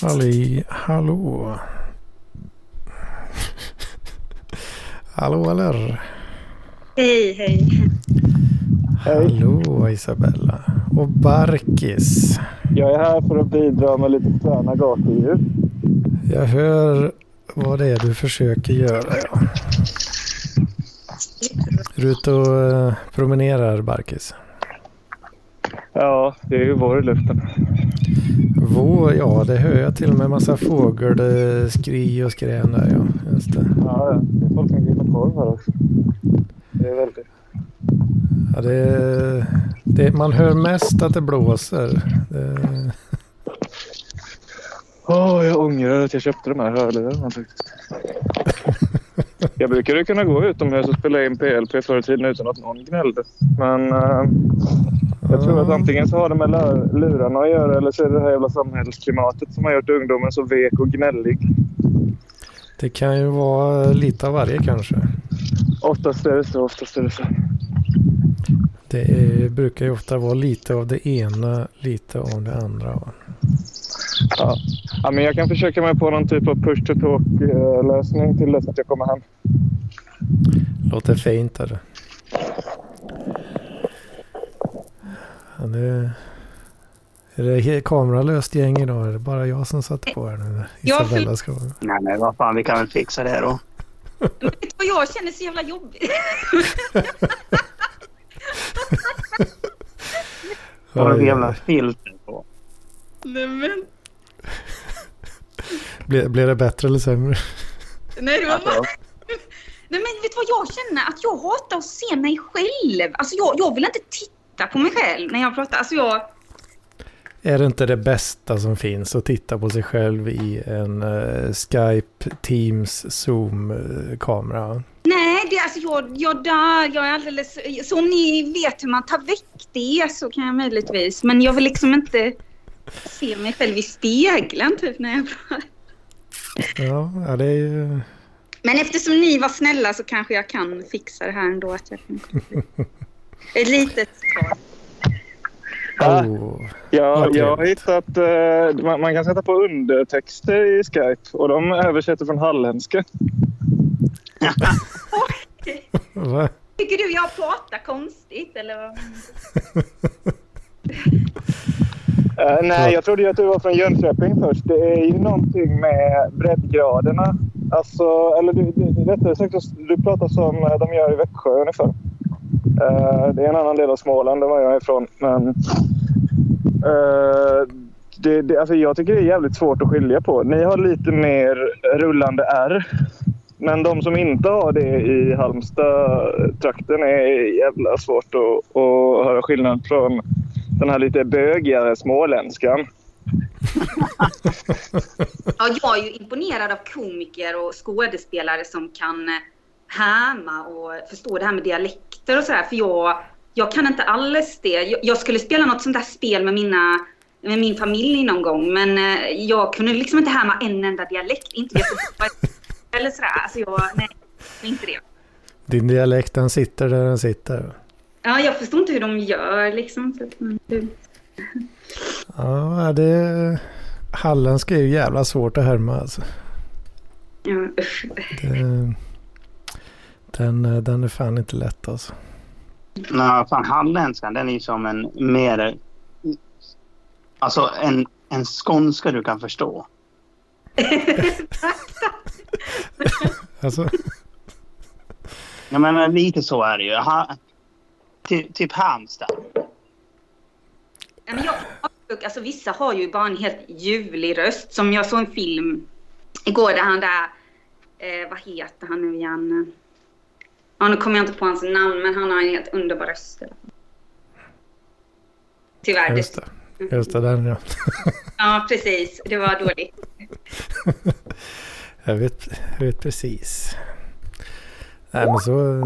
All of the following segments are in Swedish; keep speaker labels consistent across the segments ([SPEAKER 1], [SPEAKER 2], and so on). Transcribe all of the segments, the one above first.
[SPEAKER 1] Halli, hallå. hallå eller?
[SPEAKER 2] Hej, hej.
[SPEAKER 1] Hallå Isabella. Och Barkis.
[SPEAKER 3] Jag är här för att bidra med lite fräna gatuljud.
[SPEAKER 1] Jag hör vad det är du försöker göra. Ja. Är du ute och eh, promenerar Barkis?
[SPEAKER 3] Ja, det är ju vår i luften.
[SPEAKER 1] Vår, ja det hör jag till och med massa fågel eh, skri och skrän där ja. Just det.
[SPEAKER 3] Ja, det är folk som grillar korv här också. Det är väldigt...
[SPEAKER 1] Ja, det, det, man hör mest att det blåser. Det,
[SPEAKER 3] Åh, jag ångrar att jag köpte de här hörlurarna faktiskt. Jag brukade kunna gå utomhus och spela in PLP förr i tiden utan att någon gnällde. Men eh, jag tror att antingen så har det med lur- lurarna att göra eller så är det det här jävla samhällsklimatet som har gjort ungdomen så vek och gnällig.
[SPEAKER 1] det kan ju vara lite av varje kanske.
[SPEAKER 3] Oftast är det så, oftast är det så.
[SPEAKER 1] Det är, brukar ju ofta vara lite av det ena, lite av det andra. va.
[SPEAKER 3] Ja. ja, men jag kan försöka mig på någon typ av push-to-talk-lösning till dess att jag kommer hem.
[SPEAKER 1] Låter fint. Är det. Ja, det, är det kameralöst gäng idag? Är det bara jag som satte på här nu? Isabella ska vara.
[SPEAKER 4] Nej, men vad fan, vi kan väl fixa det då.
[SPEAKER 2] Men vet du vad jag känner så jävla jobbigt?
[SPEAKER 4] Vad har du jävla filter på?
[SPEAKER 2] Nej men,
[SPEAKER 1] Blir, blir det bättre eller sämre?
[SPEAKER 2] nej det var bara... Nej men vet du vad jag känner? Att jag hatar att se mig själv. Alltså jag, jag vill inte titta på mig själv när jag pratar. Alltså jag...
[SPEAKER 1] Är det inte det bästa som finns att titta på sig själv i en eh, Skype, Teams, Zoom-kamera?
[SPEAKER 2] Nej, det, alltså jag, jag dör. Jag är alldeles... Så om ni vet hur man tar väck det så kan jag möjligtvis. Men jag vill liksom inte se mig själv i spegeln typ när jag pratar.
[SPEAKER 1] Ja, det är ju...
[SPEAKER 2] Men eftersom ni var snälla så kanske jag kan fixa det här ändå. Att jag kan... Ett litet.
[SPEAKER 3] Ah.
[SPEAKER 1] Oh.
[SPEAKER 3] Ja, jag har hittat... eh, man, man kan sätta på undertexter i Skype och de översätter från halländska.
[SPEAKER 2] Tycker du jag pratar konstigt eller?
[SPEAKER 3] Eh, nej, jag trodde ju att du var från Jönköping först. Det är ju någonting med breddgraderna. Alltså, eller du, du, rättare sagt, du pratar som eh, de gör i Växjö ungefär. Eh, det är en annan del av Småland var jag är ifrån. Men, eh, det, det, alltså jag tycker det är jävligt svårt att skilja på. Ni har lite mer rullande R. Men de som inte har det i Halmstad-trakten är jävla svårt att, att höra skillnad från den här lite bögigare småländskan.
[SPEAKER 2] Ja, jag är ju imponerad av komiker och skådespelare som kan eh, härma och förstå det här med dialekter och sådär. För jag, jag kan inte alls det. Jag, jag skulle spela något sånt där spel med, mina, med min familj någon gång. Men eh, jag kunde liksom inte härma en enda dialekt. Inte Göteborg eller sådär. Alltså jag, nej, inte det.
[SPEAKER 1] Din dialekt den sitter där den sitter.
[SPEAKER 2] Ja, jag förstår inte hur de gör liksom. Man-
[SPEAKER 1] Ja, det... Halländska är ju jävla svårt att härma alltså.
[SPEAKER 2] ja, usch.
[SPEAKER 1] Det, den, den är fan inte lätt alltså.
[SPEAKER 4] Nej, fan halländskan den är ju som en mer... Alltså en, en skånska du kan förstå.
[SPEAKER 1] Alltså,
[SPEAKER 4] Jag menar lite så är det ju. Ha, ty, typ Halmstad.
[SPEAKER 2] Ja, men jag, alltså, vissa har ju bara en helt ljuvlig röst. Som jag såg en film igår där han där, eh, vad heter han nu igen? Ja, nu kommer jag inte på hans namn, men han har en helt underbar röst. Tyvärr.
[SPEAKER 1] just det. Just det, den ja.
[SPEAKER 2] Ja, precis. Det var dåligt.
[SPEAKER 1] Jag vet, jag vet precis. Nej men så...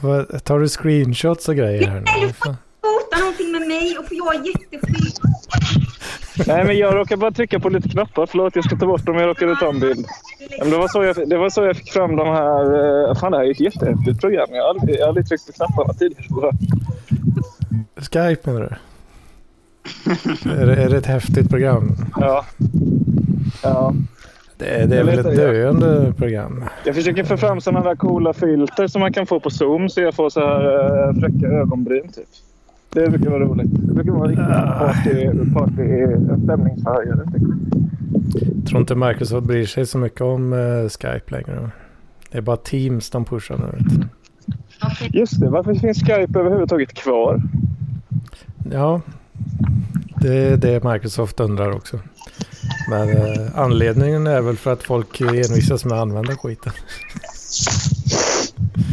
[SPEAKER 1] Vad, tar du screenshots och grejer här nu?
[SPEAKER 2] Nej, du
[SPEAKER 1] Vad
[SPEAKER 2] får
[SPEAKER 1] fan?
[SPEAKER 2] fota någonting med mig och jag är jätteful.
[SPEAKER 3] Nej, men jag råkar bara trycka på lite knappar. Förlåt, jag ska ta bort dem. Jag råkade ta en bild. Men det, var så jag, det var så jag fick fram de här... eh, Fan, det här är ett jättehäftigt program. Jag har aldrig, jag har aldrig tryckt på knapparna tidigare.
[SPEAKER 1] Skype menar du? är, det, är det ett häftigt program?
[SPEAKER 3] Ja. Ja.
[SPEAKER 1] Det, är- det är väl ett döende program?
[SPEAKER 3] Jag försöker få fram sådana där coola filter som man kan få på Zoom så jag får så här äh, fräcka ögonbryn typ. Det brukar vara roligt. Det brukar vara riktigt party, party stämningshöjare. tycker jag.
[SPEAKER 1] tror inte Microsoft bryr sig så mycket om eh, Skype längre. Det är bara Teams de pushar nu.
[SPEAKER 3] Just det, varför finns Skype överhuvudtaget kvar?
[SPEAKER 1] Ja, det är det Microsoft undrar också. Men eh, anledningen är väl för att folk envisas med att använda skiten.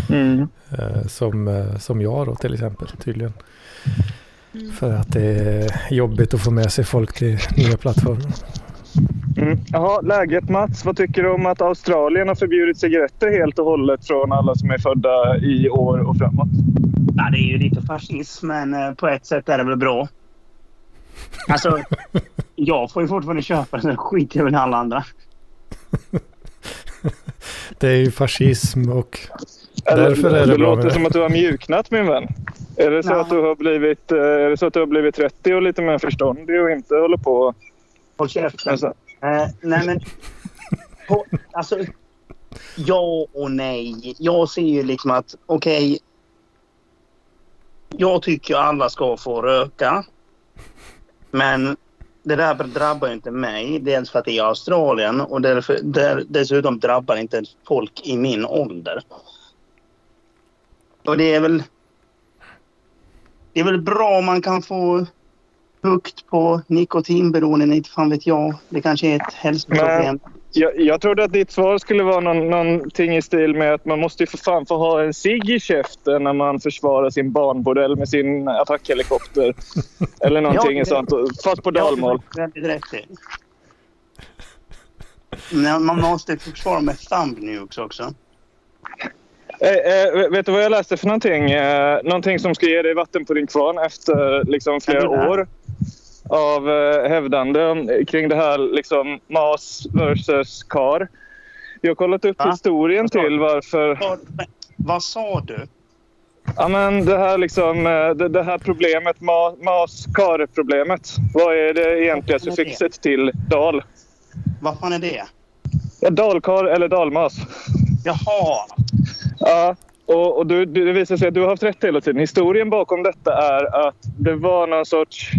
[SPEAKER 3] Mm.
[SPEAKER 1] Eh, som, eh, som jag då till exempel tydligen. För att det är jobbigt att få med sig folk till nya plattformar.
[SPEAKER 3] Mm. Jaha, läget Mats. Vad tycker du om att Australien har förbjudit cigaretter helt och hållet från alla som är födda i år och framåt?
[SPEAKER 4] Ja, det är ju lite fascism, men eh, på ett sätt är det väl bra. Alltså, jag får ju fortfarande köpa den, skit jag väl alla andra.
[SPEAKER 1] Det är ju fascism och
[SPEAKER 3] Eller,
[SPEAKER 1] Därför är det
[SPEAKER 3] det
[SPEAKER 1] bra
[SPEAKER 3] låter
[SPEAKER 1] med-
[SPEAKER 3] som att du har mjuknat min vän. Är det, så
[SPEAKER 4] Ja.
[SPEAKER 3] att du har blivit, eh, är det så att du har blivit 30 och lite mer förståndig och inte håller på...
[SPEAKER 4] Håll käften.
[SPEAKER 3] Alltså,
[SPEAKER 4] Eh, nej, men... På, alltså, ja och nej. Jag ser ju liksom att, okej... jag tycker alla ska få röka. Men det där drabbar ju inte mig. Dels för att det är Australien och därför, där, dessutom drabbar det inte folk i min ålder. Och det är väl... Det är väl bra om man kan få bukt på nikotinberoende, inte fan vet jag. Det kanske är ett hälsoproblem
[SPEAKER 3] jag, jag trodde att ditt svar skulle vara någon, någonting i stil med att man måste ju för fan få ha en cigg i käften när man försvarar sin barnbordell med sin attackhelikopter. Eller någonting
[SPEAKER 4] Ja,
[SPEAKER 3] sånt. Fast på dalmål.
[SPEAKER 4] Ja, det är väldigt rätt i. Men man måste försvara med thumb nukes också.
[SPEAKER 3] Eh, eh, vet du vad jag läste för någonting? Eh, någonting som ska ge dig vatten på din kvarn efter liksom, flera år av eh, hävdande om- kring det här liksom, mas versus kar. Jag har kollat upp
[SPEAKER 4] Va?
[SPEAKER 3] historien till varför...
[SPEAKER 4] Vad, vad sa du?
[SPEAKER 3] Ja, men det här, liksom, eh, det, det här problemet, ma, mas-kar-problemet. Vad är det egentliga suffixet till dal?
[SPEAKER 4] Vad fan är det?
[SPEAKER 3] Ja, dalkar eller dalmas.
[SPEAKER 4] Jaha.
[SPEAKER 3] Ja, och, och du, du, det visar sig att du har haft rätt hela tiden. Historien bakom detta är att det var någon sorts...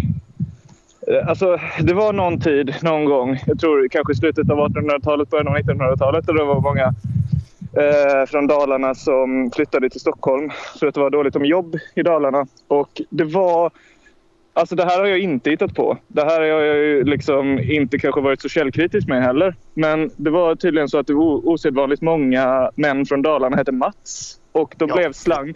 [SPEAKER 3] eh, Alltså, det var någon tid, någon gång, jag tror kanske i slutet av 1800-talet, början av 1900-talet, där det var många eh, från Dalarna som flyttade till Stockholm för att det var dåligt om jobb i Dalarna. Och det var... Alltså det här har jag inte hittat på. Det här har jag ju liksom inte kanske varit så källkritisk med heller. Men det var tydligen så att det var osedvanligt många män från Dalarna hette Mats. Och då
[SPEAKER 4] Ja.
[SPEAKER 3] blev slang...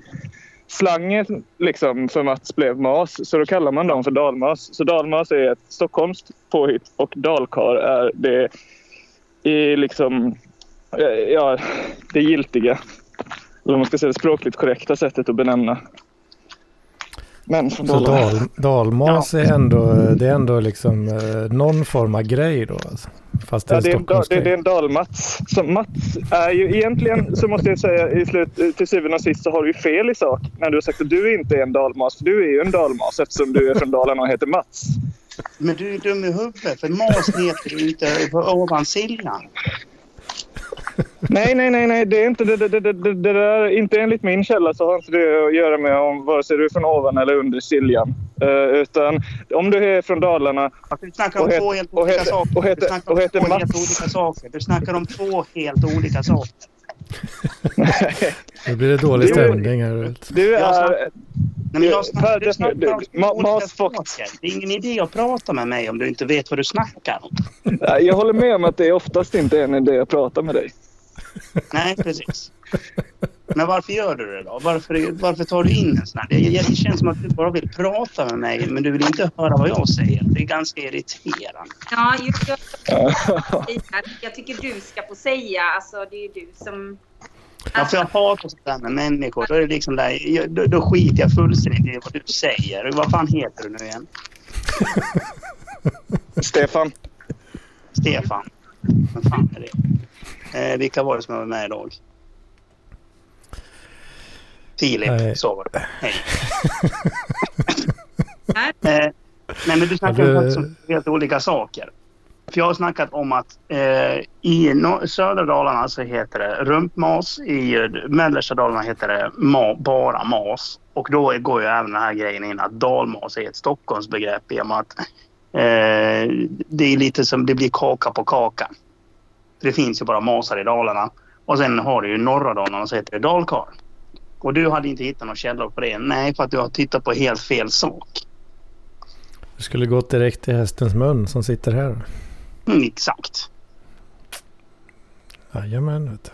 [SPEAKER 3] Slangen liksom för Mats blev mas, så då kallar man dem för dalmas. Så dalmas är ett stockholmskt påhitt och dalkar är det är liksom... Eh, ja, det giltiga. Eller man ska säga det språkligt korrekta sättet att benämna män från
[SPEAKER 1] så
[SPEAKER 3] Dalarna.
[SPEAKER 1] dal, dalmas är ändå, det är ändå liksom eh, någon form av grej då. Alltså. Fast det är
[SPEAKER 3] Ja,
[SPEAKER 1] en
[SPEAKER 3] det, är en, det, det är en dalmats. Så Mats är ju egentligen, så måste jag säga, i slut, till syvende och sist så har du ju fel i sak när du har sagt att du inte är en dalmas. För du är ju en dalmas eftersom du är från Dalarna och heter Mats.
[SPEAKER 4] Men du är dum i huvudet. För mas heter ju inte på ovansillan.
[SPEAKER 3] Nej, nej, nej, nej. Det är inte det, det, det, det, det, där, inte enligt min källa så har inte det att göra med om vare sig du är från ovan eller under Siljan. Uh, utan om du är från Dalarna
[SPEAKER 4] du snackar om två helt
[SPEAKER 3] och
[SPEAKER 4] olika
[SPEAKER 3] heter-
[SPEAKER 4] saker. du snackar om två helt
[SPEAKER 3] Mats.
[SPEAKER 4] olika saker. Du snackar om två helt olika saker.
[SPEAKER 1] Nu blir det dålig stämning här. du.
[SPEAKER 3] är...
[SPEAKER 4] Nej, men jag
[SPEAKER 3] Per,
[SPEAKER 4] snackar, du
[SPEAKER 3] det-
[SPEAKER 4] snackar om
[SPEAKER 3] du- mas fucked.
[SPEAKER 4] saker. Det är ingen idé att prata med mig om du inte vet vad du snackar om.
[SPEAKER 3] Nej, Jag håller med om att det oftast inte är en idé att prata med dig.
[SPEAKER 4] Nej, precis. Men varför gör du det då? Varför, varför tar du in en sån här? Det, det känns som att du bara vill prata med mig men du vill inte höra vad jag säger. Det är ganska irriterande.
[SPEAKER 2] Ja, just jag, jag tycker du ska få säga. Alltså, det är ju du som...
[SPEAKER 4] Ja, för jag hatar sånt där med människor. Då, är det liksom där, jag- då, då skiter jag fullständigt i vad du säger. Vad fan heter du nu igen?
[SPEAKER 3] Stefan.
[SPEAKER 4] Stefan. Vem fan är det? Eh, vilka var det som var med idag? Filip,
[SPEAKER 1] Nej.
[SPEAKER 4] så var det. Hej.
[SPEAKER 2] Nej.
[SPEAKER 4] Eh, Nej, men du snackar faktiskt om helt olika saker. För jag har snackat om att eh, i no- södra Dalarna så heter det rumpmas. I mellersta Dalarna heter det ma- bara mas. Och då går ju även den här grejen in att dalmas är ett Stockholmsbegrepp i och med att eh, det är lite som det blir kaka på kaka. Det finns ju bara masar i Dalarna. Och sen har du ju norra Dalarna så heter det dalkarl. Och du hade inte hittat någon källor på det. Nej, för att du har tittat på helt fel sak.
[SPEAKER 1] Du skulle gått direkt till hästens mun som sitter här.
[SPEAKER 4] Mm, exakt.
[SPEAKER 1] Jajamän. vet du.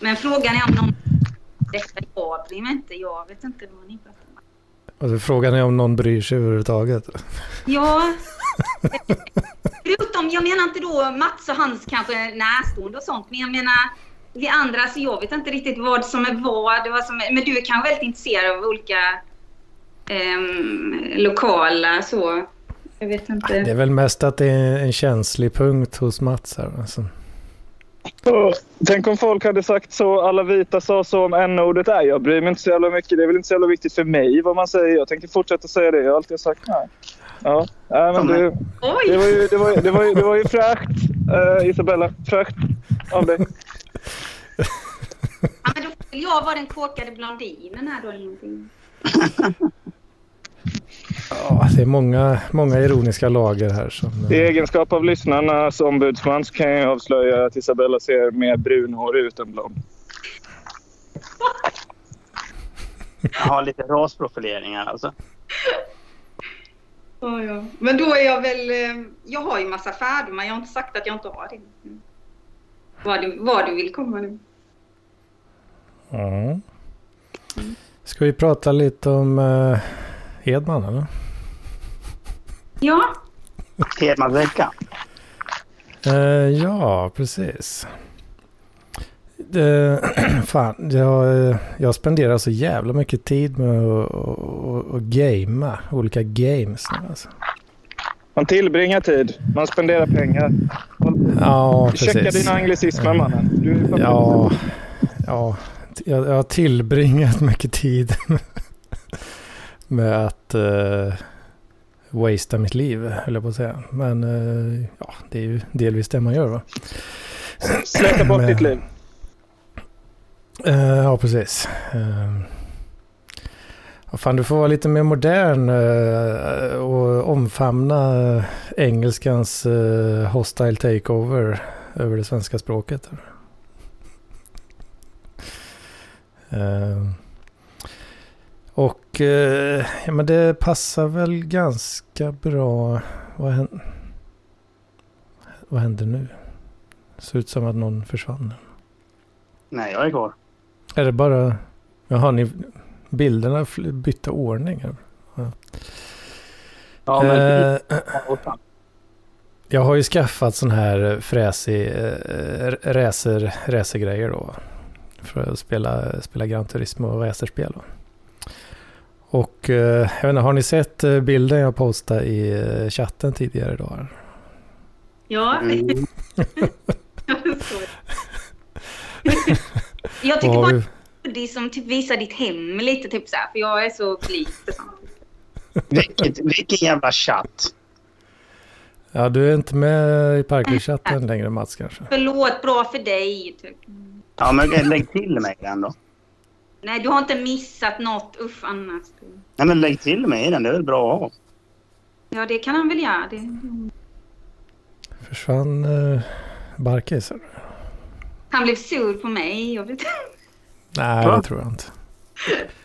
[SPEAKER 2] Men frågan är om någon... Detta jag bryr mig inte. Jag vet inte vad ni pratar om.
[SPEAKER 1] Och så frågan är om någon bryr sig överhuvudtaget.
[SPEAKER 2] Ja. Förutom, jag menar inte då Mats och hans kanske närstående och sånt. Men jag menar vi andra, så jag vet inte riktigt vad som är vad. vad som är, men du är kanske väldigt intresserad av olika ehm, lokala så. Jag vet
[SPEAKER 1] Det
[SPEAKER 2] inte.
[SPEAKER 1] är väl mest att det är en känslig punkt hos Mats här. Alltså.
[SPEAKER 3] Så, tänk om folk hade sagt så, alla vita sa så om n-ordet. Nej, jag bryr mig inte så jävla mycket. Det är väl inte så jävla viktigt för mig vad man säger. Jag tänker fortsätta säga det. Jag har alltid sagt nej. Ja, nej men det, det, var ju, det, var, ju- det, var ju, det var ju fräscht, eh, Isabella. Fräscht av dig.
[SPEAKER 2] Ja, men då vill jag vara den kåkade blondinen här då eller någonting.
[SPEAKER 1] Ja, det är många, många ironiska lager här. Som,
[SPEAKER 3] I
[SPEAKER 1] eh,
[SPEAKER 3] egenskap av lyssnarnas ombudsman så kan jag avslöja att Isabella ser mer brunhårig ut än blond.
[SPEAKER 4] Jag har lite rasprofileringar alltså.
[SPEAKER 2] Ja, ja. Men då är jag väl... eh, Jag har ju massa fördomar. Jag har inte sagt att jag inte har det. Mm. Vad du, vad du vill komma nu.
[SPEAKER 1] ja. Ska vi prata lite om uh, Hedman eller?
[SPEAKER 2] Ja,
[SPEAKER 4] Hedmans vecka.
[SPEAKER 1] Eh, ja, precis. Det, fan, jag, jag spenderar så jävla mycket tid med att att- att gamea olika games nu alltså.
[SPEAKER 3] Man tillbringar tid. Man spenderar pengar.
[SPEAKER 1] Ja,
[SPEAKER 3] Checka
[SPEAKER 1] precis.
[SPEAKER 3] dina anglicismer mannen. Du
[SPEAKER 1] Ja, ja jag, jag har tillbringat mycket tid med att uh, wastea mitt liv, höll jag på att säga. Men eh, ja, det är ju delvis det man gör va.
[SPEAKER 3] Släta bort
[SPEAKER 1] Men-
[SPEAKER 3] ditt liv.
[SPEAKER 1] Eh, ja, precis. Uh, fan, du får vara lite mer modern eh, och omfamna engelskans uh, hostile takeover över det svenska språket. Eh, och eh, ja, men det passar väl ganska bra. Vad händer, vad händer nu? Det ser ut som att någon försvann.
[SPEAKER 4] Nej, jag är kvar.
[SPEAKER 1] Är det bara... Jaha, ni... Bilderna bytte ordning. här.
[SPEAKER 4] Ja, men...
[SPEAKER 1] Eh, jag har ju skaffat sån här fräsig eh, racer, racergrejer då. För att spela, spela Gran Turismo och racerspel. Då. Och eh, jag vet inte, har ni sett eh, bilden jag postade i eh, chatten tidigare idag?
[SPEAKER 2] ja.
[SPEAKER 4] Mm.
[SPEAKER 2] jag tycker bara det som typ visar ditt hem lite typ så här, för jag är så sånt.
[SPEAKER 4] Vilket, vilken jävla chatt.
[SPEAKER 1] Ja, du är inte med i Parkerchatten längre Mats kanske?
[SPEAKER 2] Förlåt, bra för dig. Typ.
[SPEAKER 4] Ja, men lägg till mig den då.
[SPEAKER 2] Nej, du har inte missat något. Uff, annars.
[SPEAKER 4] Nej, men lägg till mig i den. Det är väl bra att ha.
[SPEAKER 2] Ja, det kan han väl göra. Det.
[SPEAKER 1] Försvann eh, Barkis?
[SPEAKER 2] Han blev sur på mig. Jag vet.
[SPEAKER 1] Nej, det tror jag inte.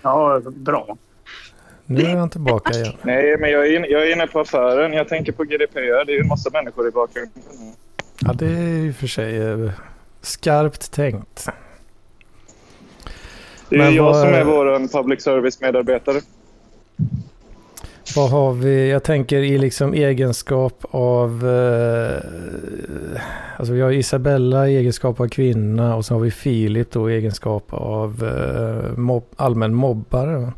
[SPEAKER 4] Ja, bra.
[SPEAKER 1] Nu är han tillbaka igen.
[SPEAKER 3] Nej, men jag är, inne, jag är inne på affären. Jag tänker på GDPR. Det är ju en massa människor i bakgrunden.
[SPEAKER 1] Ja, det är ju för sig eh, skarpt tänkt.
[SPEAKER 3] Det är
[SPEAKER 1] Men
[SPEAKER 3] jag
[SPEAKER 1] vad-
[SPEAKER 3] som är vår public service-medarbetare.
[SPEAKER 1] Vad har vi? Jag tänker i liksom egenskap av... Eh, alltså vi har Isabella i egenskap av kvinna och så har vi Filip då i egenskap av eh, mobb, allmän mobbare.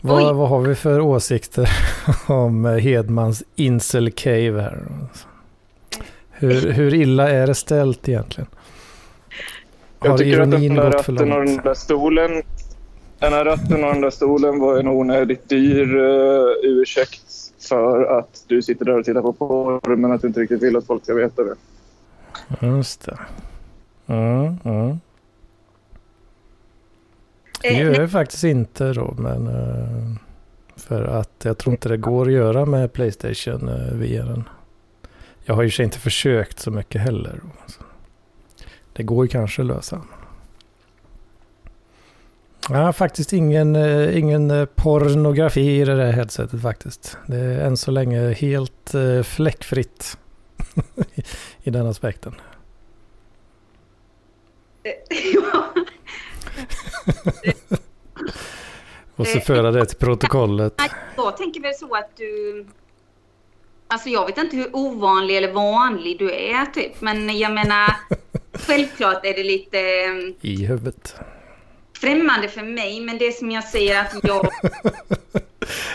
[SPEAKER 1] Vad, vad har vi för åsikter om eh, Hedmans incel cave här? Hur, hur illa är det ställt egentligen?
[SPEAKER 3] Jag tycker att den där ratten och den där stolen... Den här ratten och den där stolen var en onödigt dyr uh, ursäkt för att du sitter där och tittar på porr men att du inte riktigt vill att folk ska veta det.
[SPEAKER 1] Just det. Mm, mm. Det
[SPEAKER 2] Eh,
[SPEAKER 1] gör jag faktiskt inte då, men eh, för att jag tror inte det går att göra med Playstation uh, den. Jag har ju inte försökt så mycket heller. Då, så. Det går ju kanske att lösa. Jag har faktiskt ingen, eh, ingen eh, pornografi i det där headsetet faktiskt. Det är än så länge helt eh, fläckfritt i den aspekten. Och så föra det till protokollet.
[SPEAKER 2] Jag tänker väl så att du... Alltså jag vet inte hur ovanlig eller vanlig du är typ. Men jag menar, självklart är det lite eh,
[SPEAKER 1] I huvudet.
[SPEAKER 2] främmande för mig. Men det som jag säger att jag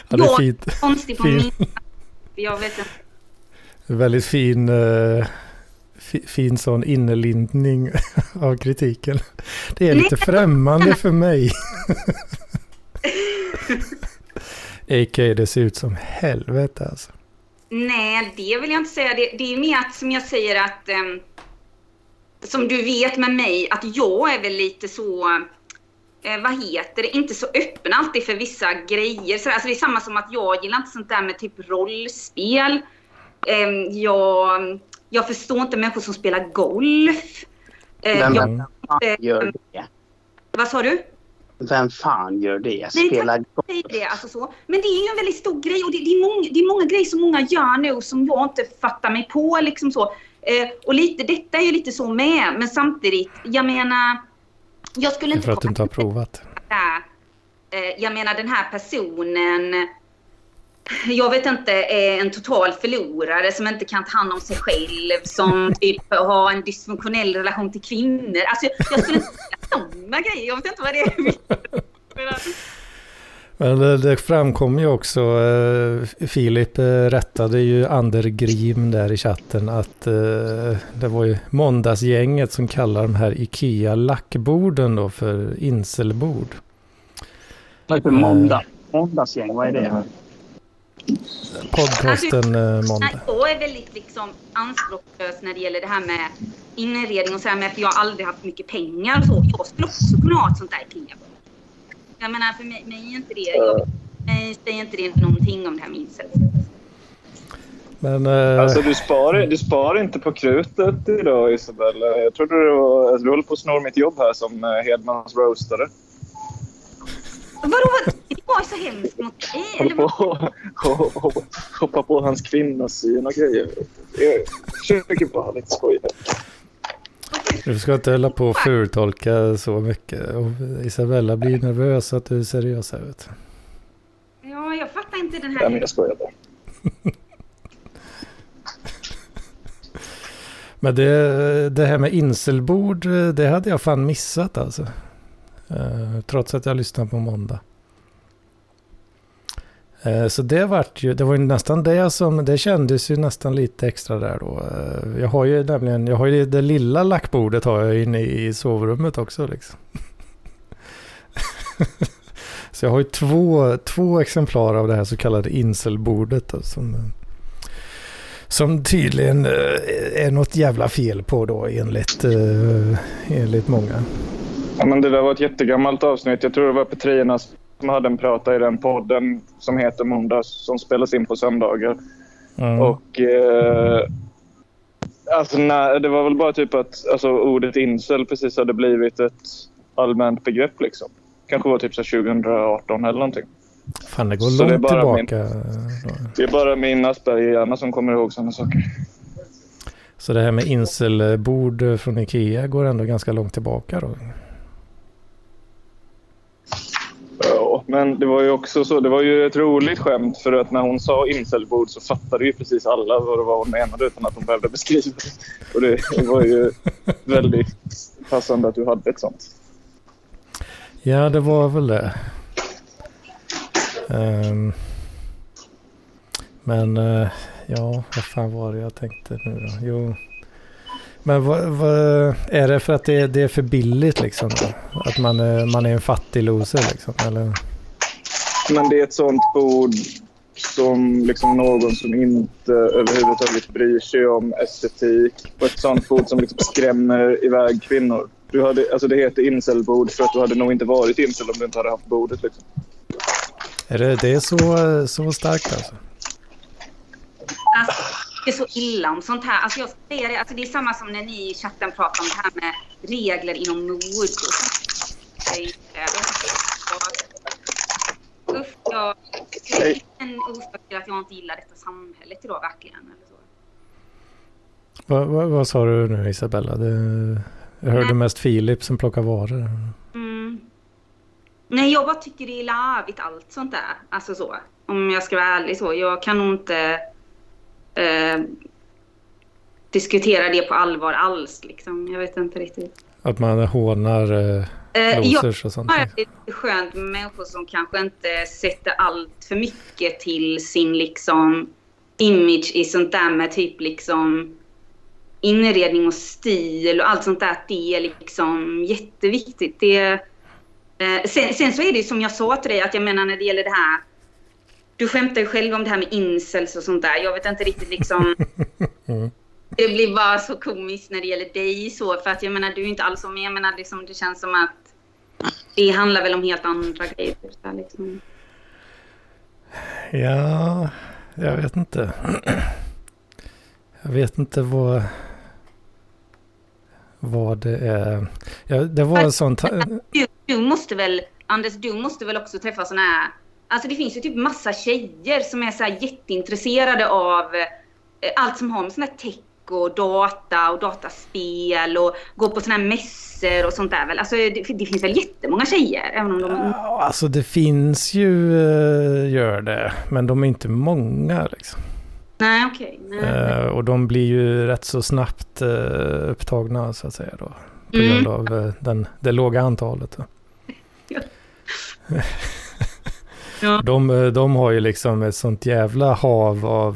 [SPEAKER 1] Ja, det är
[SPEAKER 2] Jag-
[SPEAKER 1] fint.
[SPEAKER 2] konstig på
[SPEAKER 1] Fin.
[SPEAKER 2] min... Jag vet inte.
[SPEAKER 1] Väldigt fin, fi, fin sån innerlindning av kritiken. Det är lite främmande för mig. A.k.a. det ser ut som helvete alltså.
[SPEAKER 2] Nej, det vill jag inte säga. Det, det är mer att, som jag säger att... ehm, som du vet med mig, att jag är väl lite så... Eh, vad heter det? Inte så öppen alltid för vissa grejer. Så, alltså det är samma som att jag gillar inte sånt där med typ rollspel. Ehm, jag, jag förstår inte människor som spelar golf. Eh,
[SPEAKER 4] Vem
[SPEAKER 2] jag,
[SPEAKER 4] fan gör det?
[SPEAKER 2] vad sa du?
[SPEAKER 4] Vem fan gör det?
[SPEAKER 2] Nej,
[SPEAKER 4] Spela
[SPEAKER 2] Säg det, alltså så. Men det är ju en väldigt stor grej och det, det, är många, det är många grejer som många gör nu som jag inte fattar mig på. Liksom så. Eh, och lite, detta är ju lite så med, men samtidigt, jag menar... Jag skulle inte
[SPEAKER 1] för att du inte har provat.
[SPEAKER 2] Eh, jag menar den här personen, jag vet inte, är en total förlorare som inte kan ta hand om sig själv, som typ har en dysfunktionell relation till kvinnor. Alltså jag, jag skulle inte säga sådana grejer, jag vet inte vad det är.
[SPEAKER 1] Men det, det framkom ju också, eh, Filip eh, rättade ju Andergrim där i chatten att eh, det var ju måndagsgänget som kallar de här Ikea lackborden då för inselbord.
[SPEAKER 4] Vad heter måndag? Måndagsgäng, vad är det?
[SPEAKER 1] Podcasten eh,
[SPEAKER 2] Nej,
[SPEAKER 1] måndag.
[SPEAKER 2] jag är väldigt liksom anspråkslös när det gäller det här med inredning och så här med för jag har aldrig haft mycket pengar och så. Jag skulle också kunna ha ett sånt där IKEA. Jag menar för mig, mig är inte det, jag, mig säger inte det någonting om det här med incel.
[SPEAKER 1] Men eh,
[SPEAKER 3] Alltså du sparar, du sparar inte på krutet idag Isabella. Jag trodde var, alltså, du håller på att snor mitt jobb här som eh, Hedmans roastare.
[SPEAKER 2] Vadå, vad- det var så hemskt mot dig?
[SPEAKER 3] Håller
[SPEAKER 2] Eller
[SPEAKER 3] på hoppa på hans kvinnosyn och grejer. Jag försöker bara lite skoja.
[SPEAKER 1] Du ska inte hålla på och fultolka så mycket. Och Isabella blir nervös att du är seriös här vet du.
[SPEAKER 2] Ja, jag fattar inte den
[SPEAKER 3] Ja, men
[SPEAKER 2] här...
[SPEAKER 3] jag skojar bara.
[SPEAKER 1] Men det, det här med inselbord, det hade jag fan missat alltså. Eh, trots att jag lyssnade på måndag. Eh, så det vart ju, det var ju nästan det som, det kändes ju nästan lite extra där då. Eh, jag har ju nämligen, jag har ju det lilla lackbordet har jag inne i sovrummet också liksom. så jag har ju två, två exemplar av det här så kallade inselbordet då, som, som tydligen eh, är något jävla fel på då enligt, enligt många.
[SPEAKER 3] Ja, men det där var ett jättegammalt avsnitt. Jag tror det var Petrina som hade en prata i den podden som heter Måndags som spelas in på söndagar.
[SPEAKER 1] Mm.
[SPEAKER 3] Och eh, alltså, nej, det var väl bara typ att alltså, ordet incel precis hade blivit ett allmänt begrepp liksom. Kanske var typ så här 2018 eller någonting.
[SPEAKER 1] Fan, det går
[SPEAKER 3] Så det
[SPEAKER 1] långt
[SPEAKER 3] bara
[SPEAKER 1] tillbaka. då.
[SPEAKER 3] Det är bara min Asperger-hjärna som kommer ihåg sådana saker.
[SPEAKER 1] Så det här med inselbord från Ikea går ändå ganska långt tillbaka då.
[SPEAKER 3] Ja, men det var ju också så. Det var ju ett roligt skämt för att när hon sa incelbord så fattade ju precis alla vad det var hon menade utan att hon behövde beskriva det. Och det var ju väldigt passande att du hade ett sånt.
[SPEAKER 1] Ja, det var väl det. Um, men uh, ja, vad fan var det jag tänkte nu då? Jo. Men vad, vad, är det för att det, det är för billigt liksom? Då? Att man, man är en fattig loser liksom? Eller?
[SPEAKER 3] Men det är ett sånt bord som liksom någon som inte överhuvudtaget bryr sig om estetik. Och ett sånt bord som liksom skrämmer iväg kvinnor. Du hade, alltså det heter incelbord för att du hade nog inte varit incel om du inte hade haft bordet. Liksom.
[SPEAKER 1] Är det, det är så, så starkt alltså?
[SPEAKER 2] Alltså, det är så illa om sånt här. Alltså jag säger det, alltså det är samma som när ni i chatten pratar om det här med regler inom mode. Jag... Det är en orsak till att jag inte gillar detta samhället idag verkligen. Eller så.
[SPEAKER 1] Vad, vad, vad sa du nu Isabella? Det, jag hörde
[SPEAKER 2] Nej.
[SPEAKER 1] mest Filip som plockar varor.
[SPEAKER 2] Mm. Nej, jag bara tycker det är larvigt allt sånt där. Alltså så. Om jag ska vara ärlig så. Jag kan nog inte eh, diskutera det på allvar alls. Liksom. Jag vet inte riktigt.
[SPEAKER 1] Att man hånar eh, losers och sånt.
[SPEAKER 2] det lite skönt med människor som kanske inte sätter allt för mycket till sin liksom image i sånt där med typ liksom inredning och stil och allt sånt där. Det är liksom jätteviktigt. Det, eh, sen, sen så är det ju som jag sa till dig att jag menar när det gäller det här. Du skämtar ju själv om det här med incels och sånt där. Jag vet inte riktigt liksom.
[SPEAKER 1] Mm.
[SPEAKER 2] Det blir bara så komiskt när det gäller dig så för att jag menar du är inte alls som jag menar liksom, det känns som att det handlar väl om helt andra grejer. Så här, liksom.
[SPEAKER 1] Ja, jag vet inte. Jag vet inte vad, vad det är. Ja, det var en sån...
[SPEAKER 2] Du, du måste väl, Anders, du måste väl också träffa såna här... Alltså det finns ju typ massa tjejer som är så här jätteintresserade av eh, allt som har med sån här tech och data och dataspel och gå på såna här mässor och sånt där väl. Alltså det, det finns väl jättemånga tjejer, även om de...
[SPEAKER 1] Ja, Alltså det finns ju, eh, gör det, men de är inte många liksom.
[SPEAKER 2] Nej, okej. nej.
[SPEAKER 1] Eh, och de blir ju rätt så snabbt eh, upptagna så att säga då. På
[SPEAKER 2] Mm.
[SPEAKER 1] grund av den, det låga antalet. Då.
[SPEAKER 2] Ja.
[SPEAKER 1] De, eh, de har ju liksom ett sånt jävla hav av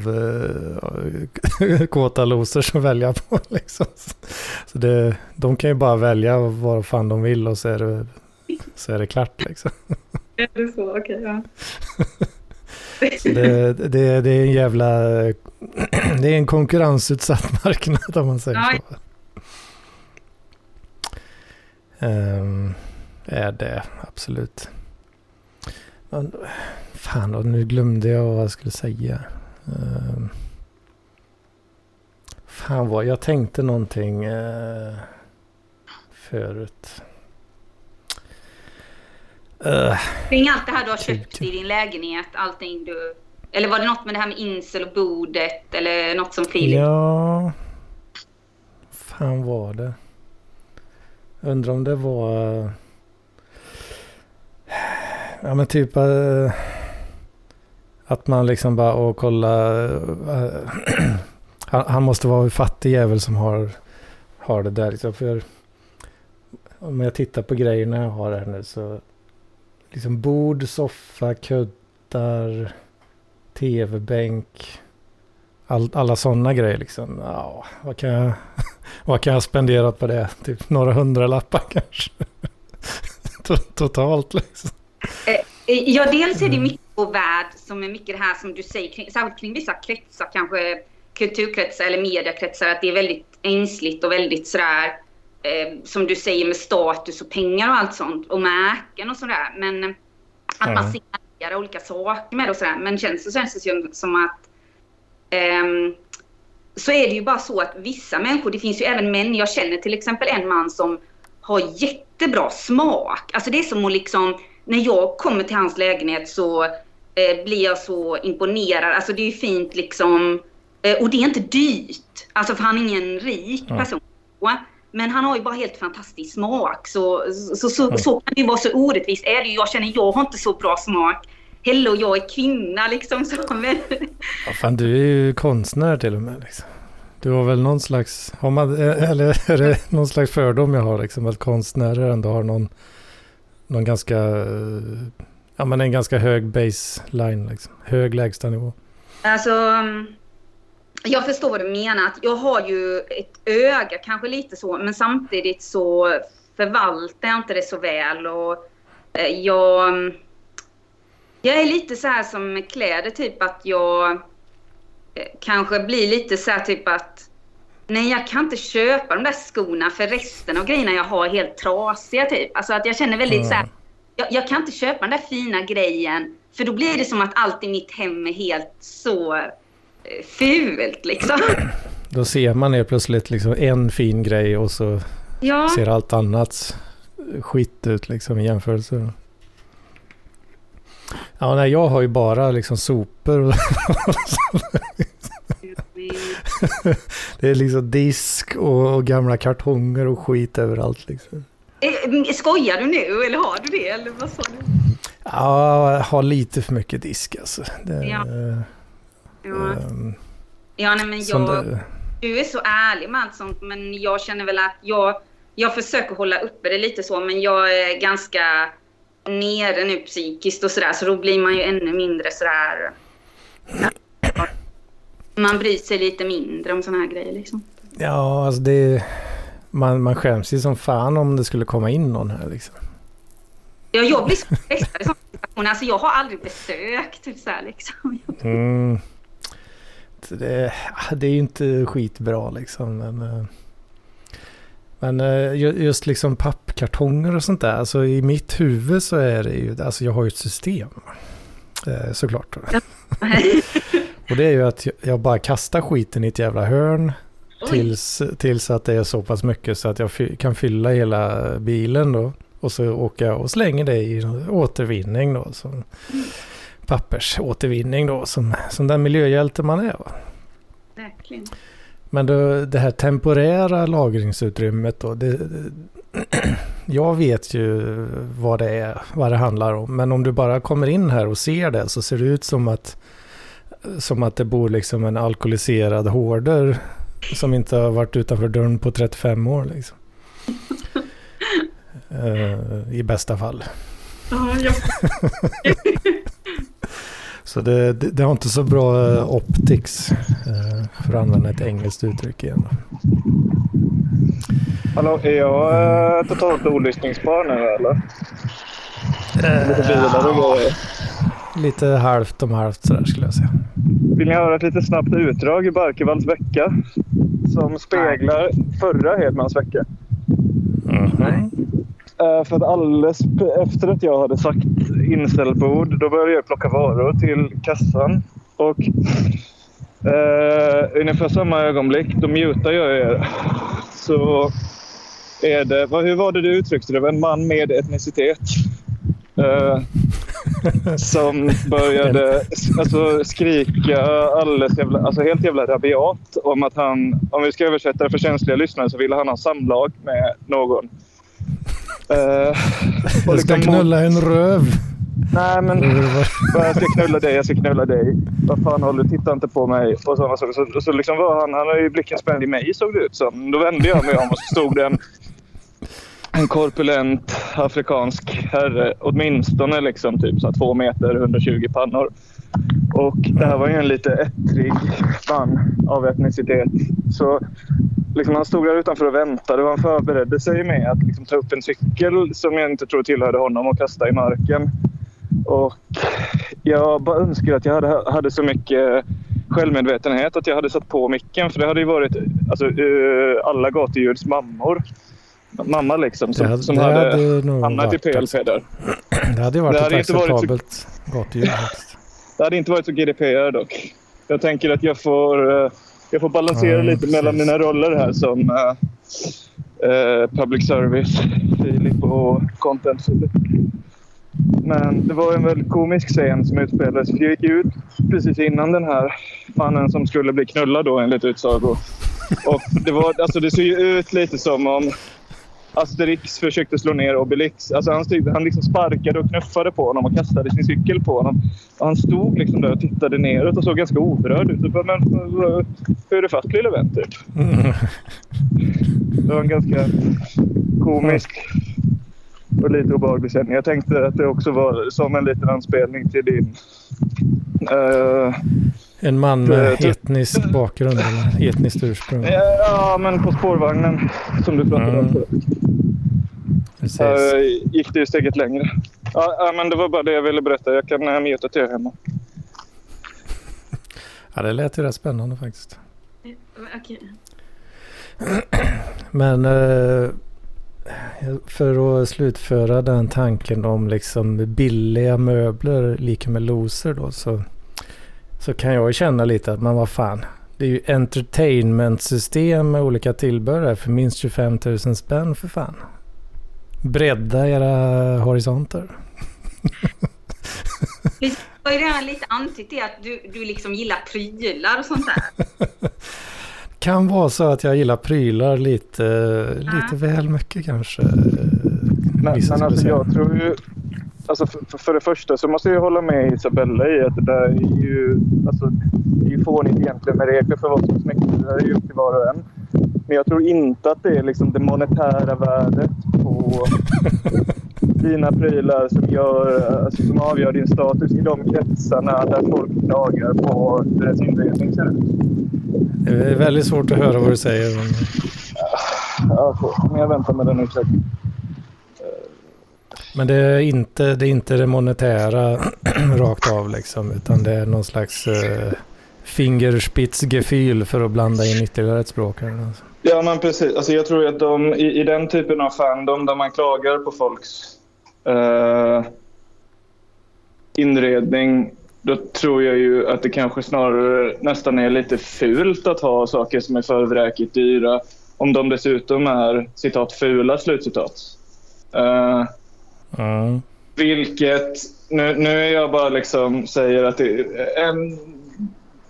[SPEAKER 1] eh, kåta losers att välja på. Liksom. Så det, de kan ju bara välja vad fan de vill och så är det, så är det klart. Liksom.
[SPEAKER 2] Är det så? Okej, ja.
[SPEAKER 1] Så det, det, det är en jävla... Det är en konkurrensutsatt marknad om man säger
[SPEAKER 2] Ja.
[SPEAKER 1] så. Ehm, är det, absolut. Men, fan, och nu glömde jag vad jag skulle säga. Ehm, fan vad, jag tänkte någonting uh, förut. Uh,
[SPEAKER 2] Kring allt det här du har
[SPEAKER 1] Kul,
[SPEAKER 2] köpt i din lägenhet, allting du... Eller var det något med det här med incel och bordet eller något som Filip...
[SPEAKER 1] Ja. fan var det? Undrar om det var... Ja men typ... äh, Att man liksom bara, och kolla... Äh, han, han måste vara en fattig jävel som har, har det där liksom. För om jag tittar på grejerna jag har här nu så... Liksom bord, soffa, kuddar, tv-bänk. All, alla sådana grejer liksom. Ja, vad kan jag... vad kan jag spendera på det? Typ några hundra lappar kanske. Totalt liksom.
[SPEAKER 2] Eh, Ja, dels är det
[SPEAKER 1] Mm.
[SPEAKER 2] mycket vår värld som är mycket det här som du säger, kring, särskilt kring vissa kretsar, kanske kulturkretsar eller mediekretsar, att det är väldigt ängsligt och väldigt sådär, eh, som du säger med status och pengar och allt sånt och märken och sådär. Men eh, att
[SPEAKER 1] Ja.
[SPEAKER 2] man signalerar olika saker med det och sådär. Men känns det känns det ju som att ehm, så är det ju bara så att vissa människor, det finns ju även män, jag känner till exempel en man som har jättebra smak. Alltså det är som att liksom, när jag kommer till hans lägenhet så eh, blir jag så imponerad. Alltså det är ju fint liksom, eh, och det är inte dyrt. Alltså för han är ingen rik person. Men han har ju bara helt fantastisk smak. Så, så, så,
[SPEAKER 1] Ja.
[SPEAKER 2] så kan det ju vara så orättvist. Är det. Jag känner, jag har inte så bra smak. Hello, jag är kvinna liksom. Så, men,
[SPEAKER 1] Ja, fan, du är ju konstnär till och med. Liksom. Du har väl någon slags, har man, eller är det någon slags fördom jag har liksom, att konstnärer ändå har någon, någon ganska, ja men en ganska hög baseline liksom. Hög lägstanivå.
[SPEAKER 2] Alltså, mm, jag förstår vad du menar. Att Jag har ju ett öga, kanske lite så, men samtidigt så förvaltar jag inte det så väl. Och eh, jag, mm, Jag är lite så här som med kläder, typ att jag eh, kanske blir lite så här typ att nej, jag kan inte köpa de där skorna för resten av grejerna jag har är helt trasiga typ. Alltså att jag känner väldigt
[SPEAKER 1] Ja.
[SPEAKER 2] så här, jag, jag kan inte köpa den där fina grejen för då blir det som att allt i mitt hem är helt så eh, fult liksom.
[SPEAKER 1] Då ser man helt plötsligt liksom en fin grej och så
[SPEAKER 2] Ja,
[SPEAKER 1] ser allt annat skit ut liksom i jämförelse. Ja, nej, jag har ju bara liksom sopor. och- Det är liksom disk och, gamla kartonger och skit överallt liksom.
[SPEAKER 2] Eh, Skojar du nu eller har du det? Eller vad sa du?
[SPEAKER 1] Ja, jag har lite för mycket disk alltså. Det,
[SPEAKER 2] Ja. Ja,
[SPEAKER 1] ehm,
[SPEAKER 2] ja nej, men jag,
[SPEAKER 1] det,
[SPEAKER 2] du är så ärlig med allt sånt men jag känner väl att jag, jag försöker hålla uppe det lite så men jag är ganska nere nu psykiskt och sådär så då blir man ju ännu mindre sådär... Man bryr sig lite mindre om såna här grejer liksom.
[SPEAKER 1] ja, alltså det... Man, man skäms ju som fan om det skulle komma in någon här liksom.
[SPEAKER 2] Ja, jag blir så stressad i sådana situationer. Alltså jag har aldrig besökt typ såhär liksom.
[SPEAKER 1] Mm. Så Det, det är ju inte skitbra liksom. Men, eh, men eh, ju- just liksom pappkartonger och sånt där. Alltså i mitt huvud så är det ju, alltså jag har ju ett system. eh, Såklart. Och det är ju att jag- bara kastar skiten i ett jävla hörn. Tills, tills att det är så pass mycket så att jag kan fylla hela bilen då. Och så åker jag och slänger det i återvinning då. Som pappersåtervinning då. Som, som den miljöhjälte man är. Va?
[SPEAKER 2] Verkligen.
[SPEAKER 1] Men då, det här temporära lagringsutrymmet då. Det, jag vet ju vad det är, vad det handlar om. Men om du bara kommer in här och ser det så ser det ut som att, som att det bor liksom en alkoholiserad hoarder som inte har varit utanför dörren på 35 år. Liksom. Eh, I bästa fall.
[SPEAKER 2] Ja, jag
[SPEAKER 1] Så det, det, det har inte så bra eh, optics. eh, för att använda ett engelskt uttryck igen.
[SPEAKER 3] Hallå, är jag totalt olyssningsbar nu eller? Lite bilar och grejer.
[SPEAKER 1] Lite halvt om halvt sådär skulle jag säga.
[SPEAKER 3] Vill ni höra ett lite snabbt utdrag i Barkevalds vecka? Som speglar förra Hedmans vecka.
[SPEAKER 1] Mhm.
[SPEAKER 3] Eh, för att alldeles efter att jag hade sagt inställbord, då började jag plocka varor till kassan. Och eh, ungefär samma ögonblick, då mutar jag er. Så är det, vad, hur var det du uttryckte det? En man med etnicitet. Eh, som började alltså, skrika alldeles jävla, alltså helt jävla rabiat om att han, om vi ska översätta det för känsliga lyssnare, så ville han ha samlag med någon. Och
[SPEAKER 1] Jag ska
[SPEAKER 3] liksom-
[SPEAKER 1] knulla en röv.
[SPEAKER 3] Nej, men jag ska knulla dig, jag ska knulla dig. Vad fan håller du? Titta inte på mig. Och sådana saker. Så, så liksom var han, han har ju blicken spänd i mig såg det ut som. Då vände jag mig om och så stod det en, en korpulent afrikansk herre. Åtminstone liksom typ så här två meter, 120 pannor. Och det här var ju en lite ettrig man av etnicitet. Så liksom han stod där utanför och väntade och han förberedde sig med att liksom ta upp en cykel som jag inte tror tillhörde honom och kasta i marken. Och jag bara önskar att jag hade, hade så mycket självmedvetenhet att jag hade satt på micken. För det hade ju varit alltså, eh, alla gatuljuds mammor. Mamma liksom som,
[SPEAKER 1] Det hade-
[SPEAKER 3] som
[SPEAKER 1] det
[SPEAKER 3] hade,
[SPEAKER 1] hade
[SPEAKER 3] hamnat i PLP där.
[SPEAKER 1] Det hade ju varit
[SPEAKER 3] Det
[SPEAKER 1] ett
[SPEAKER 3] hade så-
[SPEAKER 1] acceptabelt faktiskt.
[SPEAKER 3] Det hade inte varit så GDPR dock. Jag tänker att jag får, eh, jag får balansera
[SPEAKER 1] Ja,
[SPEAKER 3] lite
[SPEAKER 1] precis.
[SPEAKER 3] mellan mina roller här som eh, public service Filip och content Filip. Men det var en väldigt komisk scen som utspelades. Jag gick ut precis innan den här mannen som skulle bli knullad då enligt utsago. Och det, var, alltså det såg ju ut lite som om Asterix försökte slå ner Obelix. Alltså han, stod, han liksom sparkade och knuffade på honom och kastade sin cykel på honom. Och han stod liksom där och tittade neråt och såg ganska oberörd ut. Bara, Men, hur är det fast lille vän? Typ.
[SPEAKER 1] Mm.
[SPEAKER 3] Det var en ganska komisk och lite obehaglig sändning. Jag tänkte att det också var som en liten anspelning till din... eh,
[SPEAKER 1] En man med
[SPEAKER 3] det-
[SPEAKER 1] etnisk bakgrund eller etniskt ursprung.
[SPEAKER 3] ja, men På spårvagnen som du pratade om
[SPEAKER 1] Mm.
[SPEAKER 3] förut.
[SPEAKER 1] Precis.
[SPEAKER 3] Uh, gick det ju steget längre. Ja, ja, men det var bara det jag ville berätta. Jag kan uh, muta till er hemma.
[SPEAKER 1] Ja, det lät ju rätt spännande faktiskt.
[SPEAKER 2] Okej.
[SPEAKER 1] Men eh, för att slutföra den tanken om liksom billiga möbler lika med loser då så, så kan jag ju känna lite att man vad fan. Det är ju entertainment-system med olika tillbehör för minst 25 000 spänn för fan. Bredda era horisonter.
[SPEAKER 2] Du har ju redan lite antytt det att du, du liksom gillar prylar och sånt där.
[SPEAKER 1] Kan vara så att jag gillar prylar lite, lite väl mycket kanske.
[SPEAKER 3] Men, men alltså, jag tror ju... Alltså för, för det första så måste jag hålla med Isabella i att det där är ju... Alltså, det är ju fånigt egentligen med regler för vad som är smäckigt. Det där är ju upp till var och en. Men jag tror inte att det är liksom det monetära värdet på dina prylar som, gör, alltså, som avgör din status i de kretsarna där folk klagar på hur deras inredning ser ut.
[SPEAKER 1] Det är väldigt svårt att höra vad du säger.
[SPEAKER 3] Ja, så. Men jag väntar med den utvecklingen.
[SPEAKER 1] Men det är inte det, är inte det monetära rakt av liksom. Utan det är någon slags uh, fingerspitzgefühl för att blanda in ytterligare ett språk. Här, alltså.
[SPEAKER 3] Ja, men precis. Alltså, jag tror att de, i, i den typen av fandom där man klagar på folks eh, inredning, då tror jag ju att det kanske snarare nästan är lite fult att ha saker som är för vräkigt dyra om de dessutom är citat fula slutcitat. Uh,
[SPEAKER 1] Mm.
[SPEAKER 3] vilket, nu, nu är jag bara liksom säger att det, en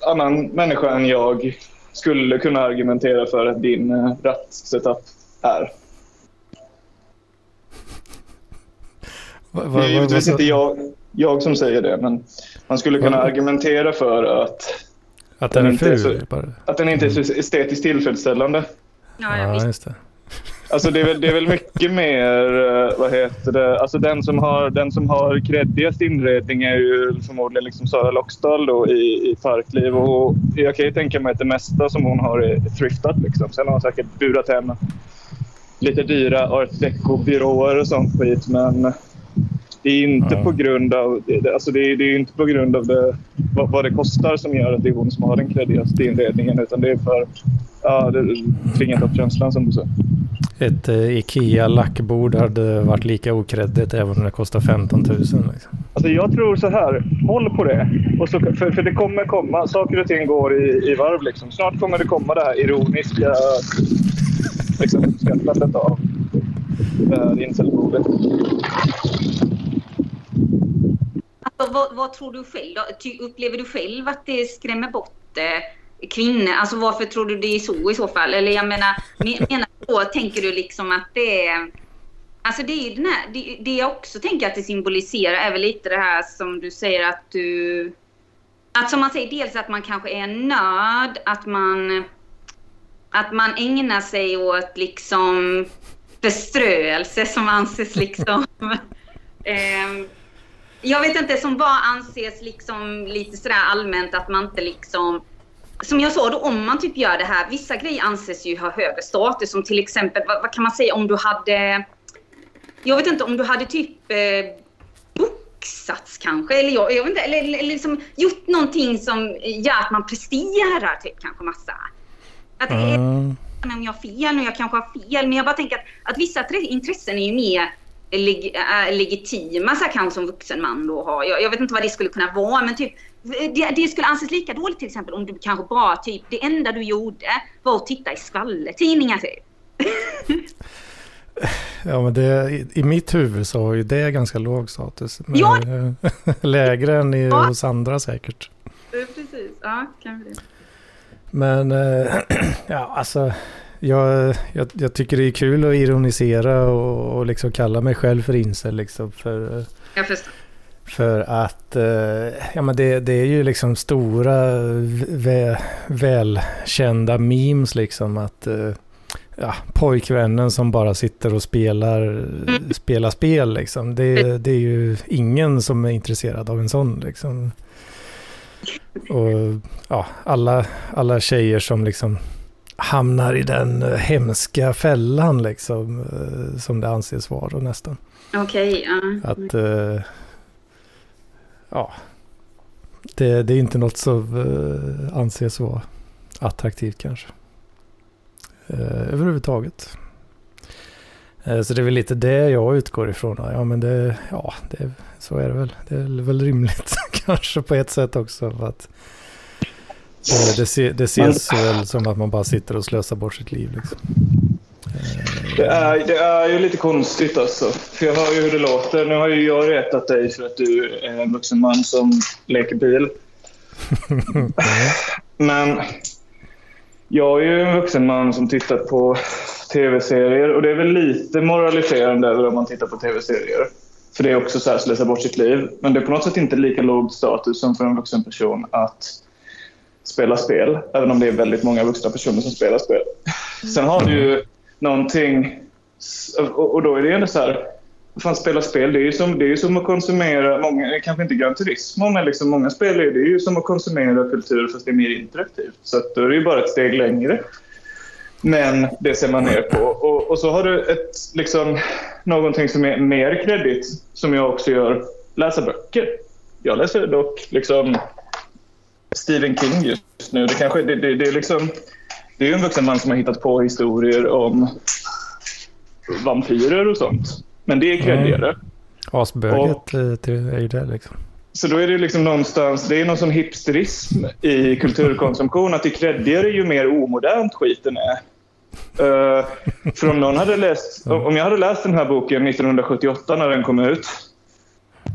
[SPEAKER 3] annan människa än jag skulle kunna argumentera för att din uh, rattsetup är.
[SPEAKER 1] Va, va,
[SPEAKER 3] Det är givetvis inte jag, jag som säger det, men man skulle kunna
[SPEAKER 1] Va?
[SPEAKER 3] argumentera för att,
[SPEAKER 1] Att den är
[SPEAKER 3] inte är så-
[SPEAKER 1] ful bara.
[SPEAKER 3] att den inte är så estetiskt tillfredsställande.
[SPEAKER 2] Ja, ja,
[SPEAKER 1] just det.
[SPEAKER 3] Alltså det är väl, det är väl mycket mer, eh, vad heter det, alltså den som har, den som har creddigast inredning är ju förmodligen liksom Sara Loxdal då i, i Parkliv. Och jag kan ju tänka mig att det mesta som hon har är thriftat liksom. Sen har hon säkert burat hem lite dyra art deco-byråer och sånt skit. Men det är inte
[SPEAKER 1] Ja.
[SPEAKER 3] på grund av, det- alltså det är, det är inte på grund av det, vad, vad det kostar som gör att det är hon som har den creddigaste inredningen. Utan det är för ja, det, fingertoppskänslan som du sa.
[SPEAKER 1] Ett eh, Ikea lackbord hade varit lika okreddigt även om det kostar 15 000. Liksom.
[SPEAKER 3] Alltså jag tror så här, håll på det. Och så, för, för det kommer komma, saker och ting går i, i varv. Liksom. Snart kommer det komma det här ironiska liksom, uppskattandet av det här incelbordet.
[SPEAKER 2] Alltså, vad, vad tror du själv då? Ty, upplever du själv att det skrämmer bort eh, kvinnor? Alltså varför tror du det är så i så fall? Eller jag menar, menar du då, tänker du liksom att det är... Alltså det är ju den här, det, det jag också tänker att det symboliserar är väl lite det här som du säger att du... Att som man säger, dels att man kanske är en nörd, att man... Att man ägnar sig åt liksom förströelse som anses liksom... eh, jag vet inte, som bara anses liksom lite sådär allmänt att man inte liksom... Som jag sa då, om man typ gör det här, vissa grejer anses ju ha högre status. Som till exempel, vad, vad kan man säga om du hade... Jag vet inte, om du hade typ eh, boxats kanske, eller jag, jag vet inte, eller, eller, liksom gjort någonting som gör att man presterar typ kanske massa. Att det är,
[SPEAKER 1] Mm.
[SPEAKER 2] men om jag har fel nu, jag kanske har fel. Men jag bara tänker att, att vissa tre- intressen är ju mer leg, äh, legitima så här, kanske som vuxen man då har. Jag, jag vet inte vad det skulle kunna vara men typ det, det skulle anses lika dåligt till exempel om du kanske bara typ det enda du gjorde var att titta i skvallertidningar typ.
[SPEAKER 1] Ja, men det, i, i mitt huvud så har ju det ganska låg status. Men,
[SPEAKER 2] Ja.
[SPEAKER 1] eh, lägre än i,
[SPEAKER 2] Ja.
[SPEAKER 1] hos andra säkert.
[SPEAKER 2] Precis, ja kanske det.
[SPEAKER 1] Men eh, ja, alltså. Jag, jag, jag tycker det är kul att ironisera och, och liksom kalla mig själv för incel. Liksom, för, eh,
[SPEAKER 2] Jag förstår.
[SPEAKER 1] För att eh, ja, men det, det är ju liksom stora vä, välkända memes liksom. Att eh, ja, pojkvännen som bara sitter och spelar, spelar spel liksom. Det, det är ju ingen som är intresserad av en sån liksom. Och ja, alla, alla tjejer som liksom hamnar i den eh, hemska fällan liksom, som det anses vara nästan.
[SPEAKER 2] Okej, ja.
[SPEAKER 1] Att, eh, ja, det, det är inte något som eh, anses vara attraktivt kanske. Eh, överhuvudtaget. Eh, så det är väl lite det jag utgår ifrån. Ja, men det, ja, det, så är det väl. Det är väl rimligt kanske på ett sätt också. För att det, det, se, det ses väl som att man bara sitter och slösar bort sitt liv. Liksom.
[SPEAKER 3] Det är, det är ju lite konstigt alltså. För jag hör ju hur det låter. Nu har ju jag retat dig för att du är en vuxen man som leker bil. Men jag är ju en vuxen man som tittar på tv-serier och det är väl lite moraliserande över om man tittar på tv-serier. För det är också så här slösa bort sitt liv. Men det är på något sätt inte lika låg status som för en vuxen person att spela spel. Även om det är väldigt många vuxna personer som spelar spel. Sen har du ju någonting... Och då är det ändå så här... Fan, spela spel, det är ju som, det är ju som att konsumera... Många, kanske inte Gran Turismo, men liksom många spel är det är ju som att konsumera kultur fast det är mer interaktivt. Så att då är det ju bara ett steg längre. Men det ser man ner på. Och, och så har du ett, liksom, någonting som är mer kredit, som jag också gör, läsa böcker. Jag läser dock liksom Stephen King just nu. Det, kanske, det, det, det, är liksom, det är ju en vuxen man som har hittat på historier om vampyrer och sånt. Men det är kredigare.
[SPEAKER 1] Asböget eh, till- är ju det liksom.
[SPEAKER 3] Så då är det liksom någonstans, det är någon sån hipsterism i kulturkonsumtion att ju kreddigare ju mer omodernt skiten är. Uh, för om någon hade läst, om jag hade läst den här boken 1978 när den kom ut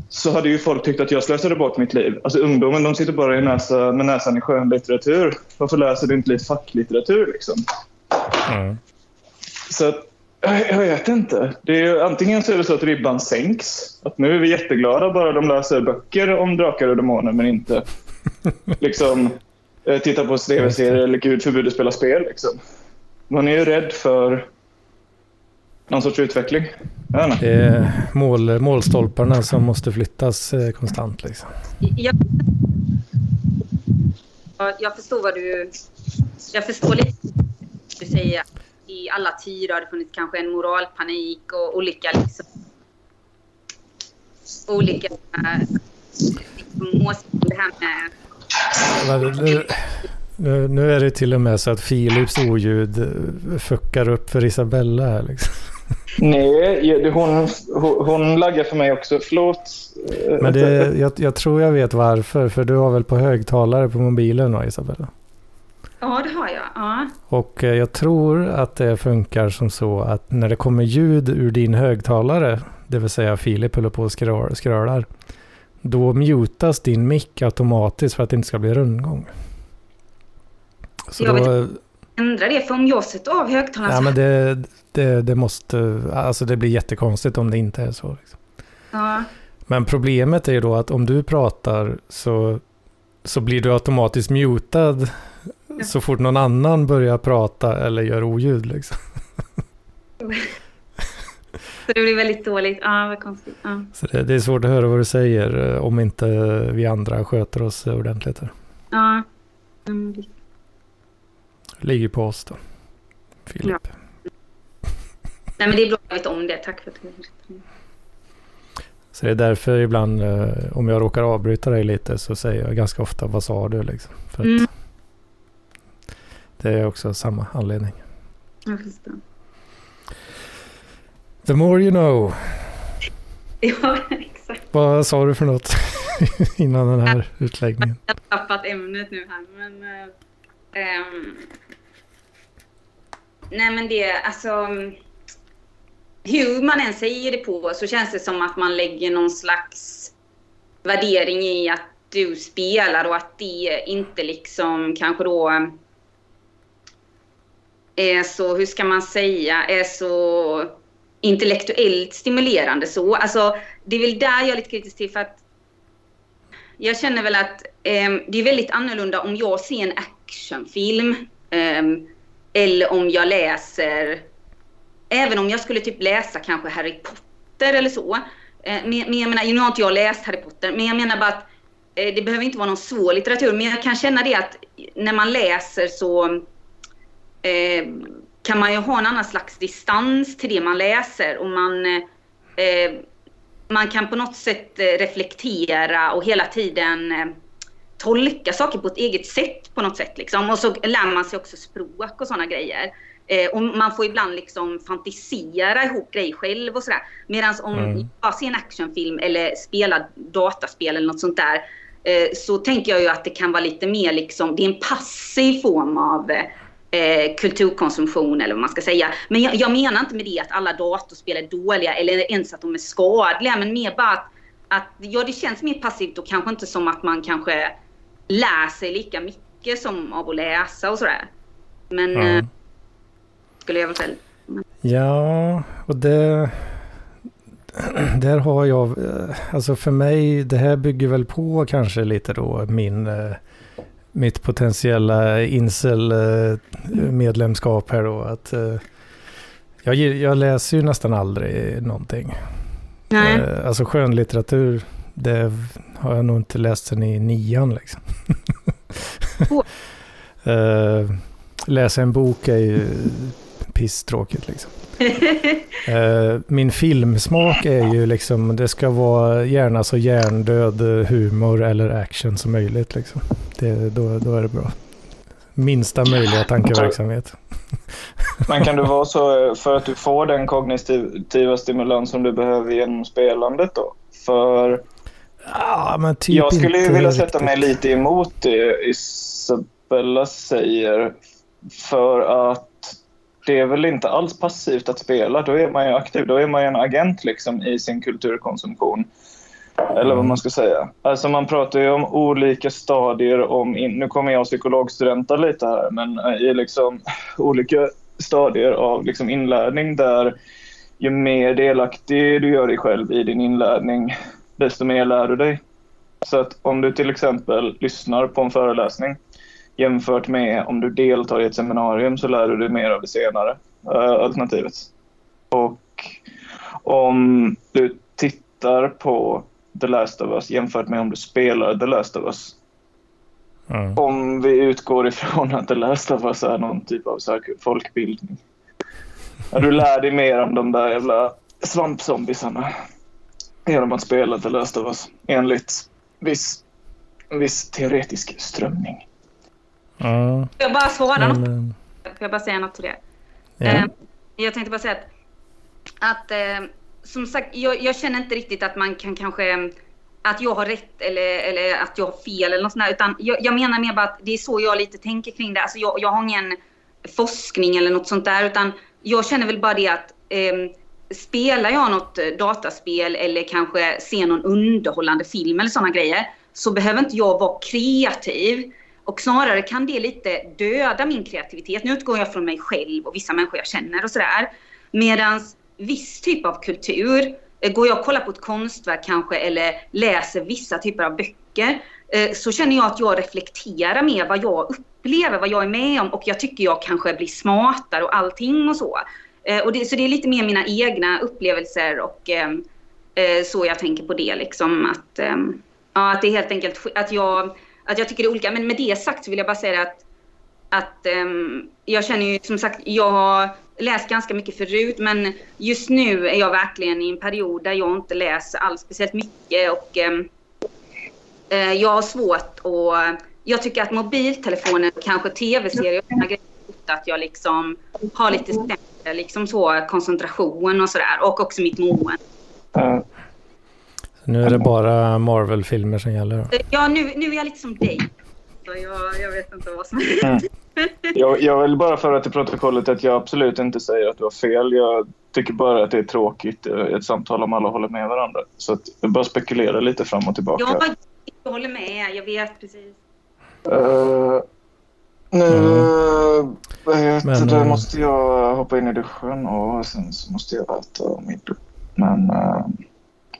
[SPEAKER 3] så hade ju folk tyckt att jag slösade bort mitt liv. Alltså ungdomen, de sitter bara i näsa, med näsan i skönlitteratur. Varför läser du inte lite facklitteratur liksom?
[SPEAKER 1] Mm.
[SPEAKER 3] Så jag vet inte. Det är, antingen så är det så att ribban sänks. Att nu är vi jätteglada bara de läser böcker om drakar och demoner men inte liksom eh, titta på tv-serier eller gud förbjudet spela spel. Liksom. Man är ju rädd för någon sorts utveckling.
[SPEAKER 1] Det är mål, målstolparna som måste flyttas eh, konstant liksom.
[SPEAKER 2] Jag, jag förstår vad du... Jag förstår lite du säger. I alla tider har det funnits kanske en moralpanik och olika liksom... Olika... Liksom, åsikter. det här med...
[SPEAKER 1] Nu, nu, är det till och med så att Philips oljud fuckar upp för Isabella här liksom.
[SPEAKER 3] Nej, hon, hon, hon laggar för mig också. Förlåt. Eh,
[SPEAKER 1] Men det, jag, jag tror jag vet varför. För du har väl på högtalare på mobilen då Isabella?
[SPEAKER 2] Ja, det har jag. Ja.
[SPEAKER 1] Och eh, jag tror att det funkar som så att när det kommer ljud ur din högtalare, det vill säga Filip håller på och skrör- skrölar, då mutas din mick automatiskt för att det inte ska bli rundgång. Så
[SPEAKER 2] Jag
[SPEAKER 1] då,
[SPEAKER 2] Ändra det, för om jag sätter av högtalarna
[SPEAKER 1] ja, men det, det, det måste, alltså det blir jättekonstigt om det inte är så. Liksom.
[SPEAKER 2] Ja.
[SPEAKER 1] Men problemet är ju då att om du pratar så, så blir du automatiskt mutad så fort någon annan börjar prata eller gör oljud. Liksom.
[SPEAKER 2] Så det blir väldigt dåligt. Ja, vad konstigt. Ja.
[SPEAKER 1] Så det, det är svårt att höra vad du säger eh, om inte vi andra sköter oss ordentligt. Här.
[SPEAKER 2] Ja. Mm.
[SPEAKER 1] Ligger på oss då. Filip.
[SPEAKER 2] Nej, men det är bra jag vet om det. Tack för att du.
[SPEAKER 1] Så det är därför ibland eh, om jag råkar avbryta dig lite så säger jag ganska ofta vad sa du liksom. För
[SPEAKER 2] Mm.
[SPEAKER 1] Det är också samma anledning.
[SPEAKER 2] Jag förstår.
[SPEAKER 1] The more you know.
[SPEAKER 2] Ja, exakt.
[SPEAKER 1] Vad sa du för något innan den här utläggningen?
[SPEAKER 2] Jag har tappat ämnet nu här, men... ehm, nej, men det, alltså... Hur man än säger det på så känns det som att man lägger någon slags värdering i att du spelar och att det inte liksom kanske då är så, hur ska man säga, är så intellektuellt stimulerande så. Alltså, det är väl där jag är lite kritisk till för att jag känner väl att eh, det är väldigt annorlunda om jag ser en actionfilm eh, eller om jag läser, även om jag skulle typ läsa kanske Harry Potter eller så. Eh, men, men jag menar, nu har inte jag läst Harry Potter, men jag menar bara att eh, det behöver inte vara någon svår litteratur, men jag kan känna det att när man läser så eh, kan man ju ha en annan slags distans till det man läser och man, eh, man kan på något sätt eh, reflektera och hela tiden tolka saker på ett eget sätt på något sätt. Liksom. Och så lär man sig också språk och sådana grejer. Eh, och man får ibland liksom fantisera ihop grejer själv och sådär. Medan om mm. jag ser en actionfilm eller spelar dataspel eller något sånt där eh, så tänker jag ju att det kan vara lite mer liksom, det är en passiv form av eh, kulturkonsumtion eller vad man ska säga. Men jag, jag, menar inte med det att alla datorspel är dåliga eller ens att de är skadliga, men mer bara att, att ja, det känns mer passivt och kanske inte som att man kanske lär sig lika mycket som av att läsa och sådär. Men mm. eh, skulle jag väl säga.
[SPEAKER 1] Ja, och det... Där har jag, eh, alltså för mig, det här bygger väl på kanske lite då min, eh, mitt potentiella incel-medlemskap här då. Att jag, jag läser ju nästan aldrig någonting. Nej. Alltså skönlitteratur, det har jag nog inte läst sen i nian liksom. Oh. läsa en bok är ju pisstråkigt liksom. uh, min filmsmak är ju liksom, det ska vara gärna så hjärndöd humor eller action som möjligt. Liksom. Det, då, då är det bra. Minsta möjliga tankeverksamhet.
[SPEAKER 3] Men kan det vara så för att du får den kognitiva stimulans som du behöver genom spelandet då? För
[SPEAKER 1] ja, typ
[SPEAKER 3] jag skulle ju vilja sätta mig lite emot det Isabella säger. För att det är väl inte alls passivt att spela. Då är man ju aktiv. Då är man ju en agent liksom i sin kulturkonsumtion. Eller vad man ska säga. Alltså man pratar ju om olika stadier om... nu kommer jag psykologstudenta lite här, men eh, i liksom olika stadier av liksom inlärning där ju mer delaktig du gör dig själv i din inlärning, desto mer lär du dig. Så att om du till exempel lyssnar på en föreläsning Jämfört med om du deltar i ett seminarium så lär du dig mer av det senare uh, alternativet. Och om du tittar på The Last of Us jämfört med om du spelar The Last of Us. Mm. Om vi utgår ifrån att The Last of Us är någon typ av så folkbildning. Du lär dig mer om de där jävla svampzombisarna genom att spela The Last of Us enligt viss, viss teoretisk strömning.
[SPEAKER 2] Får jag bara svara något? Får jag bara säga något till det? Yeah. Eh, jag tänkte bara säga att, att eh, som sagt, jag, jag, känner inte riktigt att man kan kanske att jag har rätt eller, eller att jag har fel eller något sånt där, utan jag, jag, menar mer bara att det är så jag lite tänker kring det. Alltså jag, jag har ingen forskning eller något sånt där, utan jag känner väl bara det att eh, spelar jag något eh, dataspel eller kanske ser någon underhållande film eller sådana grejer, så behöver inte jag vara kreativ. Och snarare kan det lite döda min kreativitet. Nu utgår jag från mig själv och vissa människor jag känner och sådär. Medan viss typ av kultur, eh, går jag och kollar på ett konstverk kanske eller läser vissa typer av böcker, eh, så känner jag att jag reflekterar mer vad jag upplever, vad jag är med om och jag tycker jag kanske blir smartare och allting och så. Eh, och det, så det är lite mer mina egna upplevelser och ehm, eh, så jag tänker på det liksom att, ehm, ja, att det är helt enkelt att jag att jag tycker det är olika. Men med det sagt så vill jag bara säga att, att ehm, jag känner ju som sagt, jag har läst ganska mycket förut men just nu är jag verkligen i en period där jag inte läser alls speciellt mycket och eh, jag har svårt att jag tycker att mobiltelefonen, kanske tv-serier och grejer att jag liksom har lite sämre liksom så, koncentration och sådär. Och också mitt mående.
[SPEAKER 1] Nu är det bara Marvel-filmer som gäller?
[SPEAKER 2] Ja, nu, nu är jag lite som dig. Jag, jag vet inte vad som händer.
[SPEAKER 3] Mm. Jag, jag vill bara föra till protokollet att jag absolut inte säger att du har fel. Jag tycker bara att det är tråkigt i ett samtal om alla håller med varandra. Så att jag bara spekulerar lite fram och tillbaka.
[SPEAKER 2] Ja, jag håller med. Jag vet precis.
[SPEAKER 3] Uh, nu mm. vet, Men, där uh, måste jag hoppa in i duschen och sen så måste jag äta middag. Men uh,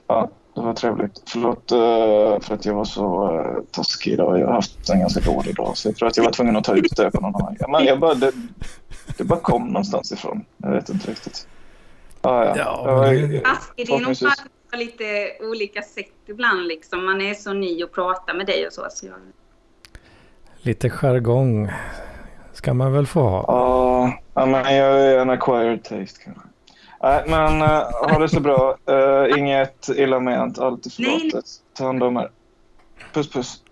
[SPEAKER 3] ja. Det var trevligt. Förlåt uh, för att jag var så taskig idag. Jag har haft en ganska dålig dag. Så jag tror att jag var tvungen att ta ut det på någon annan. Men jag bara, det, det bara kom någonstans ifrån. Jag vet inte riktigt. Ah, ja.
[SPEAKER 2] Ja. Taskig, det är nog bara på lite olika sätt ibland. Liksom. Man är så ny och pratar med dig och så. så jag...
[SPEAKER 1] Lite jargong ska man väl få ha.
[SPEAKER 3] Ja, men jag är en acquired taste kanske. Nej, men uh, ha det så bra. Uh, inget illa ment. Allt är förlåtet. Ta hand om er. Puss, puss.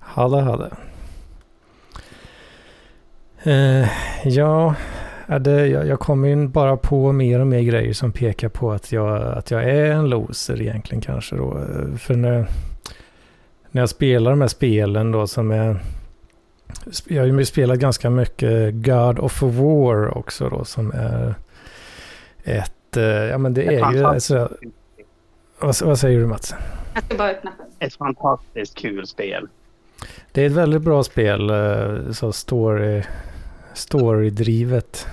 [SPEAKER 1] Ha det, ha det. Eh, ja, ja, det, jag, jag kommer ju bara på mer och mer grejer som pekar på att jag, att jag är en loser egentligen kanske då. För när, när jag spelar de här spelen då som är... Jag har ju spelat ganska mycket God of War också då som är ett... eh, Ja men det
[SPEAKER 4] Ett
[SPEAKER 1] är ju... Alltså, vad, vad säger du Mats?
[SPEAKER 2] Jag ska bara öppna.
[SPEAKER 4] Ett fantastiskt kul spel.
[SPEAKER 1] Det är ett väldigt bra spel, eh, så story, storydrivet.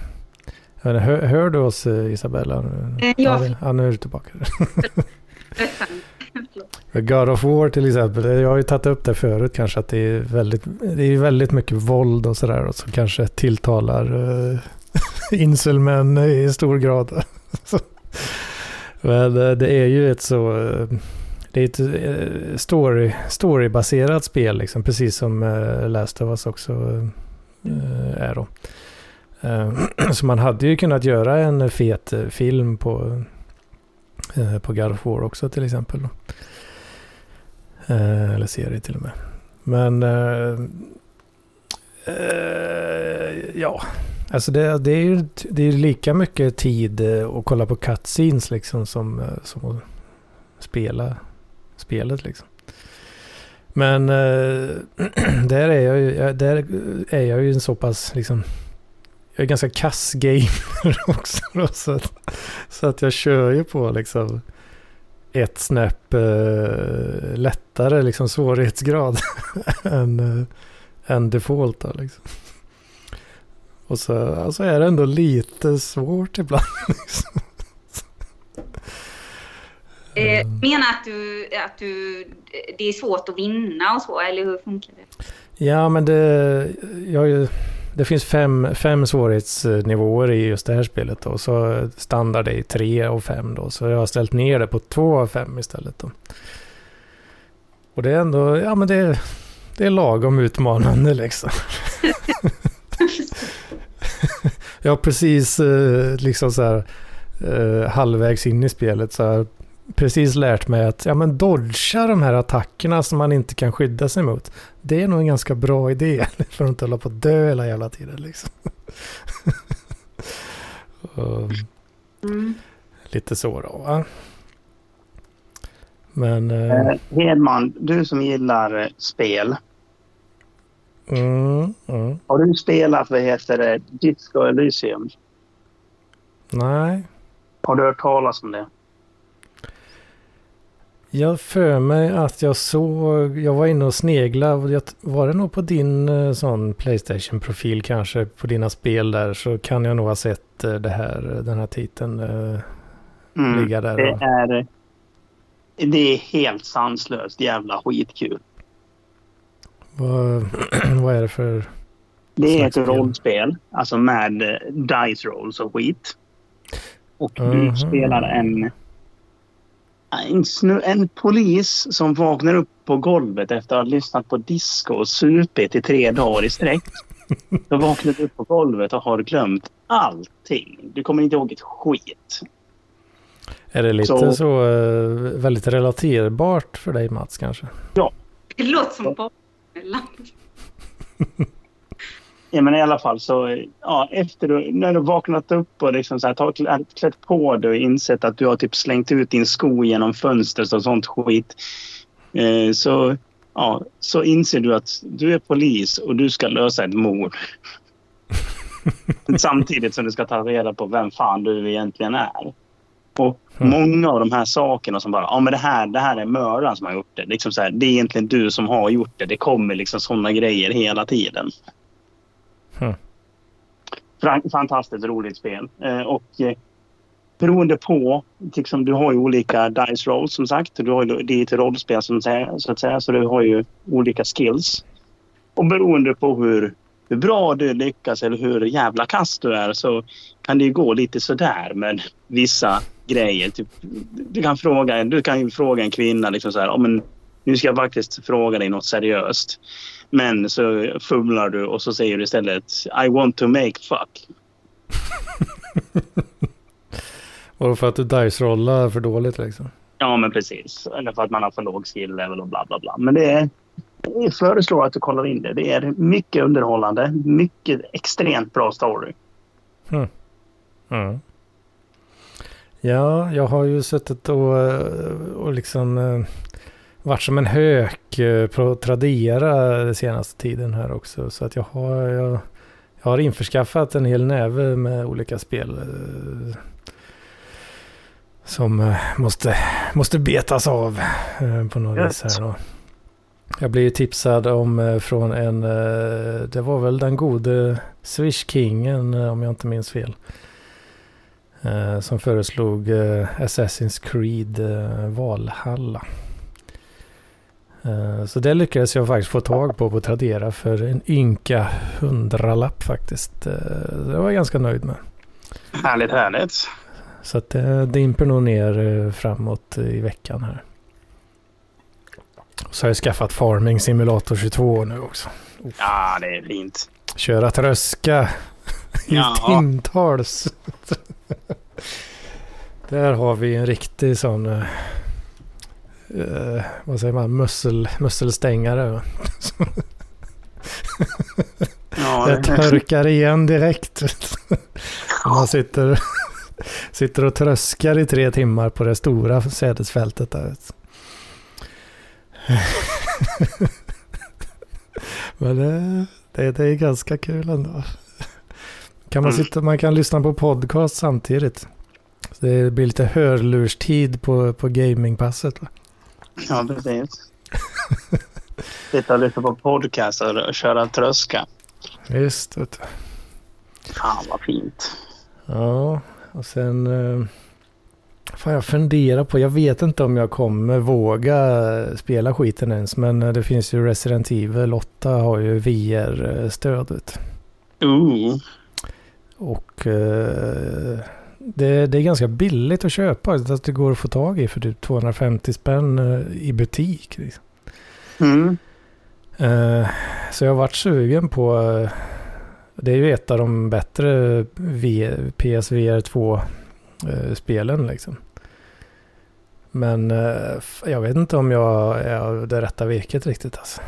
[SPEAKER 1] Hör, hör du oss eh, Isabella?
[SPEAKER 2] Ja.
[SPEAKER 1] Ja, nu är du tillbaka. God of War till exempel. Jag har ju tagit upp det förut kanske att det är väldigt, det är väldigt mycket våld och sådär. Och som kanske tilltalar eh, uh, inselmän i stor grad. Men uh, det är ju ett så... uh, det är ett story, storybaserat spel liksom. Precis som uh, Last of Us också är då. Så man hade ju kunnat göra en fet film på, på God of War också till exempel. Då. Eh, eller serie till och med. Men eh, eh, ja, alltså det, det är ju det är lika mycket tid eh, att kolla på cutscenes liksom som, eh, som att spela spelet liksom. Men eh, där är jag ju, där är jag ju en så pass liksom jag är ganska kass gamer också. Då, så, att, så att jag kör ju på liksom ett snäpp eh, lättare liksom svårighetsgrad än, eh, än default. Då, liksom. Och så alltså är det ändå lite svårt ibland. Liksom.
[SPEAKER 2] Eh,
[SPEAKER 1] Mm.
[SPEAKER 2] menar att du, att du, det är svårt att vinna och så, eller hur funkar det?
[SPEAKER 1] Ja, men det, jag, har ju- det finns fem, fem svårighetsnivåer i just det här spelet. Då. Så standard är tre och fem då. Så jag har ställt ner det på två av fem istället. Då. Och det är ändå, ja men det, det är lagom utmanande liksom. jag har precis eh, liksom så här eh, halvvägs in i spelet så precis lärt mig att ja men dodga de här attackerna som man inte kan skydda sig mot. Det är nog en ganska bra idé för att inte hålla på att dö hela jävla tiden liksom. Och
[SPEAKER 2] Mm.
[SPEAKER 1] lite så då va? Men... eh,
[SPEAKER 4] Eh, Hedman, du som gillar eh, spel.
[SPEAKER 1] mm, mm,
[SPEAKER 4] Har du spelat, vad heter det, Disco Elysium?
[SPEAKER 1] nej.
[SPEAKER 4] Har du hört talas om det?
[SPEAKER 1] Jag för mig att jag såg, jag var inne och sneglade, var det nog på din eh, sån Playstation-profil kanske, på dina spel där, så kan jag nog ha sett eh, det här, den här titeln eh,
[SPEAKER 4] Mm.
[SPEAKER 1] ligga där.
[SPEAKER 4] Det är, det är helt sanslöst jävla skitkul.
[SPEAKER 1] Vad, vad är det för...
[SPEAKER 4] Det är ett rollspel, alltså med eh, dice rolls och skit. Och du
[SPEAKER 1] Mhm.
[SPEAKER 4] spelar en, en, snu- en polis som vaknar upp på golvet efter att ha lyssnat på disco och supit i tre dagar i sträck. Då vaknar du upp på golvet och har glömt allting. Du kommer inte ihåg ett skit.
[SPEAKER 1] Är det lite
[SPEAKER 4] Så-
[SPEAKER 1] så, eh, väldigt relaterbart för dig Mats kanske?
[SPEAKER 2] Det låter som barnlämp.
[SPEAKER 4] Ja, men i alla fall så, ja, efter du, när du vaknat upp och liksom så här, tagit, klätt- på dig och insett att du har typ slängt ut din sko genom fönstret och sånt skit. Eh, så, ja, så inser du att du är polis och du ska lösa ett mord. Samtidigt som du ska ta reda på vem fan du egentligen är. Och många av de här sakerna som bara, ja men det här, det här är mördaren som har gjort det. Liksom så här, det är egentligen du som har gjort det. Det kommer liksom sådana grejer hela tiden. Fantastiskt roligt spel. Eh, och eh, beroende på, liksom, du har ju olika dice rolls som sagt. Du har ju, det är ett rollspel som så att säga, så du har ju olika skills. Och beroende på hur, hur bra du lyckas eller hur jävla kast du är så kan det ju gå lite sådär med vissa grejer. Typ, du, kan fråga, du kan ju fråga en kvinna liksom så här, oh, men, nu ska jag faktiskt fråga dig något seriöst. Men så fumlar du och så säger du istället I want to make fuck.
[SPEAKER 1] Var för att du dice-rollar för dåligt liksom?
[SPEAKER 4] Ja, men precis. Eller för att man har för låg skill level och bla bla bla. Men det är... Jag föreslår att du kollar in det. Det är mycket underhållande. Mycket extremt bra story.
[SPEAKER 1] Mm. Mm. Ja, jag har ju suttit och, och liksom eh, varit som en hök eh, på Tradera den senaste tiden här också. Så att jag har, jag, jag har införskaffat en hel näve med olika spel. Eh, som måste, måste betas av på något vis här då. Jag blev tipsad om från en, det var väl den gode Swish-kingen om jag inte minns fel. Som föreslog Assassin's Creed Valhalla. Så det lyckades jag faktiskt få tag på på Tradera för en ynka hundralapp faktiskt. Det var jag ganska nöjd med.
[SPEAKER 4] Härligt, härligt.
[SPEAKER 1] Så att det dimper nog ner framåt i veckan här. Så har jag skaffat Farming Simulator 22 nu också.
[SPEAKER 4] Uff. Ja, det är fint.
[SPEAKER 1] Köra tröska i ja. timtals. Där har vi en riktig sån... Uh, vad säger man? Mussel, musselstängare. Ja, jag törkar igen direkt. man sitter, sitter och tröskar i tre timmar på det stora sädesfältet där. Men det, det, det, är ganska kul ändå. Kan man, sitta, man kan lyssna på podcast samtidigt. Så det blir lite hörlurstid på, på gamingpasset. Va?
[SPEAKER 4] Ja, precis. Sitta och lyssna på podcast och köra tröska.
[SPEAKER 1] Visst. Vet du.
[SPEAKER 4] Fan vad fint.
[SPEAKER 1] Ja, och sen... Eh, fan jag funderar på, jag vet inte om jag kommer våga spela skiten ens. Men det finns ju Resident Evil 8 har ju VR-stödet.
[SPEAKER 4] Ooh.
[SPEAKER 1] Och eh, det, det, är ganska billigt att köpa. Att det går att få tag i för typ 250 spänn eh, i butik. Liksom.
[SPEAKER 4] Mm.
[SPEAKER 1] Eh, så jag har varit sugen på... Eh, det är ju ett av de bättre PSVR 2-spelen liksom. Men jag vet inte om jag är det rätta virket riktigt alltså.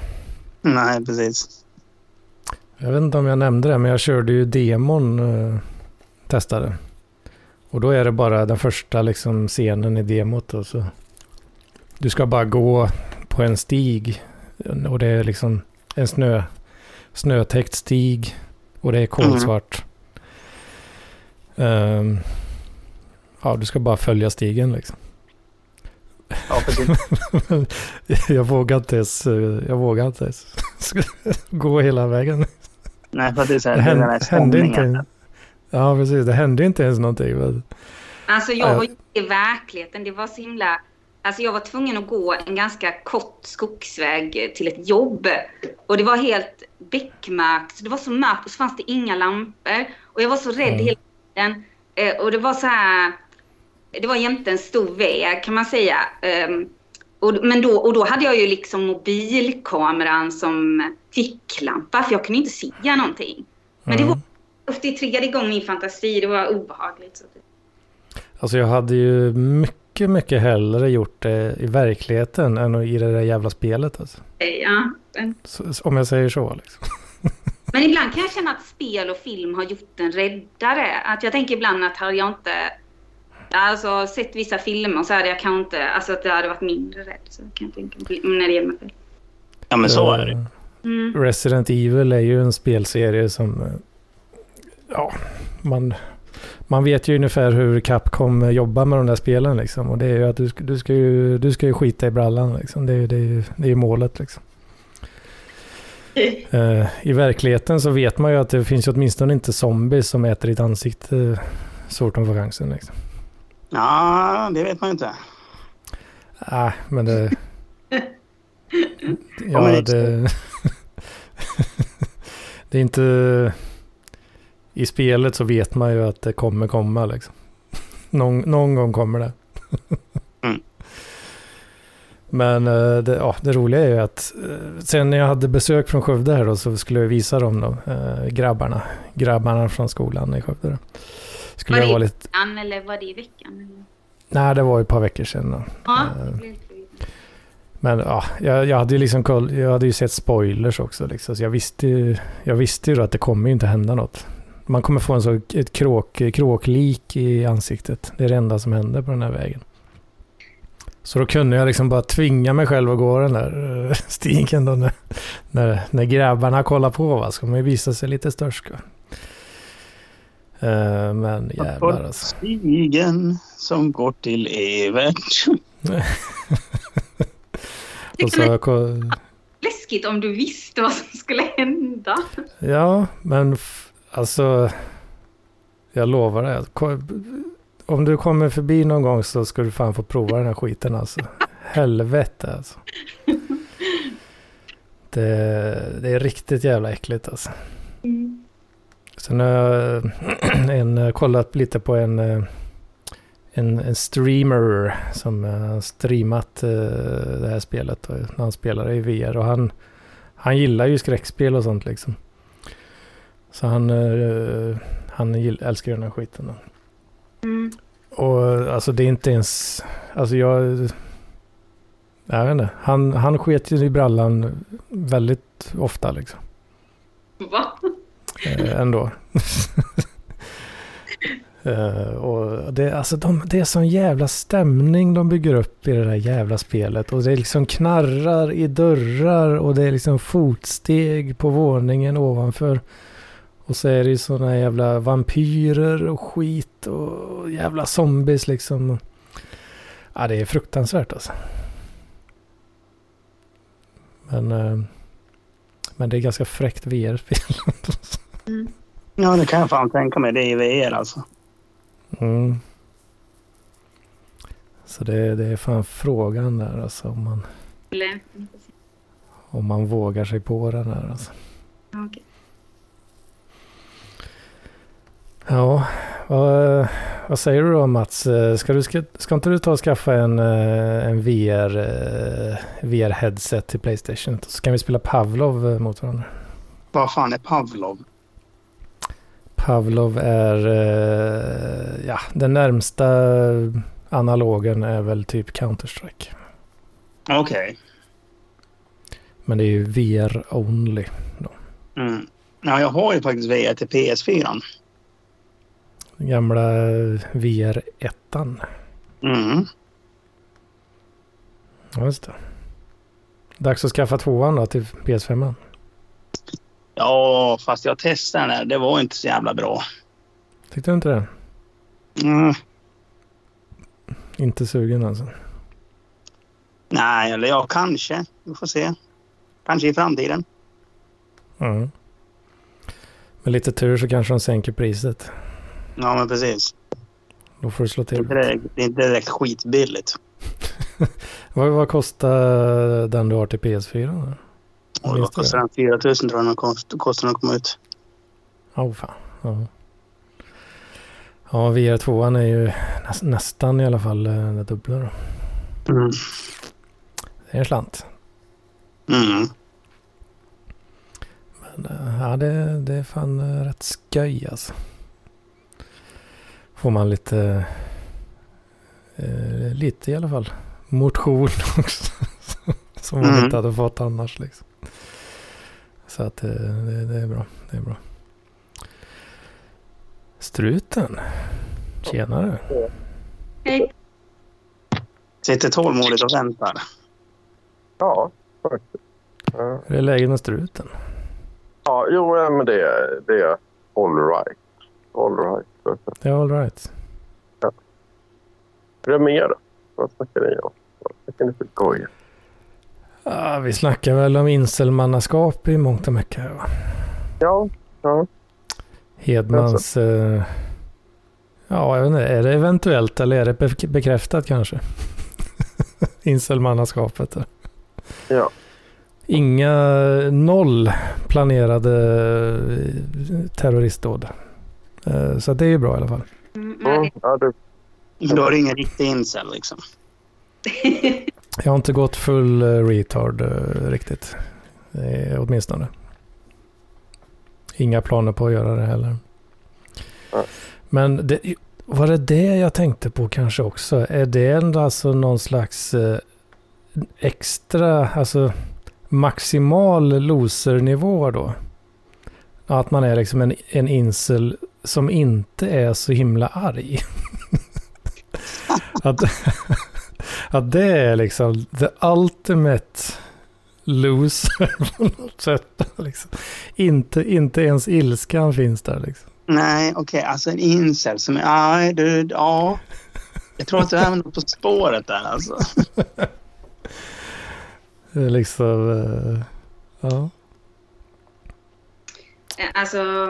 [SPEAKER 4] Nej, precis.
[SPEAKER 1] Jag vet inte om jag nämnde det, men jag körde ju demon. Testade. Och då är det bara den första liksom scenen i demot. Och så. Du ska bara gå på en stig. Och det är liksom en snö, snötäckt stig. Och det är kolsvart. Mm. Um, ja, du ska bara följa stigen liksom.
[SPEAKER 4] Ja,
[SPEAKER 1] jag vågar inte ens, jag vågar inte ens gå hela vägen.
[SPEAKER 4] Nej, för det är så här, det hände, hände inte.
[SPEAKER 1] Ja, precis. Det hände inte ens någonting. Men...
[SPEAKER 2] Alltså jag var ju i verkligheten. Det var så himla... Alltså jag var tvungen att gå en ganska kort skogsväg till ett jobb. Och det var helt beckmörkt. Det var så mörkt och så fanns det inga lampor. Och jag var så rädd mm. hela tiden. Eh, och det var så här... Det var jämte en stor väg kan man säga. Um, och, men då, och då hade jag ju liksom mobilkameran som ficklampa för jag kunde inte se någonting. Men mm. det var det triggade igång min fantasi. Det var obehagligt.
[SPEAKER 1] Alltså jag hade ju mycket, mycket hellre gjort det i verkligheten än i det där jävla spelet. Alltså.
[SPEAKER 2] Ja.
[SPEAKER 1] Så, om jag säger så. Liksom.
[SPEAKER 2] Men ibland kan jag känna att spel och film har gjort en räddare. Att jag tänker ibland att hade jag inte alltså, sett vissa filmer så hade jag kanske inte, alltså att det hade varit mindre rädd. Så kan jag tänka när det gäller mig själv.
[SPEAKER 4] Ja men så är det.
[SPEAKER 1] Mm. Resident Evil är ju en spelserie som eh, ja, man, man vet ju ungefär hur Capcom jobbar med de där spelen liksom. Och det är ju att du, du, ska, ju, du ska ju skita i brallan liksom. Det är ju det är, målet liksom. Uh, I verkligheten så vet man ju att det finns ju åtminstone inte zombies som äter ditt ansikte så fort de får chansen. Liksom.
[SPEAKER 4] Ja, det vet man ju inte.
[SPEAKER 1] Nej, äh, men det... ja, det... det är inte i spelet så vet man ju att det kommer komma liksom. Någon, någon gång kommer det. mm. Men eh, det, ja, det roliga är ju att eh, sen när jag hade besök från Skövde här då så skulle jag visa dem då, eh, grabbarna, grabbarna från skolan i Skövde. Då. Skulle
[SPEAKER 2] Var
[SPEAKER 1] jag
[SPEAKER 2] det
[SPEAKER 1] vara
[SPEAKER 2] i
[SPEAKER 1] lite,
[SPEAKER 2] veckan eller var det i veckan? Eller?
[SPEAKER 1] nej det var ju ett par veckor sedan. Då.
[SPEAKER 2] Ja,
[SPEAKER 1] Men ja, jag, jag hade ju liksom koll, jag hade ju sett spoilers också liksom, så jag visste ju, jag visste ju då att det kommer ju inte hända något. Man kommer få en så, ett kråk, kråklik i ansiktet. Det är det enda som händer på den här vägen. Så då kunde jag liksom bara tvinga mig själv att gå den där eh, stigen då när, när, när grabbarna kollar på va, ska man ju visa sig lite störsk. va. Eh, men jävlar alltså.
[SPEAKER 4] Stigen som går till Evert.
[SPEAKER 1] Och så,
[SPEAKER 2] läskigt om du visste vad som skulle hända.
[SPEAKER 1] Ja, men alltså. Jag lovar dig. Om du kommer förbi någon gång så ska du fan få prova den här skiten alltså. Helvete alltså. Det, det är riktigt jävla äckligt alltså.
[SPEAKER 2] Mm.
[SPEAKER 1] Sen har jag en, kollat lite på en, eh, en, en streamer som eh, har streamat eh, det här spelet. och han spelar i VR. Och han, han gillar ju skräckspel och sånt liksom. Så han, eh, han älskar den här skiten.
[SPEAKER 2] Mm.
[SPEAKER 1] Och alltså det är inte ens... Alltså jag... Jag vet inte. Han, han sket ju i brallan väldigt ofta liksom.
[SPEAKER 2] Va?
[SPEAKER 1] eh, ändå. Eh, och det, alltså de, det är sån jävla stämning de bygger upp i det där jävla spelet. Och det liksom knarrar i dörrar och det är liksom fotsteg på våningen ovanför. Och så är det ju såna jävla vampyrer och skit och jävla zombies liksom. Ja, det är fruktansvärt alltså. Men, eh, men det är ganska fräckt VR-spel.
[SPEAKER 2] Mm.
[SPEAKER 4] Ja, det kan jag fan tänka mig. Det är i VR alltså.
[SPEAKER 1] Mm. Så det, det är fan frågan där alltså om man, om man vågar sig på den här alltså.
[SPEAKER 2] ja, okej.
[SPEAKER 1] Ja, vad, vad säger du då Mats? Eh, Ska, du, ska, ska inte du ta och skaffa en, eh, en VR, eh, VR-headset till Playstation? Så kan vi spela Pavlov mot varandra.
[SPEAKER 4] Vad fan är Pavlov?
[SPEAKER 1] Pavlov är, ja, den närmsta analogen är väl typ Counter-Strike.
[SPEAKER 4] Okej.
[SPEAKER 1] Men det är ju VR only.
[SPEAKER 4] Mm. Ja, jag har ju faktiskt VR till PS4.
[SPEAKER 1] Den gamla VR 1
[SPEAKER 4] Mm.
[SPEAKER 1] Ja, just det. Dags att skaffa tvåan då till PS5.
[SPEAKER 4] Ja, fast jag testade den där. Det var inte så jävla bra.
[SPEAKER 1] Tyckte du inte det?
[SPEAKER 4] Mm.
[SPEAKER 1] Inte sugen alltså.
[SPEAKER 4] Nej, eller ja, kanske. Vi får se. Kanske i framtiden.
[SPEAKER 1] Mm. Med lite tur så kanske de sänker priset.
[SPEAKER 4] Ja, men precis.
[SPEAKER 1] Då får du slå till.
[SPEAKER 4] direkt, det är inte direkt skitbilligt.
[SPEAKER 1] Vad, vad kostar den du har till PS4? då?
[SPEAKER 4] Och vad kostar den? 4 000 tror jag den kost, kostar den att komma ut.
[SPEAKER 1] Åh oh, fan. Ja. ja, VR 2 är ju näs, nästan i alla fall eh, det dubbla då.
[SPEAKER 4] Mm.
[SPEAKER 1] Det är en slant.
[SPEAKER 4] Mm.
[SPEAKER 1] Men eh, ja, det, det är fan eh, rätt skoj alltså. Får man lite, eh, lite i alla fall, motion också. Som man
[SPEAKER 4] Mm.
[SPEAKER 1] inte hade fått annars liksom. Så att eh, det, det är bra. Det är bra. Struten. Tjenare.
[SPEAKER 2] Hej.
[SPEAKER 4] Sitter tålmodigt och väntar.
[SPEAKER 5] Ja, faktiskt.
[SPEAKER 1] Hur är läget med struten?
[SPEAKER 5] ja jo, men det, är- det är all right. All right.
[SPEAKER 1] Det är all right.
[SPEAKER 5] Hur är det med er då? Vad snackar ni om? Vad snackar ni för skoj?
[SPEAKER 1] Ja, vi snackar väl om inselmannaskap i mångt och mycket. Va?
[SPEAKER 5] Ja, ja.
[SPEAKER 1] Hedmans... Eh, ja, jag vet inte. Är det eventuellt eller är det be- bekräftat kanske? Inselmannaskapet. där.
[SPEAKER 5] Ja.
[SPEAKER 1] Inga noll planerade eh, terroristdåd. Eh, Så det är ju bra i alla fall.
[SPEAKER 2] Mm, ja,
[SPEAKER 5] det,
[SPEAKER 4] är det ingen riktig incel liksom.
[SPEAKER 1] Jag har inte gått full eh, retard eh, riktigt. Eh, åtminstone. Inga planer på att göra det heller. Men det, var det det jag tänkte på kanske också? Är det ändå alltså någon slags extra, alltså maximal losernivå då? Att man är liksom en, en insel som inte är så himla arg. att, att det är liksom the ultimate loser på något sätt. Liksom. Inte, inte ens ilskan finns där liksom.
[SPEAKER 4] Nej, okej, alltså en incel som... Ja, du, ja. Jag tror att du är även på spåret där alltså.
[SPEAKER 1] Det är liksom, eh, ja.
[SPEAKER 2] Alltså,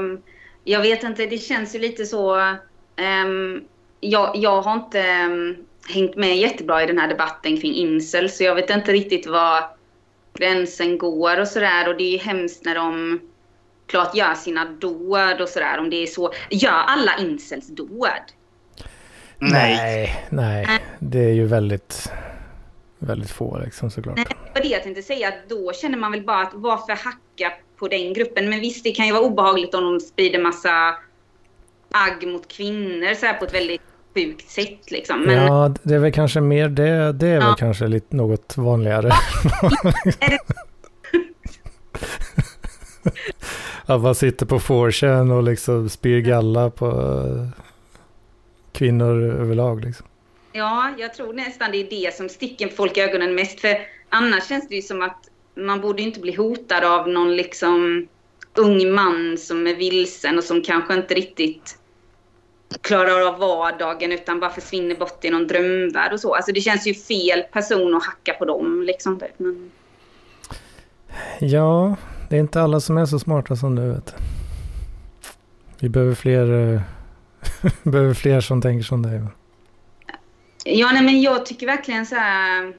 [SPEAKER 2] jag vet inte, det känns ju lite så... ehm, jag, jag har inte ehm, hängt med jättebra i den här debatten kring incel, så jag vet inte riktigt var gränsen går och sådär. Och det är ju hemskt när de klart gör sina dåd och sådär. Om det är så. Gör alla incels dåd?
[SPEAKER 4] Nej.
[SPEAKER 1] Nej, nej. Det är ju väldigt, väldigt få liksom såklart.
[SPEAKER 2] Nej, det var det jag tänkte säga. Att då känner man väl bara att varför hacka på den gruppen? Men visst, det kan ju vara obehagligt om de sprider massa agg mot kvinnor så här på ett väldigt sjukt sätt liksom. Men
[SPEAKER 1] Ja, det är väl kanske mer det. Det är väl
[SPEAKER 2] Ja.
[SPEAKER 1] kanske lite något vanligare. Att man sitter på 4chan och liksom spyr galla på eh, kvinnor överlag liksom.
[SPEAKER 2] ja, jag tror nästan det är det som sticker folk i ögonen mest. För annars känns det ju som att man borde inte bli hotad av någon liksom ung man som är vilsen och som kanske inte riktigt klarar av vardagen utan bara försvinner bort i någon drömvärld och så. Alltså det känns ju fel person att hacka på dem liksom. typ. Men,
[SPEAKER 1] Ja, det är inte alla som är så smarta som du vet. Vi behöver fler, eh, behöver fler som tänker som dig.
[SPEAKER 2] ja, nej, men jag tycker verkligen så här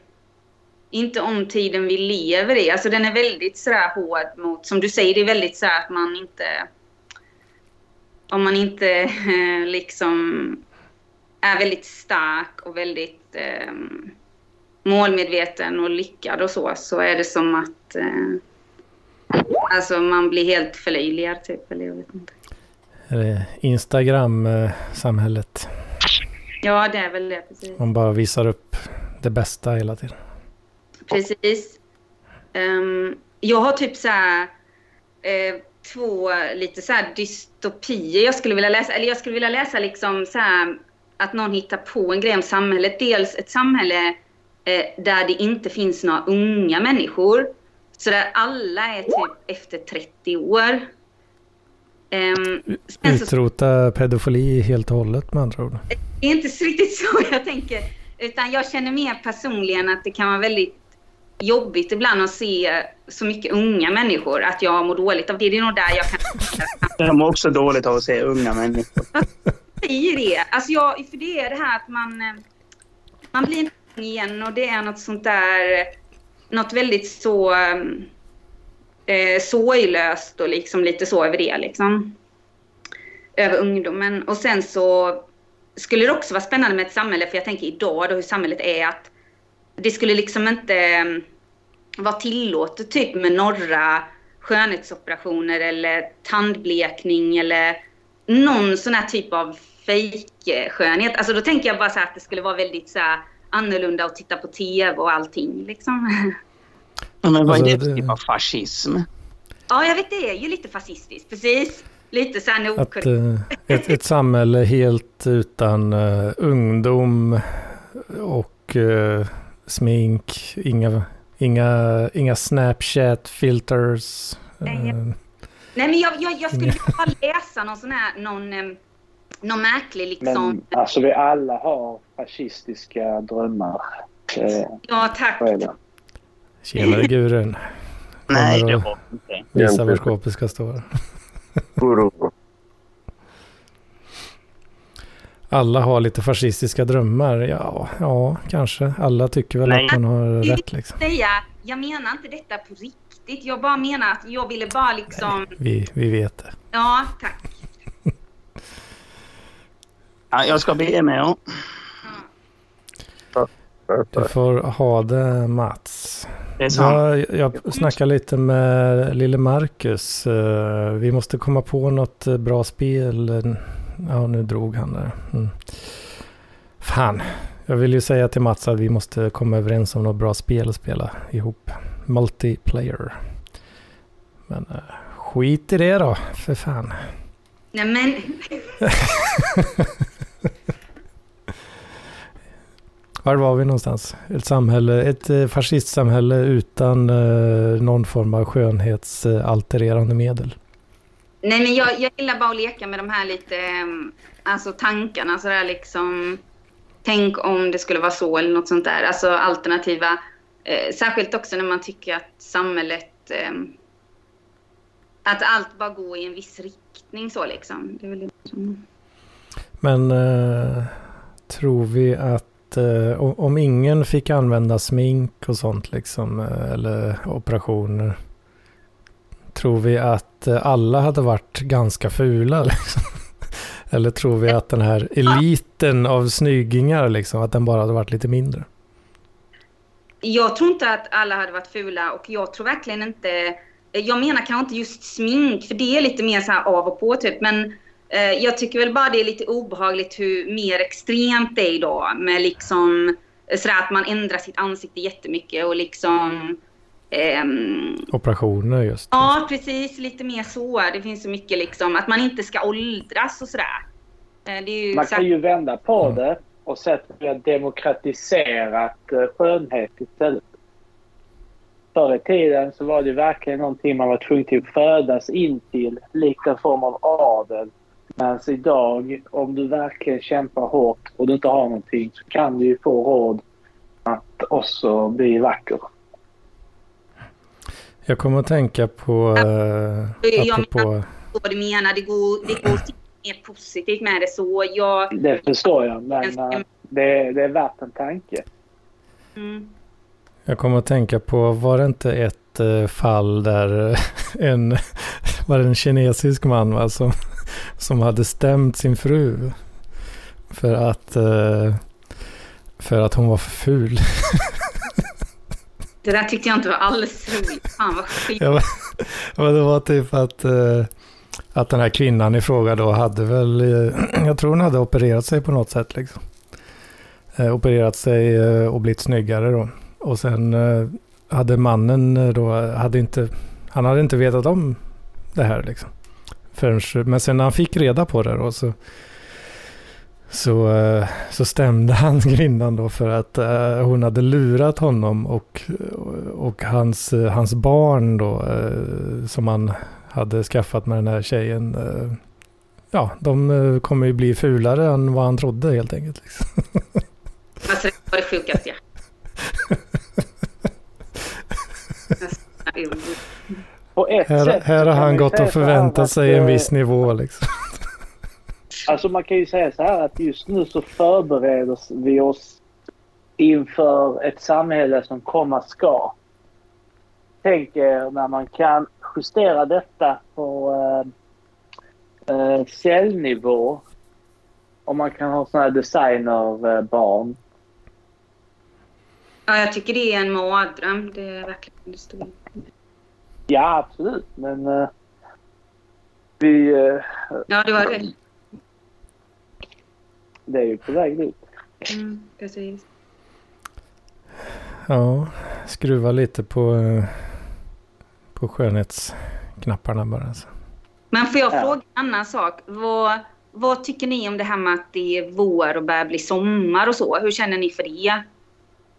[SPEAKER 2] inte om tiden vi lever i. Alltså den är väldigt så här hård mot, som du säger, det är väldigt så att man inte om man inte eh, liksom är väldigt stark och väldigt eh, målmedveten och lyckad och så, så är det som att eh, alltså man blir helt förlöjligad typ, eller jag vet inte.
[SPEAKER 1] Instagram-samhället.
[SPEAKER 2] Ja, det är väl det, precis.
[SPEAKER 1] Man bara visar upp det bästa hela tiden.
[SPEAKER 2] Precis. Ehm, jag har typ så här eh, två lite så här dystopier jag skulle vilja läsa. Eller jag skulle vilja läsa liksom så här att någon hittar på en grej om samhället. Dels ett samhälle eh, där det inte finns några unga människor. Så där alla är typ efter 30 år. Så
[SPEAKER 1] Utrota pedofili helt och hållet med andra ord.
[SPEAKER 2] det är inte riktigt så jag tänker. Utan jag känner mer personligen att det kan vara väldigt jobbigt ibland att se så mycket unga människor. Att jag mår dåligt av det. Det är nog där jag kan
[SPEAKER 4] De mår också dåligt av att se unga människor.
[SPEAKER 2] säga det. Alltså jag, för det är det här att man, eh, man blir ung igen och det är något sånt där, något väldigt så eh, sorglöst och liksom lite så över det liksom. Över ungdomen. Och sen så skulle det också vara spännande med ett samhälle, för jag tänker idag då hur samhället är att det skulle liksom inte eh, vara tillåtet typ med några skönhetsoperationer eller tandblekning eller någon sån här typ av fejkskönhet. Alltså då tänker jag bara så här att det skulle vara väldigt så här annorlunda att titta på tv och allting liksom.
[SPEAKER 4] Ja, men vad är
[SPEAKER 1] Alltså,
[SPEAKER 4] det för typ av fascism?
[SPEAKER 2] Ja, jag vet det är ju lite fascistiskt, precis. Lite så här
[SPEAKER 1] Att
[SPEAKER 2] okorrekt.
[SPEAKER 1] eh, ett, ett samhälle helt utan eh, ungdom och eh, smink, inga, inga, inga Snapchat-filters.
[SPEAKER 2] Nej,
[SPEAKER 1] eh,
[SPEAKER 2] Nej, men jag, jag, jag skulle vilja bara läsa någon sån här, någon, eh, någon märklig liksom.
[SPEAKER 6] Men alltså vi alla har fascistiska drömmar. Eh,
[SPEAKER 2] Ja, tack.
[SPEAKER 1] Tjenare guren.
[SPEAKER 4] Nej, det var inte.
[SPEAKER 1] Visa var skåpet ska stå. Alla har lite fascistiska drömmar. Ja, ja kanske. Alla tycker väl
[SPEAKER 4] Nej.
[SPEAKER 1] att man har rätt liksom.
[SPEAKER 2] Säga, jag menar inte detta på riktigt. Jag bara menar att jag ville bara liksom...
[SPEAKER 1] Vi, vi vet det.
[SPEAKER 2] Ja, tack.
[SPEAKER 4] Ja, jag ska be mig. Ja.
[SPEAKER 1] Du får ha det Mats.
[SPEAKER 4] Det.
[SPEAKER 1] Jag, jag snackar lite med lille Marcus. Eh, Vi måste komma på något eh, bra spel. Ja, nu drog han där. Mm. Fan, jag vill ju säga till Mats att vi måste komma överens om något bra spel att spela ihop. Multiplayer. Men eh, skit i det då, för fan.
[SPEAKER 2] Nej men,
[SPEAKER 1] Var var vi någonstans? Ett samhälle, ett eh, fascistsamhälle utan eh, någon form av skönhetsaltererande medel
[SPEAKER 2] nej men jag, jag gillar bara att leka med de här lite, ehm, alltså tankarna sådär liksom. Tänk om det skulle vara så eller något sånt där. Alltså alternativa. Eh, särskilt också när man tycker att samhället, Eh, att allt bara går i en viss riktning så liksom. Det är väl.
[SPEAKER 1] Men eh, tror vi att eh, om, ingen fick använda smink och sånt liksom, eh, eller operationer. Tror vi att eh, alla hade varit ganska fula liksom? Eller tror vi att den här eliten av snyggingar liksom, att den bara hade varit lite mindre?
[SPEAKER 2] Jag tror inte att alla hade varit fula och jag tror verkligen inte... Eh, jag menar kanske inte just smink, för det är lite mer så här av och på typ. Men eh, jag tycker väl bara det är lite obehagligt hur mer extremt det är idag. Med liksom eh, sådär att man ändrar sitt ansikte jättemycket och liksom ehm,
[SPEAKER 1] Operationer just.
[SPEAKER 2] ja, precis. Lite mer så. Det finns så mycket liksom att man inte ska åldras och sådär. Eh, det är ju
[SPEAKER 6] Man kan ju vända på
[SPEAKER 1] Mm.
[SPEAKER 6] det och säga att vi har demokratiserat skönhet istället. Förr i tiden så var det verkligen någonting man var tvungen till att födas in till, likt en form av adel. Men idag, om du verkligen kämpar hårt och du inte har någonting så kan du ju få råd att också bli vacker.
[SPEAKER 1] Jag kommer att tänka på, eh,
[SPEAKER 2] Jag
[SPEAKER 1] apropå,
[SPEAKER 2] vad du menar. Det går, det går mer positivt med det så. Jag,
[SPEAKER 6] Det förstår jag, men eh, det, det är värt en tanke.
[SPEAKER 2] mm,
[SPEAKER 1] jag kommer att tänka på, var det inte ett eh, fall där en, var det en kinesisk man va, som, som hade stämt sin fru för att, för att hon var för ful.
[SPEAKER 2] det där tyckte jag inte var alls roligt. Fan vad skit.
[SPEAKER 1] Ja, men- det var typ att, eh, att den här kvinnan i fråga då hade väl, eh, jag tror hon hade opererat sig på något sätt liksom. Eh, opererat sig och blivit snyggare då. Och sen hade mannen då, hade inte, han hade inte vetat om det här liksom. Förrän, men sen när han fick reda på det då så, så, eh, så stämde han kvinnan då för att eh, hon hade lurat honom och, och hans, eh, hans barn då som han hade skaffat med den här tjejen. Ja, de kommer ju bli fulare än vad han trodde helt enkelt. Liksom.
[SPEAKER 2] Alltså det var det sjukaste jag.
[SPEAKER 6] På ett
[SPEAKER 1] Här,
[SPEAKER 6] sätt
[SPEAKER 1] här har han gått och förväntat
[SPEAKER 6] att,
[SPEAKER 1] sig en viss nivå liksom.
[SPEAKER 6] Alltså man kan ju säga så här att just nu så förbereder vi oss inför ett samhälle som komma ska. Tänk er när man kan justera detta på eh, eh, cellnivå. Och man kan ha såna här designerbarn.
[SPEAKER 2] Ja, jag tycker det är en mardröm. Det är verkligen det stora.
[SPEAKER 6] Ja, absolut. Men eh, vi, eh,
[SPEAKER 2] Ja, det var det.
[SPEAKER 6] Det är ju på väg dit.
[SPEAKER 2] Mm, precis.
[SPEAKER 1] Ja, skruva lite på, eh, på skönhetsknapparna bara. Alltså.
[SPEAKER 2] Men får jag
[SPEAKER 6] Ja.
[SPEAKER 2] fråga en annan sak? Vad, vad tycker ni om det här med att det är vår och börjar bli sommar och så? Hur känner ni för det?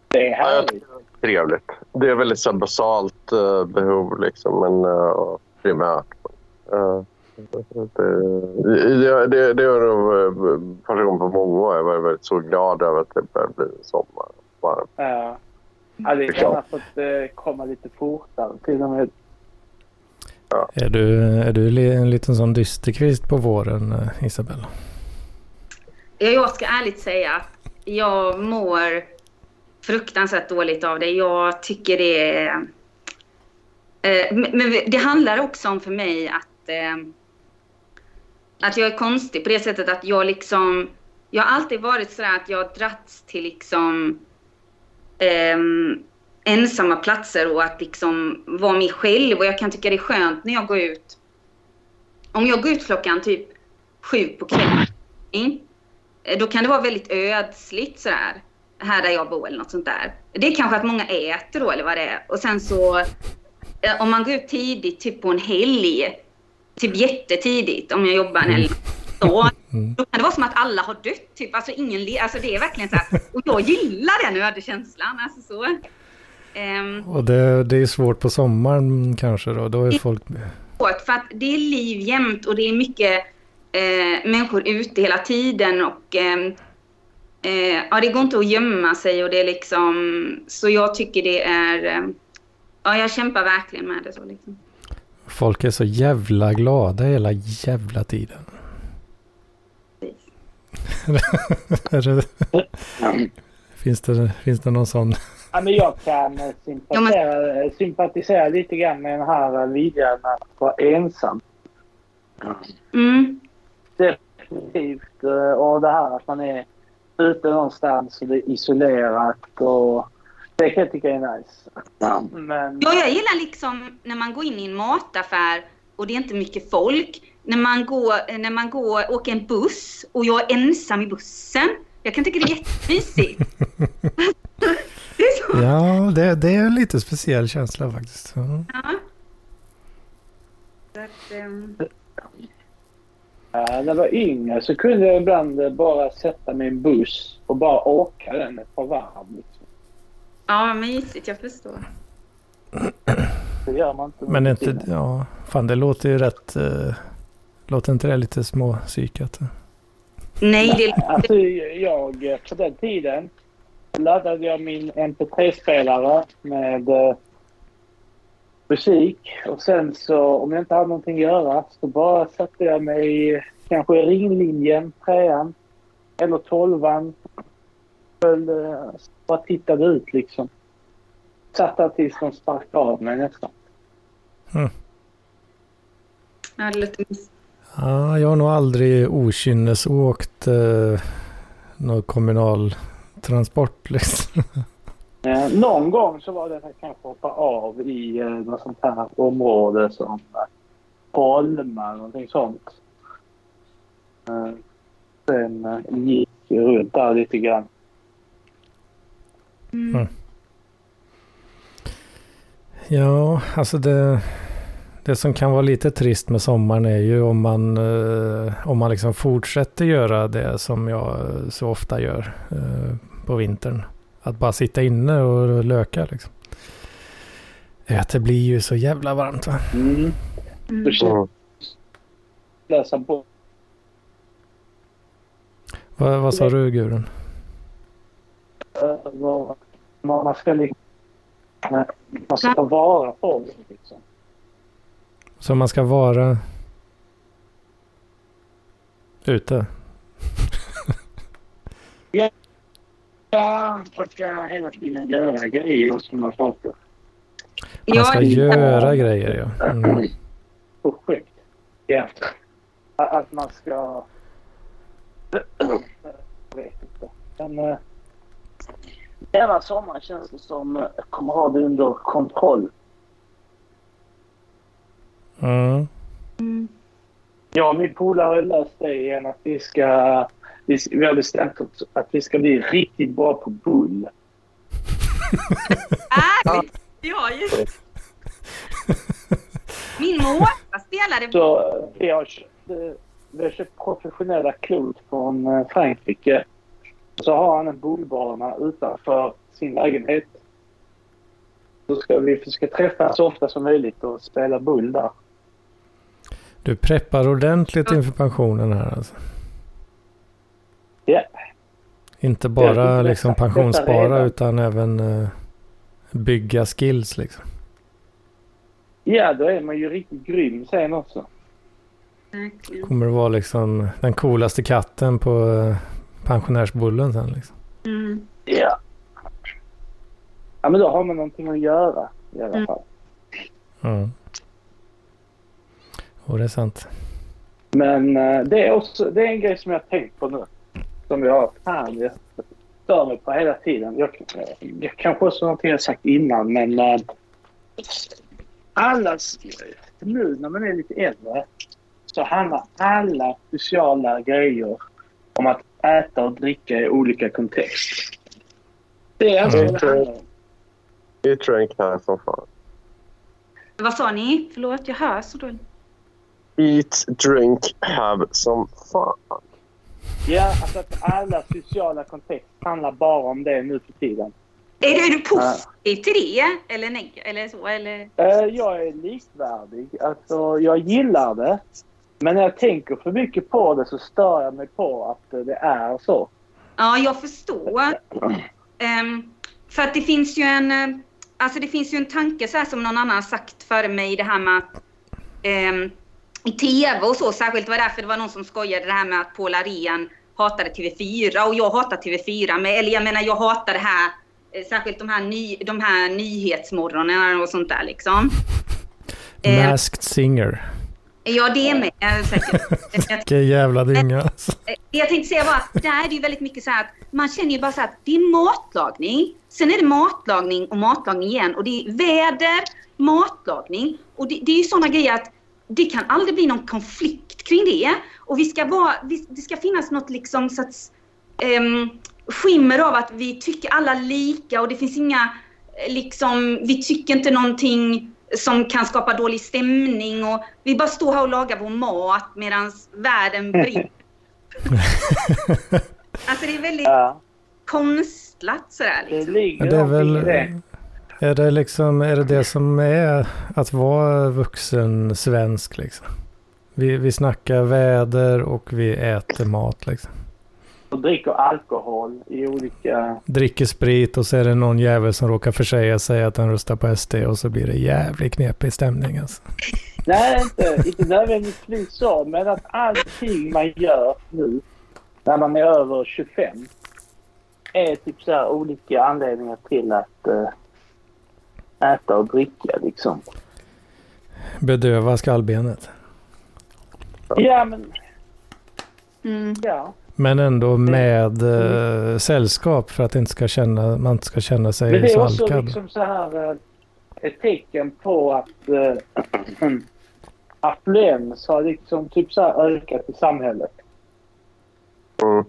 [SPEAKER 6] Det är härligt.
[SPEAKER 5] tycker det är trevligt. Det är väldigt så basalt eh, behov liksom, men uh, primärt. Uh, det, det, det, det var nog uh, första gången på många år jag var väldigt så glad över att det började bli sommar. Varmt.
[SPEAKER 6] Ja. Ja, det kan ha fått eh, komma lite fortare till och med.
[SPEAKER 1] Är du, är du en liten sån dysterkvist på våren, eh, Isabella?
[SPEAKER 2] Ja, Jag ska ärligt säga att jag mår fruktansvärt dåligt av det. Jag tycker det är... Eh, Men det handlar också om för mig att, eh, att jag är konstig på det sättet att jag liksom... Jag har alltid varit sådär att jag har dratts till liksom Eh, ensamma platser och att liksom vara mig själv. Och jag kan tycka det är skönt när jag går ut. Om jag går ut klockan typ sju på kvällen. Eh, då kan det vara väldigt ödsligt sådär. Här där jag bor eller något sånt där. Det är kanske att många äter då eller vad det är. Och sen så eh, om man går ut tidigt, typ på en helg. Typ jättetidigt om jag jobbar en helg. Då,
[SPEAKER 1] Mm.
[SPEAKER 2] då kan det vara som att alla har dött. Typ. Alltså, ingen le- alltså det är verkligen så här. Och jag gillar den ödekänslan. Alltså så. Ehm,
[SPEAKER 1] Och det, det är svårt på sommaren kanske då. Då är folk...
[SPEAKER 2] svårt, för att det är liv jämt och det är mycket eh, människor ute hela tiden och eh, eh, ja, det går inte att gömma sig och det är liksom så jag tycker det är eh, ja, jag kämpar verkligen med det så liksom.
[SPEAKER 1] Folk är så jävla glada hela jävla tiden. Är det, finns, det, finns det någon sån?
[SPEAKER 6] Ja, men jag kan sympatisera, sympatisera lite grann med den här viljan att vara ensam.
[SPEAKER 2] Mm.
[SPEAKER 6] Definitivt. eh, Och det här att man är ute någonstans och det är isolerat. Och det kan jag tycka är nice. Men
[SPEAKER 2] Ja, jag gillar liksom när man går in i en mataffär och det är inte mycket folk. När man går, när man går, åker en buss och jag är ensam i bussen. Jag kan tycka det är jättemysigt. det är så.
[SPEAKER 1] Ja, det, det är en lite speciell känsla faktiskt. Ja.
[SPEAKER 2] Ja. Att, ehm,
[SPEAKER 6] ja, när jag var yngre så kunde jag ibland bara sätta mig i en buss och bara åka den ett par varv.
[SPEAKER 2] Ja, mysigt. Jag förstår.
[SPEAKER 6] Det gör man inte.
[SPEAKER 1] Men inte,
[SPEAKER 6] tiden.
[SPEAKER 1] ja, fan det låter ju rätt, eh, låter inte det lite småpsykat?
[SPEAKER 2] Nej, det
[SPEAKER 6] Alltså jag, på den tiden laddade jag min MP3-spelare med eh, musik. Och sen så om jag inte hade någonting att göra så bara satte jag mig kanske i ringlinjen, trean eller tolvan. Föll, eh, bara tittade ut liksom. Satt där tills de sparkade av mig nästan.
[SPEAKER 2] ja, det låter mysigt.
[SPEAKER 1] Ja, jag har nog aldrig okynnesåkt eh, någon kommunal transport liksom.
[SPEAKER 6] Eh, någon gång så var det att jag kanske hoppade av i eh, något sånt här område som eh, Holma, någonting sånt. Eh, sen eh, gick jag runt där lite grann.
[SPEAKER 2] Mm.
[SPEAKER 1] Ja, alltså det, det som kan vara lite trist med sommaren är ju om man, eh, om man liksom fortsätter göra det som jag eh, så ofta gör eh, på vintern. Att bara sitta inne och löka liksom. Eh, Att det blir ju så jävla varmt va?
[SPEAKER 6] Mm.
[SPEAKER 2] Mm.
[SPEAKER 6] Läsa på.
[SPEAKER 1] Vad, vad sa du Gudrun?
[SPEAKER 6] Vad man ska liksom... Man ska vara på det liksom.
[SPEAKER 1] Så man ska vara ute?
[SPEAKER 6] Ja, man ska hela tiden göra grejer och sådana saker.
[SPEAKER 1] Man ska
[SPEAKER 2] Ja,
[SPEAKER 1] göra grejer ja. Mm.
[SPEAKER 6] projekt. Ja. Att att man ska... Jag vet inte. Men eh, denna sommar känns det som eh, kommer ha det under kontroll.
[SPEAKER 1] Mm.
[SPEAKER 2] Mm.
[SPEAKER 6] Och min polare har löst det igen att vi ska... Vi, vi har bestämt oss att vi ska bli riktigt bra på bull.
[SPEAKER 2] Ärligt! Ja, just Min morfar spelade
[SPEAKER 6] Så eh, vi har köpt, vi har köpt professionella klot från eh, Frankrike. Så har han en bullbana utanför sin lägenhet. Så ska vi försöka träffas så ofta som möjligt och spela bull där.
[SPEAKER 1] Du preppar ordentligt inför pensionen här alltså.
[SPEAKER 6] Ja.
[SPEAKER 1] Inte
[SPEAKER 6] Ja,
[SPEAKER 1] bara
[SPEAKER 6] det-
[SPEAKER 1] liksom pensionsspara utan även eh, bygga skills liksom.
[SPEAKER 6] Ja, då är man ju riktigt grym sen också.
[SPEAKER 1] Kommer det vara liksom den coolaste katten på eh, pensionärsbullen sen liksom.
[SPEAKER 2] Mm.
[SPEAKER 6] Ja. Ja, men då har man någonting att göra i alla
[SPEAKER 2] Mm.
[SPEAKER 6] fall.
[SPEAKER 1] Mm. Och det är sant.
[SPEAKER 6] Men eh, det, är också, det är en grej som jag har tänkt på nu. Som jag fan, jag stör mig på hela tiden. Jag, jag kanske också någonting jag sagt innan men äh, alla, nu när man är lite äldre så handlar alla sociala grejer om att äta och dricka i olika kontexter. Det är alltså
[SPEAKER 5] Mm.
[SPEAKER 6] det handlar om.
[SPEAKER 5] Det tror jag knall som fan.
[SPEAKER 2] Vad sa ni? Förlåt, jag hör så dåligt.
[SPEAKER 5] Eat, drink, have som fan.
[SPEAKER 6] Ja, alltså att alla sociala kontexter handlar bara om det nu för tiden.
[SPEAKER 2] Är du, är du positiv till det? Eller nej? Eller så? Eller?
[SPEAKER 6] Eh, Jag är likvärdig. Alltså, jag gillar det. Men när jag tänker för mycket på det så stör jag mig på att eh, det är så.
[SPEAKER 2] Ja, jag förstår. Ehm, för att det finns ju en... eh, Alltså det finns ju en tanke så här som någon annan har sagt före mig, det här med att ehm, i TV och så, särskilt var det därför det var någon som skojade det här med att Paul Arén hatade TV4 och jag hatar TV4 med, eller jag menar jag hatar det här, eh, särskilt de här, ny, de här nyhetsmorgonerna och sånt där liksom.
[SPEAKER 1] Masked Singer.
[SPEAKER 2] Ja, det är med säkert.
[SPEAKER 1] Vilken jävla dynga alltså.
[SPEAKER 2] Eh, Det jag tänkte säga var att där är det ju väldigt mycket så här att man känner ju bara så här att det är matlagning. Sen är det matlagning och matlagning igen. Och det är väder, matlagning. Och det, det är ju sådana grejer att det kan aldrig bli någon konflikt kring det. Och vi ska vara, vi, det ska finnas något liksom så att, ehm, skimmer av att vi tycker alla lika och det finns inga, eh, liksom, vi tycker inte någonting som kan skapa dålig stämning och vi bara står här och lagar vår mat medan världen brinner. Alltså det är väldigt
[SPEAKER 6] Ja,
[SPEAKER 2] konstlat sådär
[SPEAKER 6] det
[SPEAKER 2] liksom.
[SPEAKER 6] ligger
[SPEAKER 1] Men det är väl...
[SPEAKER 6] det.
[SPEAKER 1] Är det liksom, är det det som är att vara vuxen svensk liksom? Vi, vi snackar väder och vi äter mat liksom.
[SPEAKER 6] Och dricker alkohol i olika...
[SPEAKER 1] Dricker sprit och så är det någon jävel som råkar försäga sig att han röstar på SD och så blir det jävligt knepig stämning alltså.
[SPEAKER 6] Nej, inte, inte nödvändigtvis så. Men att allting man gör nu när man är över 25 är typ så här olika anledningar till att eh, äta och dricka liksom.
[SPEAKER 1] Bedöva skallbenet.
[SPEAKER 6] Ja, men
[SPEAKER 2] Mm.
[SPEAKER 6] ja.
[SPEAKER 1] Men ändå med eh, sällskap för att det inte ska känna, man inte ska känna sig
[SPEAKER 6] Men det är
[SPEAKER 1] så
[SPEAKER 6] också liksom så här eh, ett tecken på att eh, affluens har liksom typ så här ökat i samhället.
[SPEAKER 5] Mm.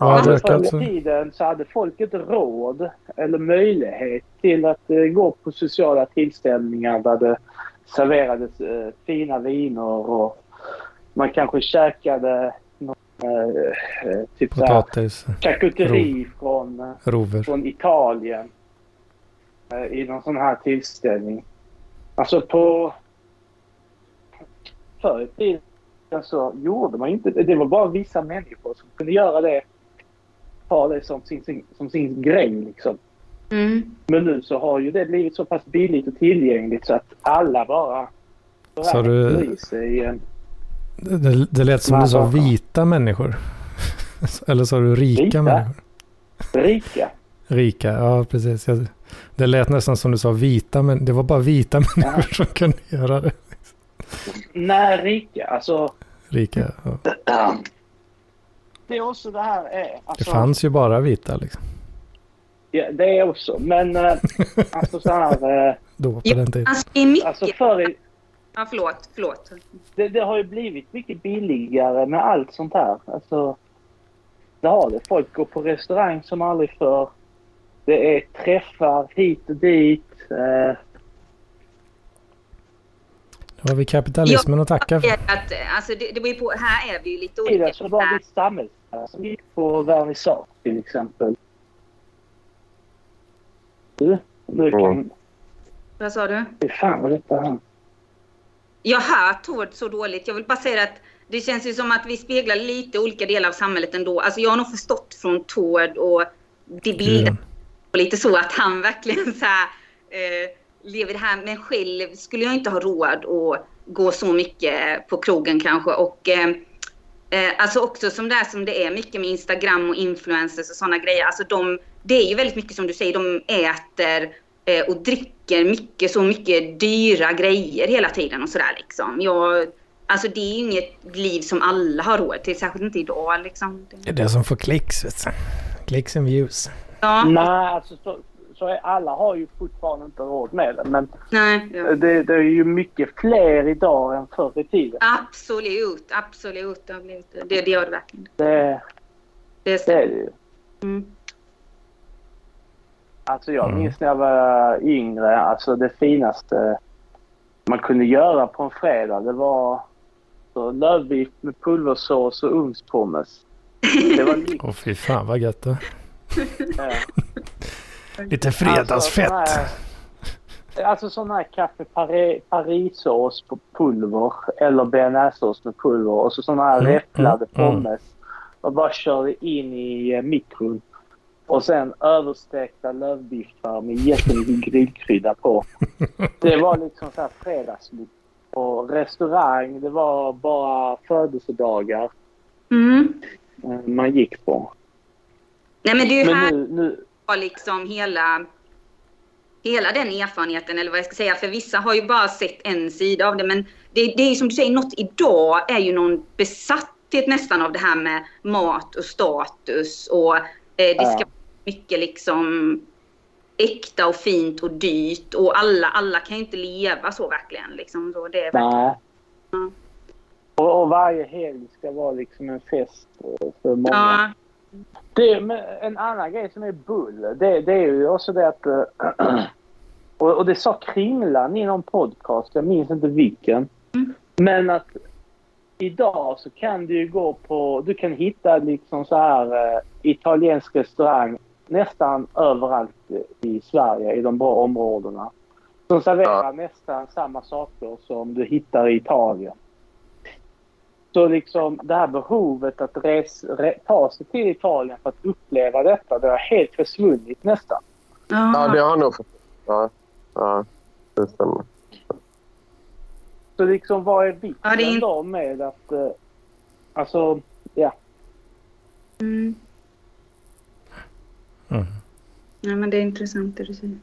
[SPEAKER 1] Ja, det
[SPEAKER 6] Förr
[SPEAKER 1] ökat så.
[SPEAKER 6] i tiden så hade folk inte råd eller möjlighet till att eh, gå på sociala tillställningar där det serverades eh, fina viner och man kanske käkade eh, eh, typ
[SPEAKER 1] Potatis,
[SPEAKER 6] charkuteri från, eh,
[SPEAKER 1] rover.
[SPEAKER 6] från Italien eh, i någon sån här tillställning. Alltså på... Förr i tiden så gjorde man inte det. var bara vissa människor som kunde göra det. Ha det som sin, sin, som sin grej liksom.
[SPEAKER 2] Mm.
[SPEAKER 6] Men nu så har ju det blivit så pass billigt och tillgängligt så att alla bara... så
[SPEAKER 1] du-
[SPEAKER 6] sig en
[SPEAKER 1] Det, det lät som du sa vita människor. Eller sa du rika
[SPEAKER 6] Vita?
[SPEAKER 1] människor?
[SPEAKER 6] rika.
[SPEAKER 1] Rika, ja precis. Det lät nästan som du sa vita, men det var bara vita människor som kunde göra det.
[SPEAKER 6] Nej, rika. Alltså...
[SPEAKER 1] Rika, ja.
[SPEAKER 6] Det är också det här är...
[SPEAKER 1] Det
[SPEAKER 6] Alltså,
[SPEAKER 1] fanns ju bara vita liksom.
[SPEAKER 6] Ja, det är också. Men eh, alltså så här... Eh,
[SPEAKER 1] Då på
[SPEAKER 2] Ja.
[SPEAKER 1] den tiden.
[SPEAKER 2] Alltså det mycket...
[SPEAKER 6] alltså förr i,
[SPEAKER 2] Ja, förlåt, förlåt.
[SPEAKER 6] det, det har ju blivit mycket billigare med allt sånt här. Alltså, det har det. Folk går på restaurang som aldrig förr. Det är träffar hit och dit. Eh,
[SPEAKER 1] Då har vi kapitalismen att tacka för.
[SPEAKER 2] Att, eh, alltså det, det på, här är vi ju lite olika.
[SPEAKER 6] så var det samhällslära som gick på vernissage till exempel. Du, du kan...
[SPEAKER 2] Vad sa du?
[SPEAKER 6] Fy fan vad detta här.
[SPEAKER 2] Jag hör Tord så dåligt. Jag vill bara säga att det känns ju som att vi speglar lite olika delar av samhället ändå. Alltså jag har nog förstått från Tord och det bilden
[SPEAKER 1] Mm.
[SPEAKER 2] och lite så att han verkligen så här, eh, lever det här. Men själv skulle jag inte ha råd att gå så mycket på krogen kanske. Och eh, eh, alltså också som det är som det är mycket med Instagram och influencers och sådana grejer. Alltså de, det är ju väldigt mycket som du säger, de äter och dricker mycket, så mycket dyra grejer hela tiden och sådär liksom. Jag, alltså det är ju inget liv som alla har råd till, särskilt inte idag liksom.
[SPEAKER 1] Det är det som får klicks. Vet du. Clicks and views.
[SPEAKER 2] Ja,
[SPEAKER 6] Nej, alltså så, så är, alla har ju fortfarande inte råd med det. Men
[SPEAKER 2] nej. Ja.
[SPEAKER 6] det, det är ju mycket fler idag än förr i tiden.
[SPEAKER 2] Absolut, absolut. Det, det, det gör det verkligen.
[SPEAKER 6] Det,
[SPEAKER 2] Det är
[SPEAKER 6] det är det ju.
[SPEAKER 2] Mm.
[SPEAKER 6] Alltså jag
[SPEAKER 1] Mm.
[SPEAKER 6] minns när jag var yngre. Alltså det finaste man kunde göra på en fredag det var lövbiff med pulversås och ugnspommes. Det var lyx.
[SPEAKER 1] Åh fy fan vad gött det
[SPEAKER 6] Ja.
[SPEAKER 1] Lite fredagsfett.
[SPEAKER 6] Alltså, sån här- Alltså sån här kaffe pari, parisås på pulver eller bearnaisesås med pulver och så såna här
[SPEAKER 1] Mm,
[SPEAKER 6] räfflade
[SPEAKER 1] mm, mm.
[SPEAKER 6] pommes. Och bara körde in i eh, mikron. Och sen överstekta lövbiffar med jättemycket grillkrydda på. Det var liksom så här fredagslyx. Och restaurang, det var bara födelsedagar
[SPEAKER 2] Mm.
[SPEAKER 6] eh, man gick på.
[SPEAKER 2] Nej, men det är ju här
[SPEAKER 6] nu, nu
[SPEAKER 2] har liksom hela, hela den erfarenheten, eller vad jag ska säga, för vissa har ju bara sett en sida av det, men det, det är ju som du säger, något idag är ju någon besatthet nästan av det här med mat och status och eh, det ska mycket liksom äkta och fint och dyrt och alla, alla kan ju inte leva så verkligen. Liksom. Så det är verkligen. Mm.
[SPEAKER 6] Och, och varje helg ska vara liksom en fest för många.
[SPEAKER 2] ja,
[SPEAKER 6] Det, en annan grej som är bull, det, det är ju också det att... eh, och, och det sa Kringlan i någon podcast, jag minns inte vilken.
[SPEAKER 2] Mm.
[SPEAKER 6] Men att idag så kan du ju gå på... Du kan hitta liksom så här eh, italiensk restaurang nästan överallt i Sverige i de bra områdena. Som serverar
[SPEAKER 5] Ja.
[SPEAKER 6] nästan samma saker som du hittar i Italien. Så liksom det här behovet att res, re, ta sig till Italien för att uppleva detta, det har helt försvunnit nästan.
[SPEAKER 2] ja.
[SPEAKER 5] Ja, det har nog. Ja, ja, det stämmer.
[SPEAKER 6] Så liksom vad är vitsen
[SPEAKER 2] Ja, det
[SPEAKER 6] då med att... Eh, alltså, ja.
[SPEAKER 2] Mm.
[SPEAKER 1] Mm.
[SPEAKER 2] ja, men det är intressant det du säger.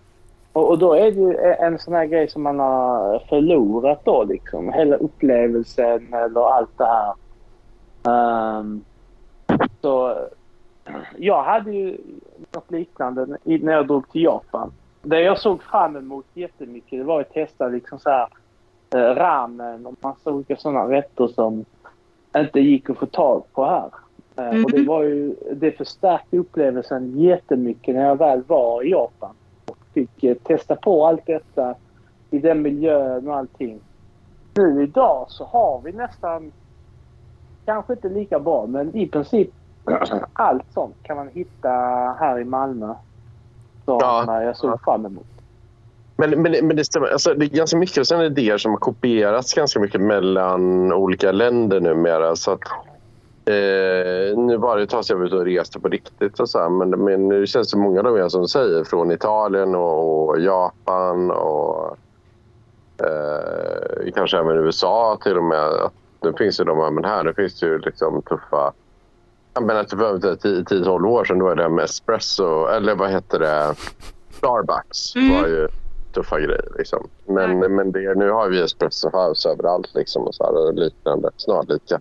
[SPEAKER 6] Och, och då är det ju en sån här grej som man har förlorat då liksom. Hela upplevelsen eller allt det här. Ehm, så jag hade ju något liknande när jag drog till Japan. Det jag såg fram emot jättemycket det var att testa liksom så här eh, ramen och massa olika sådana rätter som inte gick att få tag på här. Eh, Och det
[SPEAKER 2] Mhm.
[SPEAKER 6] var ju, det förstärkte upplevelsen jättemycket när jag väl var i Japan fick eh, testa på allt detta i den miljön och allting. Nu idag så har vi nästan, kanske inte lika bra, men i princip allt sånt kan man hitta här i Malmö. Som
[SPEAKER 5] Ja.
[SPEAKER 6] eh, jag såg fram emot.
[SPEAKER 5] Men, men, men det stämmer. Alltså, det är ganska mycket sådana idéer som har kopierats ganska mycket mellan olika länder numera. Så att, eh, nu var det ett tag sedan jag var ute och reste på riktigt. Och så här, men, men nu känns det många av er som säger från Italien och, och Japan och eh, kanske även USA till och med. Att nu finns ju de här, men här nu finns det ju liksom tuffa jag menar, typ för 10-12 år sedan då är det här med espresso, eller vad heter det, Starbucks
[SPEAKER 2] Mm.
[SPEAKER 5] var ju tuffa grejer. Liksom. Men,
[SPEAKER 2] Mm.
[SPEAKER 5] men det, nu har vi espresso house överallt liksom, och så här, och liknande, snarlika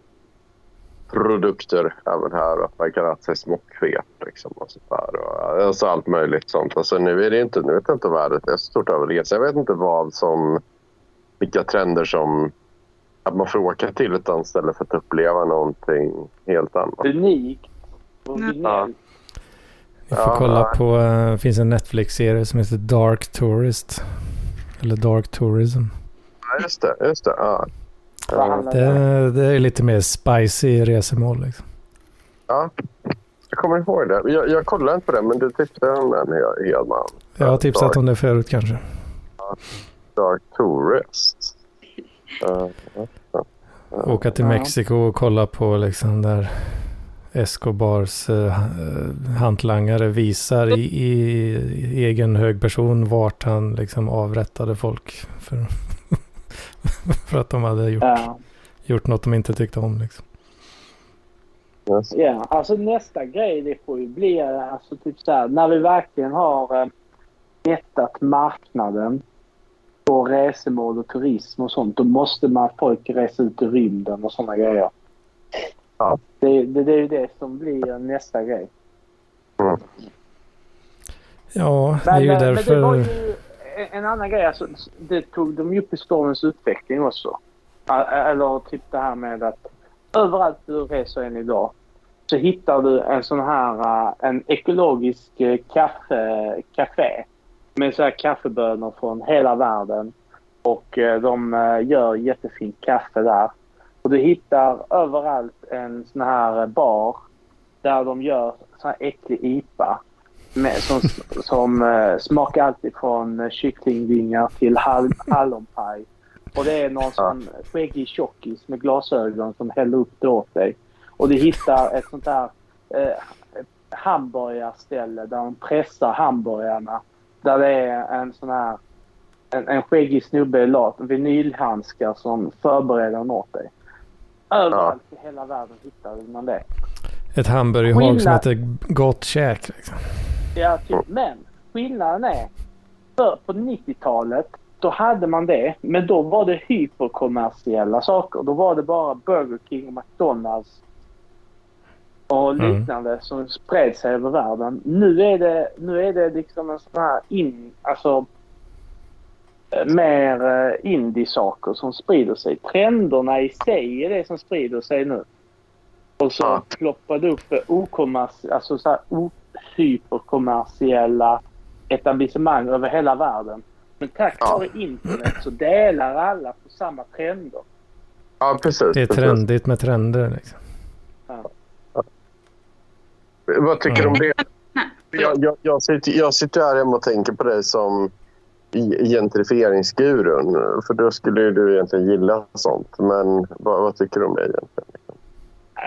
[SPEAKER 5] produkter även här. Och man kan äta sig smockfet liksom, och så där, och, alltså allt möjligt sånt. Alltså, nu är det inte, nu vet jag inte värdet är så stort över resa. Jag vet inte vad som, vilka trender som att man får åka till ett annat ställe för att uppleva någonting helt annat.
[SPEAKER 6] Unikt.
[SPEAKER 2] Ja.
[SPEAKER 1] Ni får
[SPEAKER 5] Ja,
[SPEAKER 1] kolla
[SPEAKER 5] nej.
[SPEAKER 1] på, eh, det finns en Netflix-serie som heter Dark Tourist. Eller Dark Tourism.
[SPEAKER 5] Ja, just det. Just det. Ja.
[SPEAKER 6] Vad
[SPEAKER 5] Ja.
[SPEAKER 6] handlar
[SPEAKER 1] Det,
[SPEAKER 6] det om?
[SPEAKER 1] det är lite mer spicy resemål liksom.
[SPEAKER 5] ja. Jag kommer ihåg det. Jag, jag kollade inte på det, men du tipsade om den, He- Hedman.
[SPEAKER 1] Jag har tipsat
[SPEAKER 5] Dark,
[SPEAKER 1] om det förut kanske.
[SPEAKER 5] Dark Tourist.
[SPEAKER 1] Åka till. Mexiko och kolla på liksom där Escobars eh, hantlangare visar i, i egen hög person vart han liksom avrättade folk. För, för att de hade gjort,
[SPEAKER 6] Ja.
[SPEAKER 1] gjort något de inte tyckte om. Liksom.
[SPEAKER 5] Yes.
[SPEAKER 6] Ja, alltså nästa grej det får ju bli alltså typ så här, när vi verkligen har eh, mättat marknaden på resmål och turism och sånt. Då måste man folk resa ut i rymden och sådana grejer.
[SPEAKER 5] Ja.
[SPEAKER 6] Det, det, det är ju det som blir nästa grej.
[SPEAKER 5] Mm.
[SPEAKER 1] Ja, det är ju
[SPEAKER 6] men, eh,
[SPEAKER 1] därför...
[SPEAKER 6] men det var ju en, annan grej. Alltså, det tog de ju upp i stormens utveckling också. Eller typ det här med att överallt du reser än idag så hittar du en sån här eh, en ekologisk eh, kaffe, café med så här kaffebönor från hela världen. Och eh, de gör jättefint kaffe där. Och du hittar överallt en sån här bar där de gör sån här äcklig IPA med, som, som eh, smakar alltid från uh, kycklingvingar till hall, hallonpaj. Och det är någon sån skäggig tjockis med glasögon som häller upp det åt dig. Och du hittar ett sånt där eh, hamburgarställe där de pressar hamburgarna. Där det är en sån här en, en skäggig snubbe i lat, vinylhandskar som förbereder den åt dig. Överallt i hela världen hittar man det.
[SPEAKER 1] Ett hamburgerhag som heter Gott käk. Liksom.
[SPEAKER 6] Ja, typ. Men skillnaden är, för på 90-talet då hade man det, men då var det hyperkommersiella saker. Då var det bara Burger King och McDonalds och
[SPEAKER 1] Mm.
[SPEAKER 6] liknande som spred sig över världen. Nu är det, nu är det liksom en sån här in, alltså eh, mer eh, indie-saker som sprider sig. Trenderna i sig är det som sprider sig nu. Och så
[SPEAKER 5] Ja.
[SPEAKER 6] ploppar det upp okommersi- alltså så här hyperkommersiella etablissemang över hela världen. Men tack
[SPEAKER 5] Ja.
[SPEAKER 6] vare internet så delar alla på samma trender.
[SPEAKER 5] Ja, precis.
[SPEAKER 1] Det är
[SPEAKER 5] precis.
[SPEAKER 1] trendigt med trender. Liksom.
[SPEAKER 5] Vad tycker du om det?
[SPEAKER 2] Nej,
[SPEAKER 5] Jag, jag, jag, sitter, jag sitter här hemma och tänker på dig som gentrifieringsgurun. För då skulle du egentligen gilla sånt. Men vad, vad tycker du om det egentligen?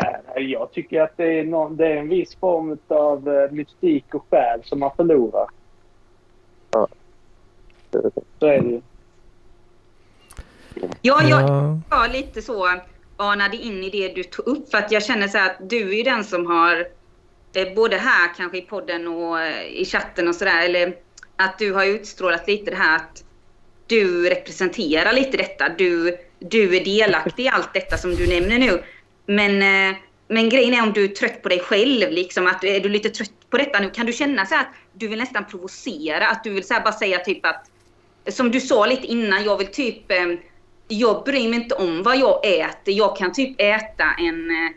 [SPEAKER 6] Äh, Jag tycker att det är, någon, det är en viss form av eh, mystik och själ som man förlorar.
[SPEAKER 5] Ja.
[SPEAKER 6] Så är det ju.
[SPEAKER 2] Ja, jag
[SPEAKER 1] Ja.
[SPEAKER 2] var lite så anade in i det du tog upp. För att jag känner så här att du är den som har, eh, både här kanske i podden och eh, i chatten och sådär, eller att du har utstrålat lite det här att du representerar lite detta. Du, du är delaktig i allt detta som du nämner nu. Men, eh, men grejen är om du är trött på dig själv, liksom att är du lite trött på detta nu, kan du känna så att du vill nästan provocera? Att du vill så här bara säga typ att, som du sa lite innan, jag vill typ eh, jag bryr mig inte om vad jag äter. Jag kan typ äta en... Eh,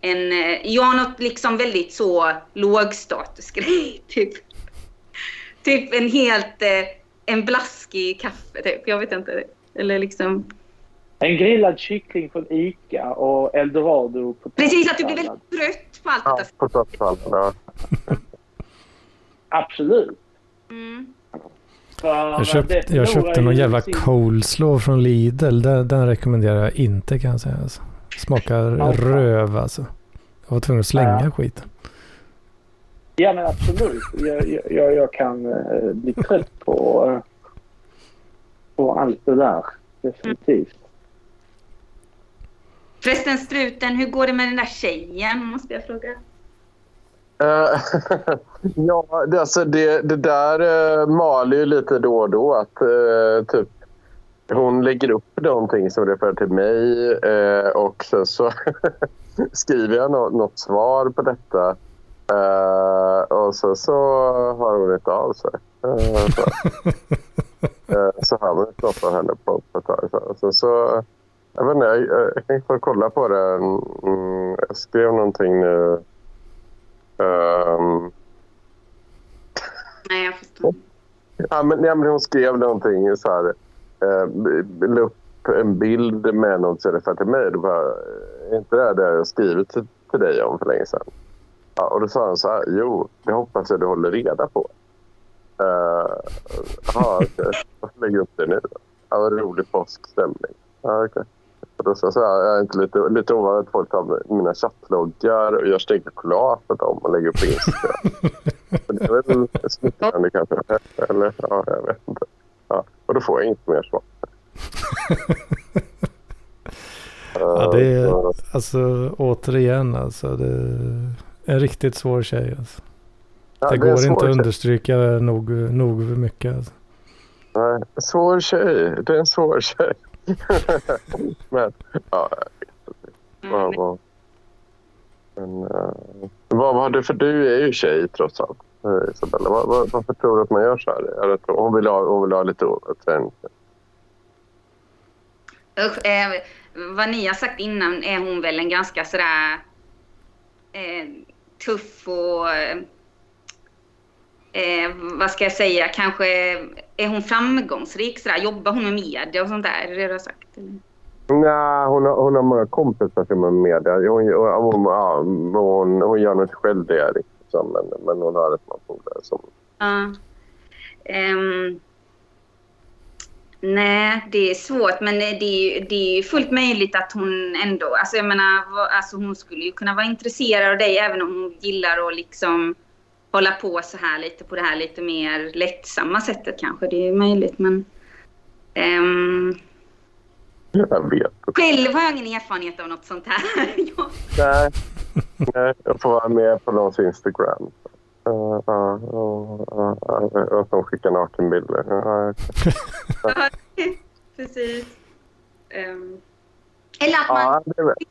[SPEAKER 2] en jag har något liksom väldigt så lågstatusgrej. Typ. typ en helt... En blaskig kaffe, typ. Jag vet inte. Eller liksom...
[SPEAKER 6] En grillad kyckling från ICA och eldorado på
[SPEAKER 2] Precis, att du blir väldigt trött på allt
[SPEAKER 5] Ja,
[SPEAKER 2] detta.
[SPEAKER 5] potatisfallen. Ja.
[SPEAKER 6] Absolut.
[SPEAKER 2] Mm.
[SPEAKER 1] Jag, köpt, jag köpte någon jävla
[SPEAKER 6] sin-
[SPEAKER 1] coleslaw från Lidl. Den, den rekommenderar jag inte kan jag säga. Alltså. Smakar
[SPEAKER 6] Ja,
[SPEAKER 1] röv alltså. Jag var tvungen att slänga
[SPEAKER 6] Ja.
[SPEAKER 1] skiten.
[SPEAKER 6] Ja men absolut. Jag, jag- jag, jag kan eh, bli trött på, eh, på allt det där. Definitivt.
[SPEAKER 2] Förresten struten, hur går det med den där tjejen? Måste jag fråga.
[SPEAKER 5] Eh, ja, det, alltså det, det där uh, maler ju lite då och då. Att, eh, typ, hon lägger upp någonting som refererar till mig eh, och sen så skriver jag nå- något svar på detta. Och så, så har hon inte av sig. Så. Så har man inte något av henne på, på ett tag. Så, så, så, jag vet inte, jag, jag kan få kolla på det. Mm, jag skrev någonting nu. Ehm,
[SPEAKER 2] Nej, jag förstår.
[SPEAKER 5] ja, men, ja, men hon skrev någonting så här. Uh, upp en bild med något som refererade till mig. Det var, är inte det här det jag skrivit till, till dig om för länge sedan? Ja, och då sa han så här. Jo, det hoppas jag du håller reda på. Uh, Jaha, okej. Varför lägger jag upp det nu då? Ja, vad rolig påskstämning. Ja, okej. Och jag så här, jag är inte lite, lite ovan att folk tar mina chattloggar och gör stekt choklad för dem och lägger upp på Instagram. Det är väl smickrande kanske. Eller ja, jag vet inte. Ja, och då får jag inget mer svar.
[SPEAKER 1] Ja, det är,
[SPEAKER 5] Så,
[SPEAKER 1] alltså återigen alltså. Det är en riktigt svår tjej. Alltså.
[SPEAKER 5] ja,
[SPEAKER 1] det
[SPEAKER 5] är
[SPEAKER 1] går inte att understryka nog, nog mycket. Alltså.
[SPEAKER 5] Nej, svår tjej. Det är en svår tjej. Men, ja,
[SPEAKER 2] Mm.
[SPEAKER 5] vad, vad, men, eh, vad var det för du är ju tjej trots allt. eh, Isabella? Var, var, varför tror du att man gör så här? Att hon, vill ha, hon vill ha lite träning.
[SPEAKER 2] Usch, eh, vad ni har sagt innan är hon väl en ganska sådär eh, tuff och eh, vad ska jag säga, kanske är hon framgångsrik sådär? Jobbar hon med media och sånt där? Är det du har sagt? Eller?
[SPEAKER 5] Nej, hon har, hon har många kompisar som är med media. Hon, hon, hon, hon gör nog inte själv det liksom, men, men hon har ett par polare som...
[SPEAKER 2] Ja. Ehm, nej, det är svårt, men det är, det är fullt möjligt att hon ändå... Alltså jag menar, alltså hon skulle ju kunna vara intresserad av dig även om hon gillar att liksom hålla på så här lite på det här lite mer lättsamma sättet kanske. Det är möjligt, men... ehm,
[SPEAKER 5] Jag vet inte.
[SPEAKER 2] själv har jag ingen erfarenhet av något sånt här. Jag-
[SPEAKER 5] Nej. Nej, jag får vara med på någons Instagram. Uh, uh, uh, uh, uh, att de skickar nakenbilder. Uh,
[SPEAKER 2] Ja, Precis. Ehm, eller att man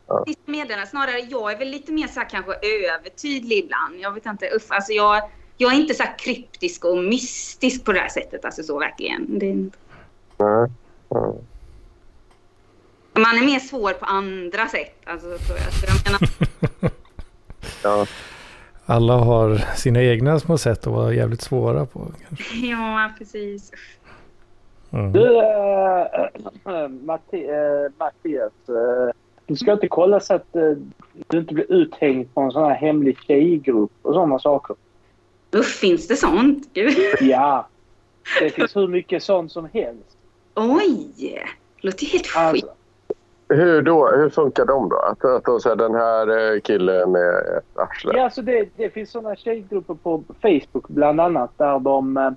[SPEAKER 5] ja, det
[SPEAKER 2] meddelande, snarare jag är väl lite mer så här kanske övertydlig ibland. Jag vet inte, uff, alltså jag, jag är inte så här kryptisk och mystisk på det här sättet, alltså så verkligen. Det är, inte-
[SPEAKER 5] Nej. Ja.
[SPEAKER 2] man är mer svår på andra sätt, alltså tror jag. Så jag menar,
[SPEAKER 5] Ja.
[SPEAKER 1] Alla har sina egna små sätt att vara jävligt svåra på. Kanske.
[SPEAKER 2] ja, precis.
[SPEAKER 1] Mm.
[SPEAKER 6] Du, äh, Matti, äh, Mattias. Äh, du ska inte kolla så att äh, du inte blir uthängd på en sån här hemlig tjejgrupp och sådana saker.
[SPEAKER 2] Uff, finns det sånt? Gud.
[SPEAKER 6] Ja. Det finns hur mycket sånt som helst.
[SPEAKER 2] Oj! Låter helt skit.
[SPEAKER 6] Alltså,
[SPEAKER 5] Hur då? Hur funkar de då? Att, att de säger den här killen är ett arsle?
[SPEAKER 6] ja, alltså det, det finns såna tjejgrupper på Facebook bland annat där de äh,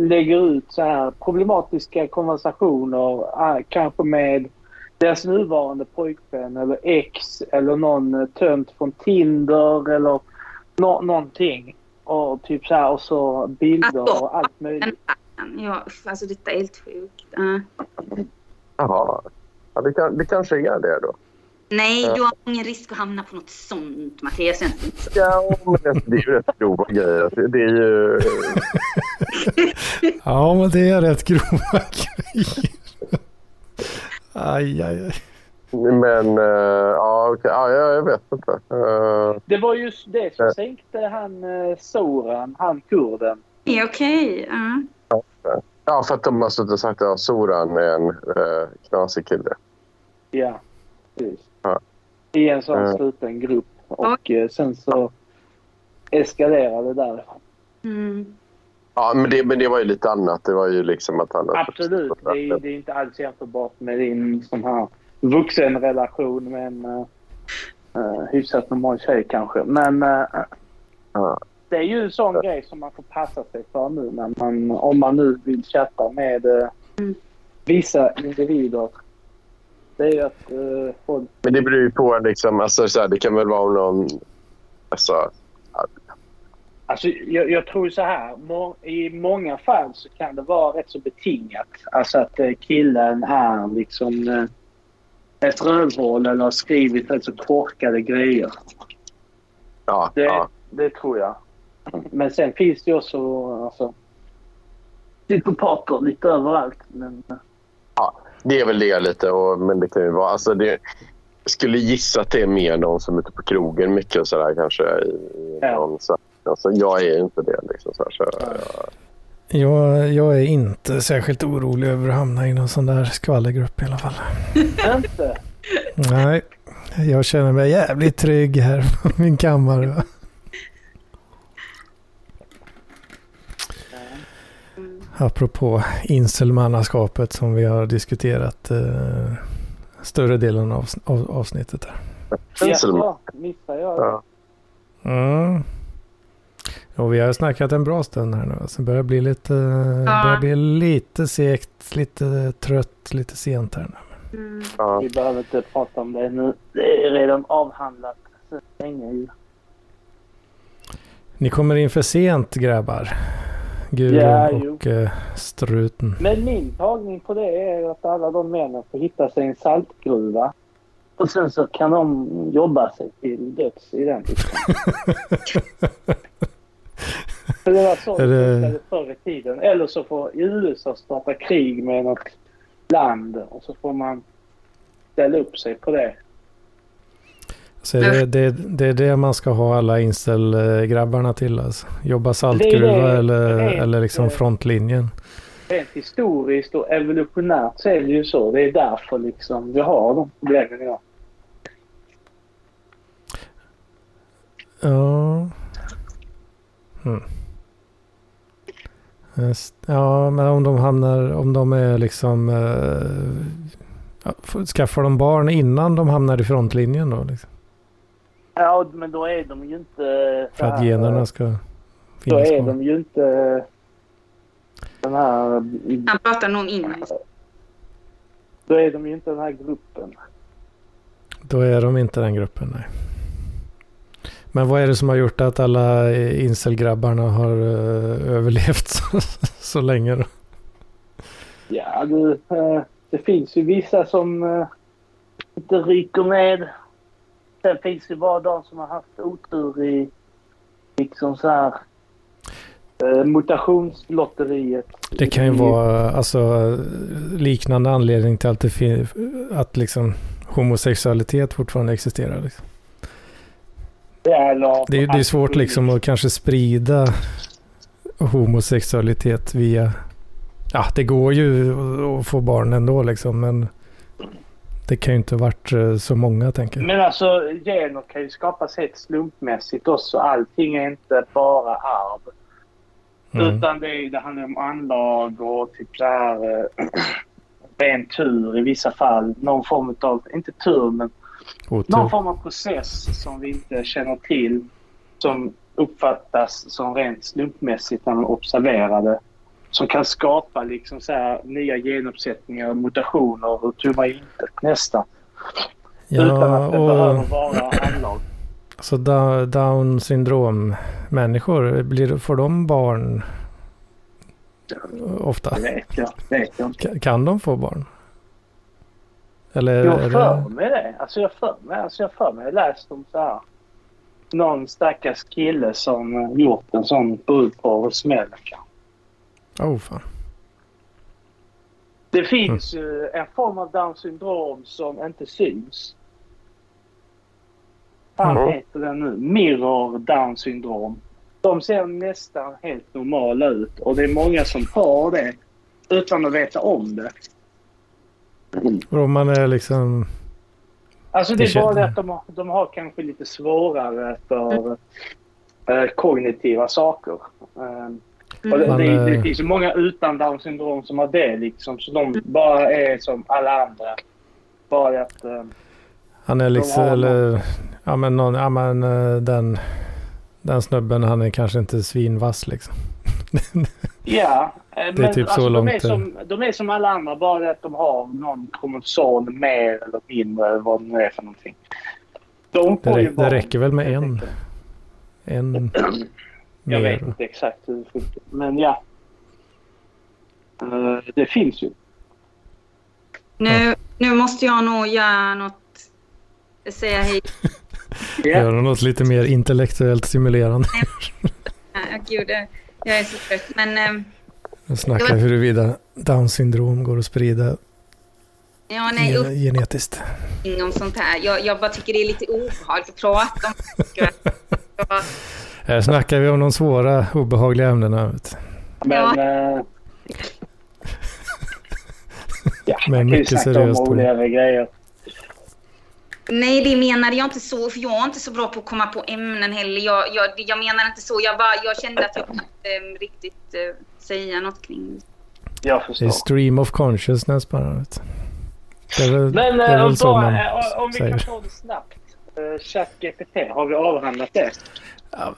[SPEAKER 6] lägger ut så här problematiska konversationer. Äh, kanske med deras nuvarande pojkvän eller ex eller någon äh, tönt från Tinder eller nå- någonting. Och typ så här och så bilder och allt möjligt.
[SPEAKER 2] Ja, uff, alltså detta är helt sjukt. Uh.
[SPEAKER 5] Jaha. Ja, det, kan, det kanske är det då.
[SPEAKER 2] Nej, du har ingen risk att hamna på något sånt, Mattias.
[SPEAKER 5] Ja, men det, det är ju rätt grova grejer. Alltså, Det är ju...
[SPEAKER 1] Ja, men det är rätt grova grejer. Aj, aj, aj.
[SPEAKER 5] Men eh, ja, okej. ja, jag vet inte. Eh,
[SPEAKER 6] Det var just det som sänkte han uh, Soran, han kurden.
[SPEAKER 2] Okej. ja.
[SPEAKER 5] ja, för att de har suttit och sagt att Soran är en uh, knasig kille.
[SPEAKER 6] Ja, precis. I en sån
[SPEAKER 5] Ja.
[SPEAKER 6] sluten grupp. Och eh, sen så eskalerade det därifrån.
[SPEAKER 2] Mm.
[SPEAKER 5] Ja, men det, men det var ju lite annat. Det var ju liksom att han...
[SPEAKER 6] Absolut. Det är, det är inte alls jämförbart med din sån här vuxenrelation med en uh, uh, hyfsat normal tjej kanske. Men uh,
[SPEAKER 5] Ja.
[SPEAKER 6] det är ju en sån grej som man får passa sig för nu när man, om man nu vill chatta med uh,
[SPEAKER 2] Mm.
[SPEAKER 6] vissa individer. Det är ju att uh, folk
[SPEAKER 5] Men det beror ju på liksom, alltså, så här, det kan väl vara någon... Alltså,
[SPEAKER 6] Alltså, jag, jag tror så här. Må, I många fall så kan det vara rätt så betingat. Alltså att eh, killen är liksom eh, ett rövhål eller har skrivit rätt så korkade grejer.
[SPEAKER 5] ja,
[SPEAKER 6] Det,
[SPEAKER 5] ja.
[SPEAKER 6] det tror jag. Men sen finns det ju också alltså, psykopater lite överallt. Men, eh,
[SPEAKER 5] Det är väl det lite, och, men det kan ju vara... Alltså, det, jag skulle gissa att det är mer någon som är ute på krogen mycket och sådär kanske. I, i
[SPEAKER 6] Ja.
[SPEAKER 5] någon, så, alltså, jag är inte det. Liksom, så här, så,
[SPEAKER 6] Ja.
[SPEAKER 5] jag,
[SPEAKER 1] Jag, jag är inte särskilt orolig över att hamna i någon sån där skvallergrupp i alla fall.
[SPEAKER 6] inte?
[SPEAKER 1] Nej, jag känner mig jävligt trygg här på min kammare.
[SPEAKER 2] Mm.
[SPEAKER 1] Apropå inselmannaskapet som vi har diskuterat eh, större delen av, av avsnittet. Här.
[SPEAKER 5] Inselman.
[SPEAKER 6] Ja, missar jag?
[SPEAKER 5] Ja.
[SPEAKER 1] Mm. Och vi har snackat en bra stund här nu. Så det börjar bli lite, börjar bli lite segt, lite trött, lite sent här nu.
[SPEAKER 2] Mm.
[SPEAKER 5] ja.
[SPEAKER 6] Vi behöver inte prata om det nu. Det är redan avhandlat så länge ju.
[SPEAKER 1] Ni kommer in för sent grabbar. Gurun
[SPEAKER 6] Ja,
[SPEAKER 1] och eh, struten.
[SPEAKER 6] Men min tagning på det är att alla de männen får hitta sig en saltgruva. Och sen så kan de jobba sig till döds i den. För det var så det- funkade förr i tiden. Eller så får USA starta krig med något land och så får man ställa upp sig på det.
[SPEAKER 1] Så det, det, det är det man ska ha alla inställgrabbarna till alltså. Jobba saltgruva eller,
[SPEAKER 6] är
[SPEAKER 1] eller liksom frontlinjen.
[SPEAKER 6] Rent historiskt och evolutionärt så är det ju så. Det är därför liksom vi har de problemen idag.
[SPEAKER 1] Ja. Hmm. Ja, men om de hamnar, om de är liksom... Får- skaffar de barn innan de hamnar i frontlinjen då? Liksom,
[SPEAKER 6] Ja, men då är de ju inte...
[SPEAKER 1] för att
[SPEAKER 6] här,
[SPEAKER 1] generna ska
[SPEAKER 6] Då
[SPEAKER 1] finnas
[SPEAKER 6] är
[SPEAKER 1] kvar.
[SPEAKER 6] de ju inte den här...
[SPEAKER 2] Han pratar nog om in.
[SPEAKER 6] Då är de ju inte den här gruppen.
[SPEAKER 1] Då är de inte den gruppen, nej. Men vad är det som har gjort att alla eh, incelgrabbarna har eh, överlevt så, så länge då?
[SPEAKER 6] Ja, det, eh, det finns ju vissa som eh, inte ryker med. Sen finns ju bara de som har haft otur i liksom så här eh, mutationslotteriet.
[SPEAKER 1] Det kan ju vara alltså, liknande anledning till att, det att liksom, homosexualitet fortfarande existerar. Liksom. Det, är- det är svårt liksom att kanske sprida homosexualitet via... Ja, det går ju att- att få barn ändå liksom, men det kan ju inte varit eh, så många tänker jag.
[SPEAKER 6] Men alltså gener kan ju skapas helt slumpmässigt också. Allting är inte bara arv.
[SPEAKER 1] Mm.
[SPEAKER 6] Utan det, det handlar om anlag och typ så här eh, ren tur i vissa fall. Någon form av, inte tur men någon
[SPEAKER 1] Otur.
[SPEAKER 6] form av process som vi inte känner till. Som uppfattas som rent slumpmässigt när man observerar det. Som kan skapa liksom så här nya genuppsättningar, mutationer och tumma intet nästan. Utan
[SPEAKER 1] Ja,
[SPEAKER 6] att det behöver
[SPEAKER 1] och
[SPEAKER 6] vara anlag.
[SPEAKER 1] så da- down syndrom människor, blir, får de barn ofta?
[SPEAKER 6] Det vet jag, vet jag inte.
[SPEAKER 1] Ka- Kan de få barn? Eller
[SPEAKER 6] Jag för mig det. Alltså jag för mig, alltså jag för mig. Jag har läst om så här. Någon stackars kille som gjort en sån brudporrsmäll.
[SPEAKER 1] Oh, fan.
[SPEAKER 6] Det finns ju en form av Down syndrom som inte syns. Vad
[SPEAKER 5] Mm.
[SPEAKER 6] heter den nu? Mirror Down syndrom. De ser nästan helt normala ut och det är många som har det utan att veta om det.
[SPEAKER 1] Om man är liksom...
[SPEAKER 6] Alltså det är bara det att de har, de har kanske lite svårare för eh, kognitiva saker. Eh, och det, det, det
[SPEAKER 1] eh,
[SPEAKER 6] finns ju många utan Down syndrom som har det liksom. Så de bara är som alla andra. Bara det att... Eh,
[SPEAKER 1] Han är liksom... Eller, ja men, någon, ja, men eh, den, den snubben han är kanske inte svinvass liksom.
[SPEAKER 6] ja. eh,
[SPEAKER 1] Det är typ så
[SPEAKER 6] de,
[SPEAKER 1] långt
[SPEAKER 6] är
[SPEAKER 1] det-
[SPEAKER 6] som, de är som alla andra. Bara det att de har någon kromosom mer eller mindre. Vad det nu är för någonting. De
[SPEAKER 1] Det, det räcker väl med en, en
[SPEAKER 6] Jag vet inte exakt hur det funkar. Men ja. Eh, det finns ju.
[SPEAKER 2] Nu, nu måste jag nog göra något. Säga hej.
[SPEAKER 6] Ja.
[SPEAKER 1] Göra något lite mer intellektuellt stimulerande.
[SPEAKER 2] Ja, gud, jag är så trött. Men eh,
[SPEAKER 1] Och snacka huruvida down syndrom går att sprida
[SPEAKER 2] ja, nej,
[SPEAKER 1] gen- genetiskt.
[SPEAKER 2] om sånt här. Jag, jag bara tycker det är lite obehagligt att prata om.
[SPEAKER 1] Här snackar vi om de svåra, obehagliga ämnena.
[SPEAKER 6] Men... eh, ja,
[SPEAKER 1] Men
[SPEAKER 6] man kan ju
[SPEAKER 1] mycket
[SPEAKER 6] snacka
[SPEAKER 1] seriöst
[SPEAKER 6] om grejer.
[SPEAKER 2] nej, det menade jag inte så. För jag är inte så bra på att komma på ämnen heller. Jag, jag, jag menar inte så. Jag, bara, jag kände att jag kunde inte riktigt eh, säga något kring det.
[SPEAKER 6] Jag
[SPEAKER 1] Det
[SPEAKER 6] förstår.
[SPEAKER 1] är stream of consciousness bara. Det är väl,
[SPEAKER 6] Men
[SPEAKER 1] det är
[SPEAKER 6] eh,
[SPEAKER 1] väl så
[SPEAKER 6] bara,
[SPEAKER 1] man
[SPEAKER 6] eh, om vi
[SPEAKER 1] säger.
[SPEAKER 6] kan ta det snabbt. Uh, ChatGPT, har vi avhandlat det?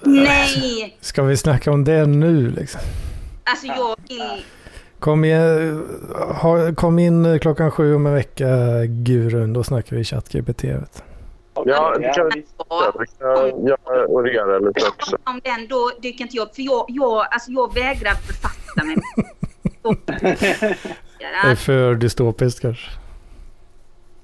[SPEAKER 2] Nej!
[SPEAKER 1] Ska vi snacka om det nu liksom?
[SPEAKER 2] Alltså jag vill...
[SPEAKER 1] Kom, igen, ha, kom in eh, klockan sju om en vecka, gurun. Då snackar vi ChatGPT.
[SPEAKER 5] Ja, det kan vi.
[SPEAKER 2] Ja,
[SPEAKER 5] Jag orera lite också.
[SPEAKER 2] om den då dyker inte jag upp. För jag, jag, alltså jag vägrar befatta mig
[SPEAKER 1] Det är för dystopiskt kanske.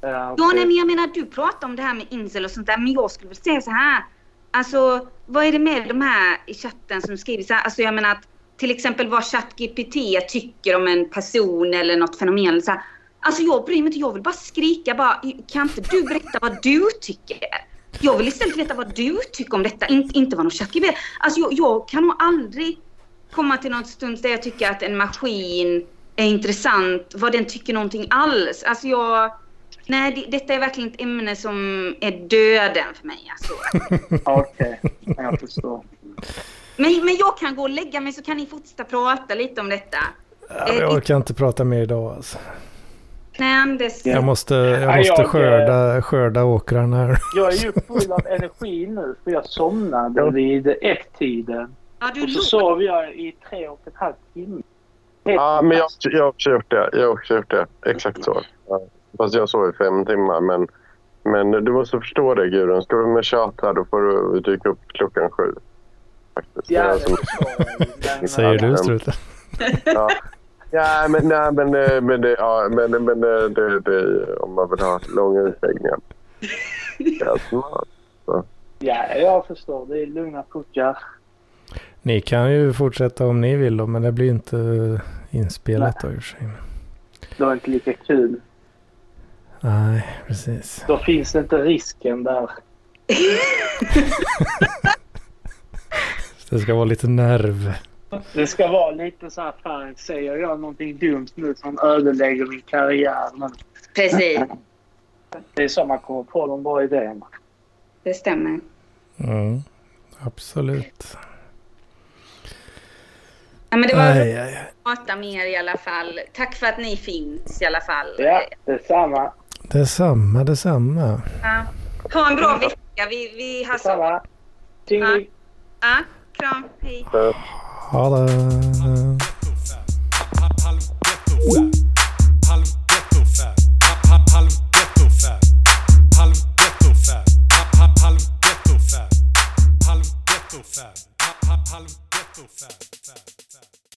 [SPEAKER 6] Ja,
[SPEAKER 2] Ja, nej, men jag menar du pratar om det här med incel och sånt där. Men jag skulle säga så här. Alltså, vad är det med de här i chatten som skriver så här? Alltså jag menar att till exempel vad ChatGPT tycker om en person eller något fenomen. Så här. Alltså jag bryr mig inte, jag vill bara skrika bara, kan inte du berätta vad du tycker? Jag vill istället veta vad du tycker om detta, In, inte vad någon ChatGPT... Alltså jag, jag kan nog aldrig komma till någon stund där jag tycker att en maskin är intressant, vad den tycker någonting alls. Alltså jag... Nej, det, detta är verkligen ett ämne som är döden för mig. Alltså.
[SPEAKER 6] Okej, okay. jag förstår.
[SPEAKER 2] Men, men jag kan gå och lägga mig så kan ni fortsätta prata lite om detta.
[SPEAKER 1] Ja, jag orkar inte prata mer idag alltså.
[SPEAKER 2] Nej, Anders.
[SPEAKER 1] Jag måste, jag måste skörda, skörda åkrarna här.
[SPEAKER 6] Jag är ju full av energi nu för jag somnade vid ett-tiden.
[SPEAKER 2] Ja,
[SPEAKER 6] och så sov jag i tre och en halv timme.
[SPEAKER 5] Ja, men jag, jag har också gjort det. Jag har också gjort det. Exakt så. Fast jag sov i fem timmar. Men, men du måste förstå det Gudrun. Ska du med tjata då får du dyka upp klockan sju.
[SPEAKER 6] Faktiskt. Ja, det
[SPEAKER 1] som... jag. Säger du struten?
[SPEAKER 5] Ja. Ja, men, nej, men, eh, men, det, ja, men, men eh, det, det, om man vill ha långa utläggningar. Ja, smart. Så.
[SPEAKER 6] Ja, jag förstår. Det är lugna puckar.
[SPEAKER 1] Ni kan ju fortsätta om ni vill då, men det blir inte inspelat då i och för sig.
[SPEAKER 6] Det var inte lika kul.
[SPEAKER 1] Nej, precis.
[SPEAKER 6] Då finns det inte risken där.
[SPEAKER 1] det ska vara lite nerv.
[SPEAKER 6] Det ska vara lite så här, fan säger jag någonting dumt nu som ödelägger min karriär. Men...
[SPEAKER 2] Precis.
[SPEAKER 6] Det är så man kommer på de bra idéerna.
[SPEAKER 2] Det stämmer.
[SPEAKER 1] Mm, absolut.
[SPEAKER 2] Ja, men det var aj, aj. att prata med er i alla fall. Tack för att ni finns i alla fall.
[SPEAKER 6] Ja, detsamma.
[SPEAKER 1] Detsamma, detsamma.
[SPEAKER 2] Ja. Ha en bra vecka. Vi, vi har så.
[SPEAKER 6] Ja.
[SPEAKER 2] ja, kram. Hej.
[SPEAKER 1] Ha det. Halv ghetto fab.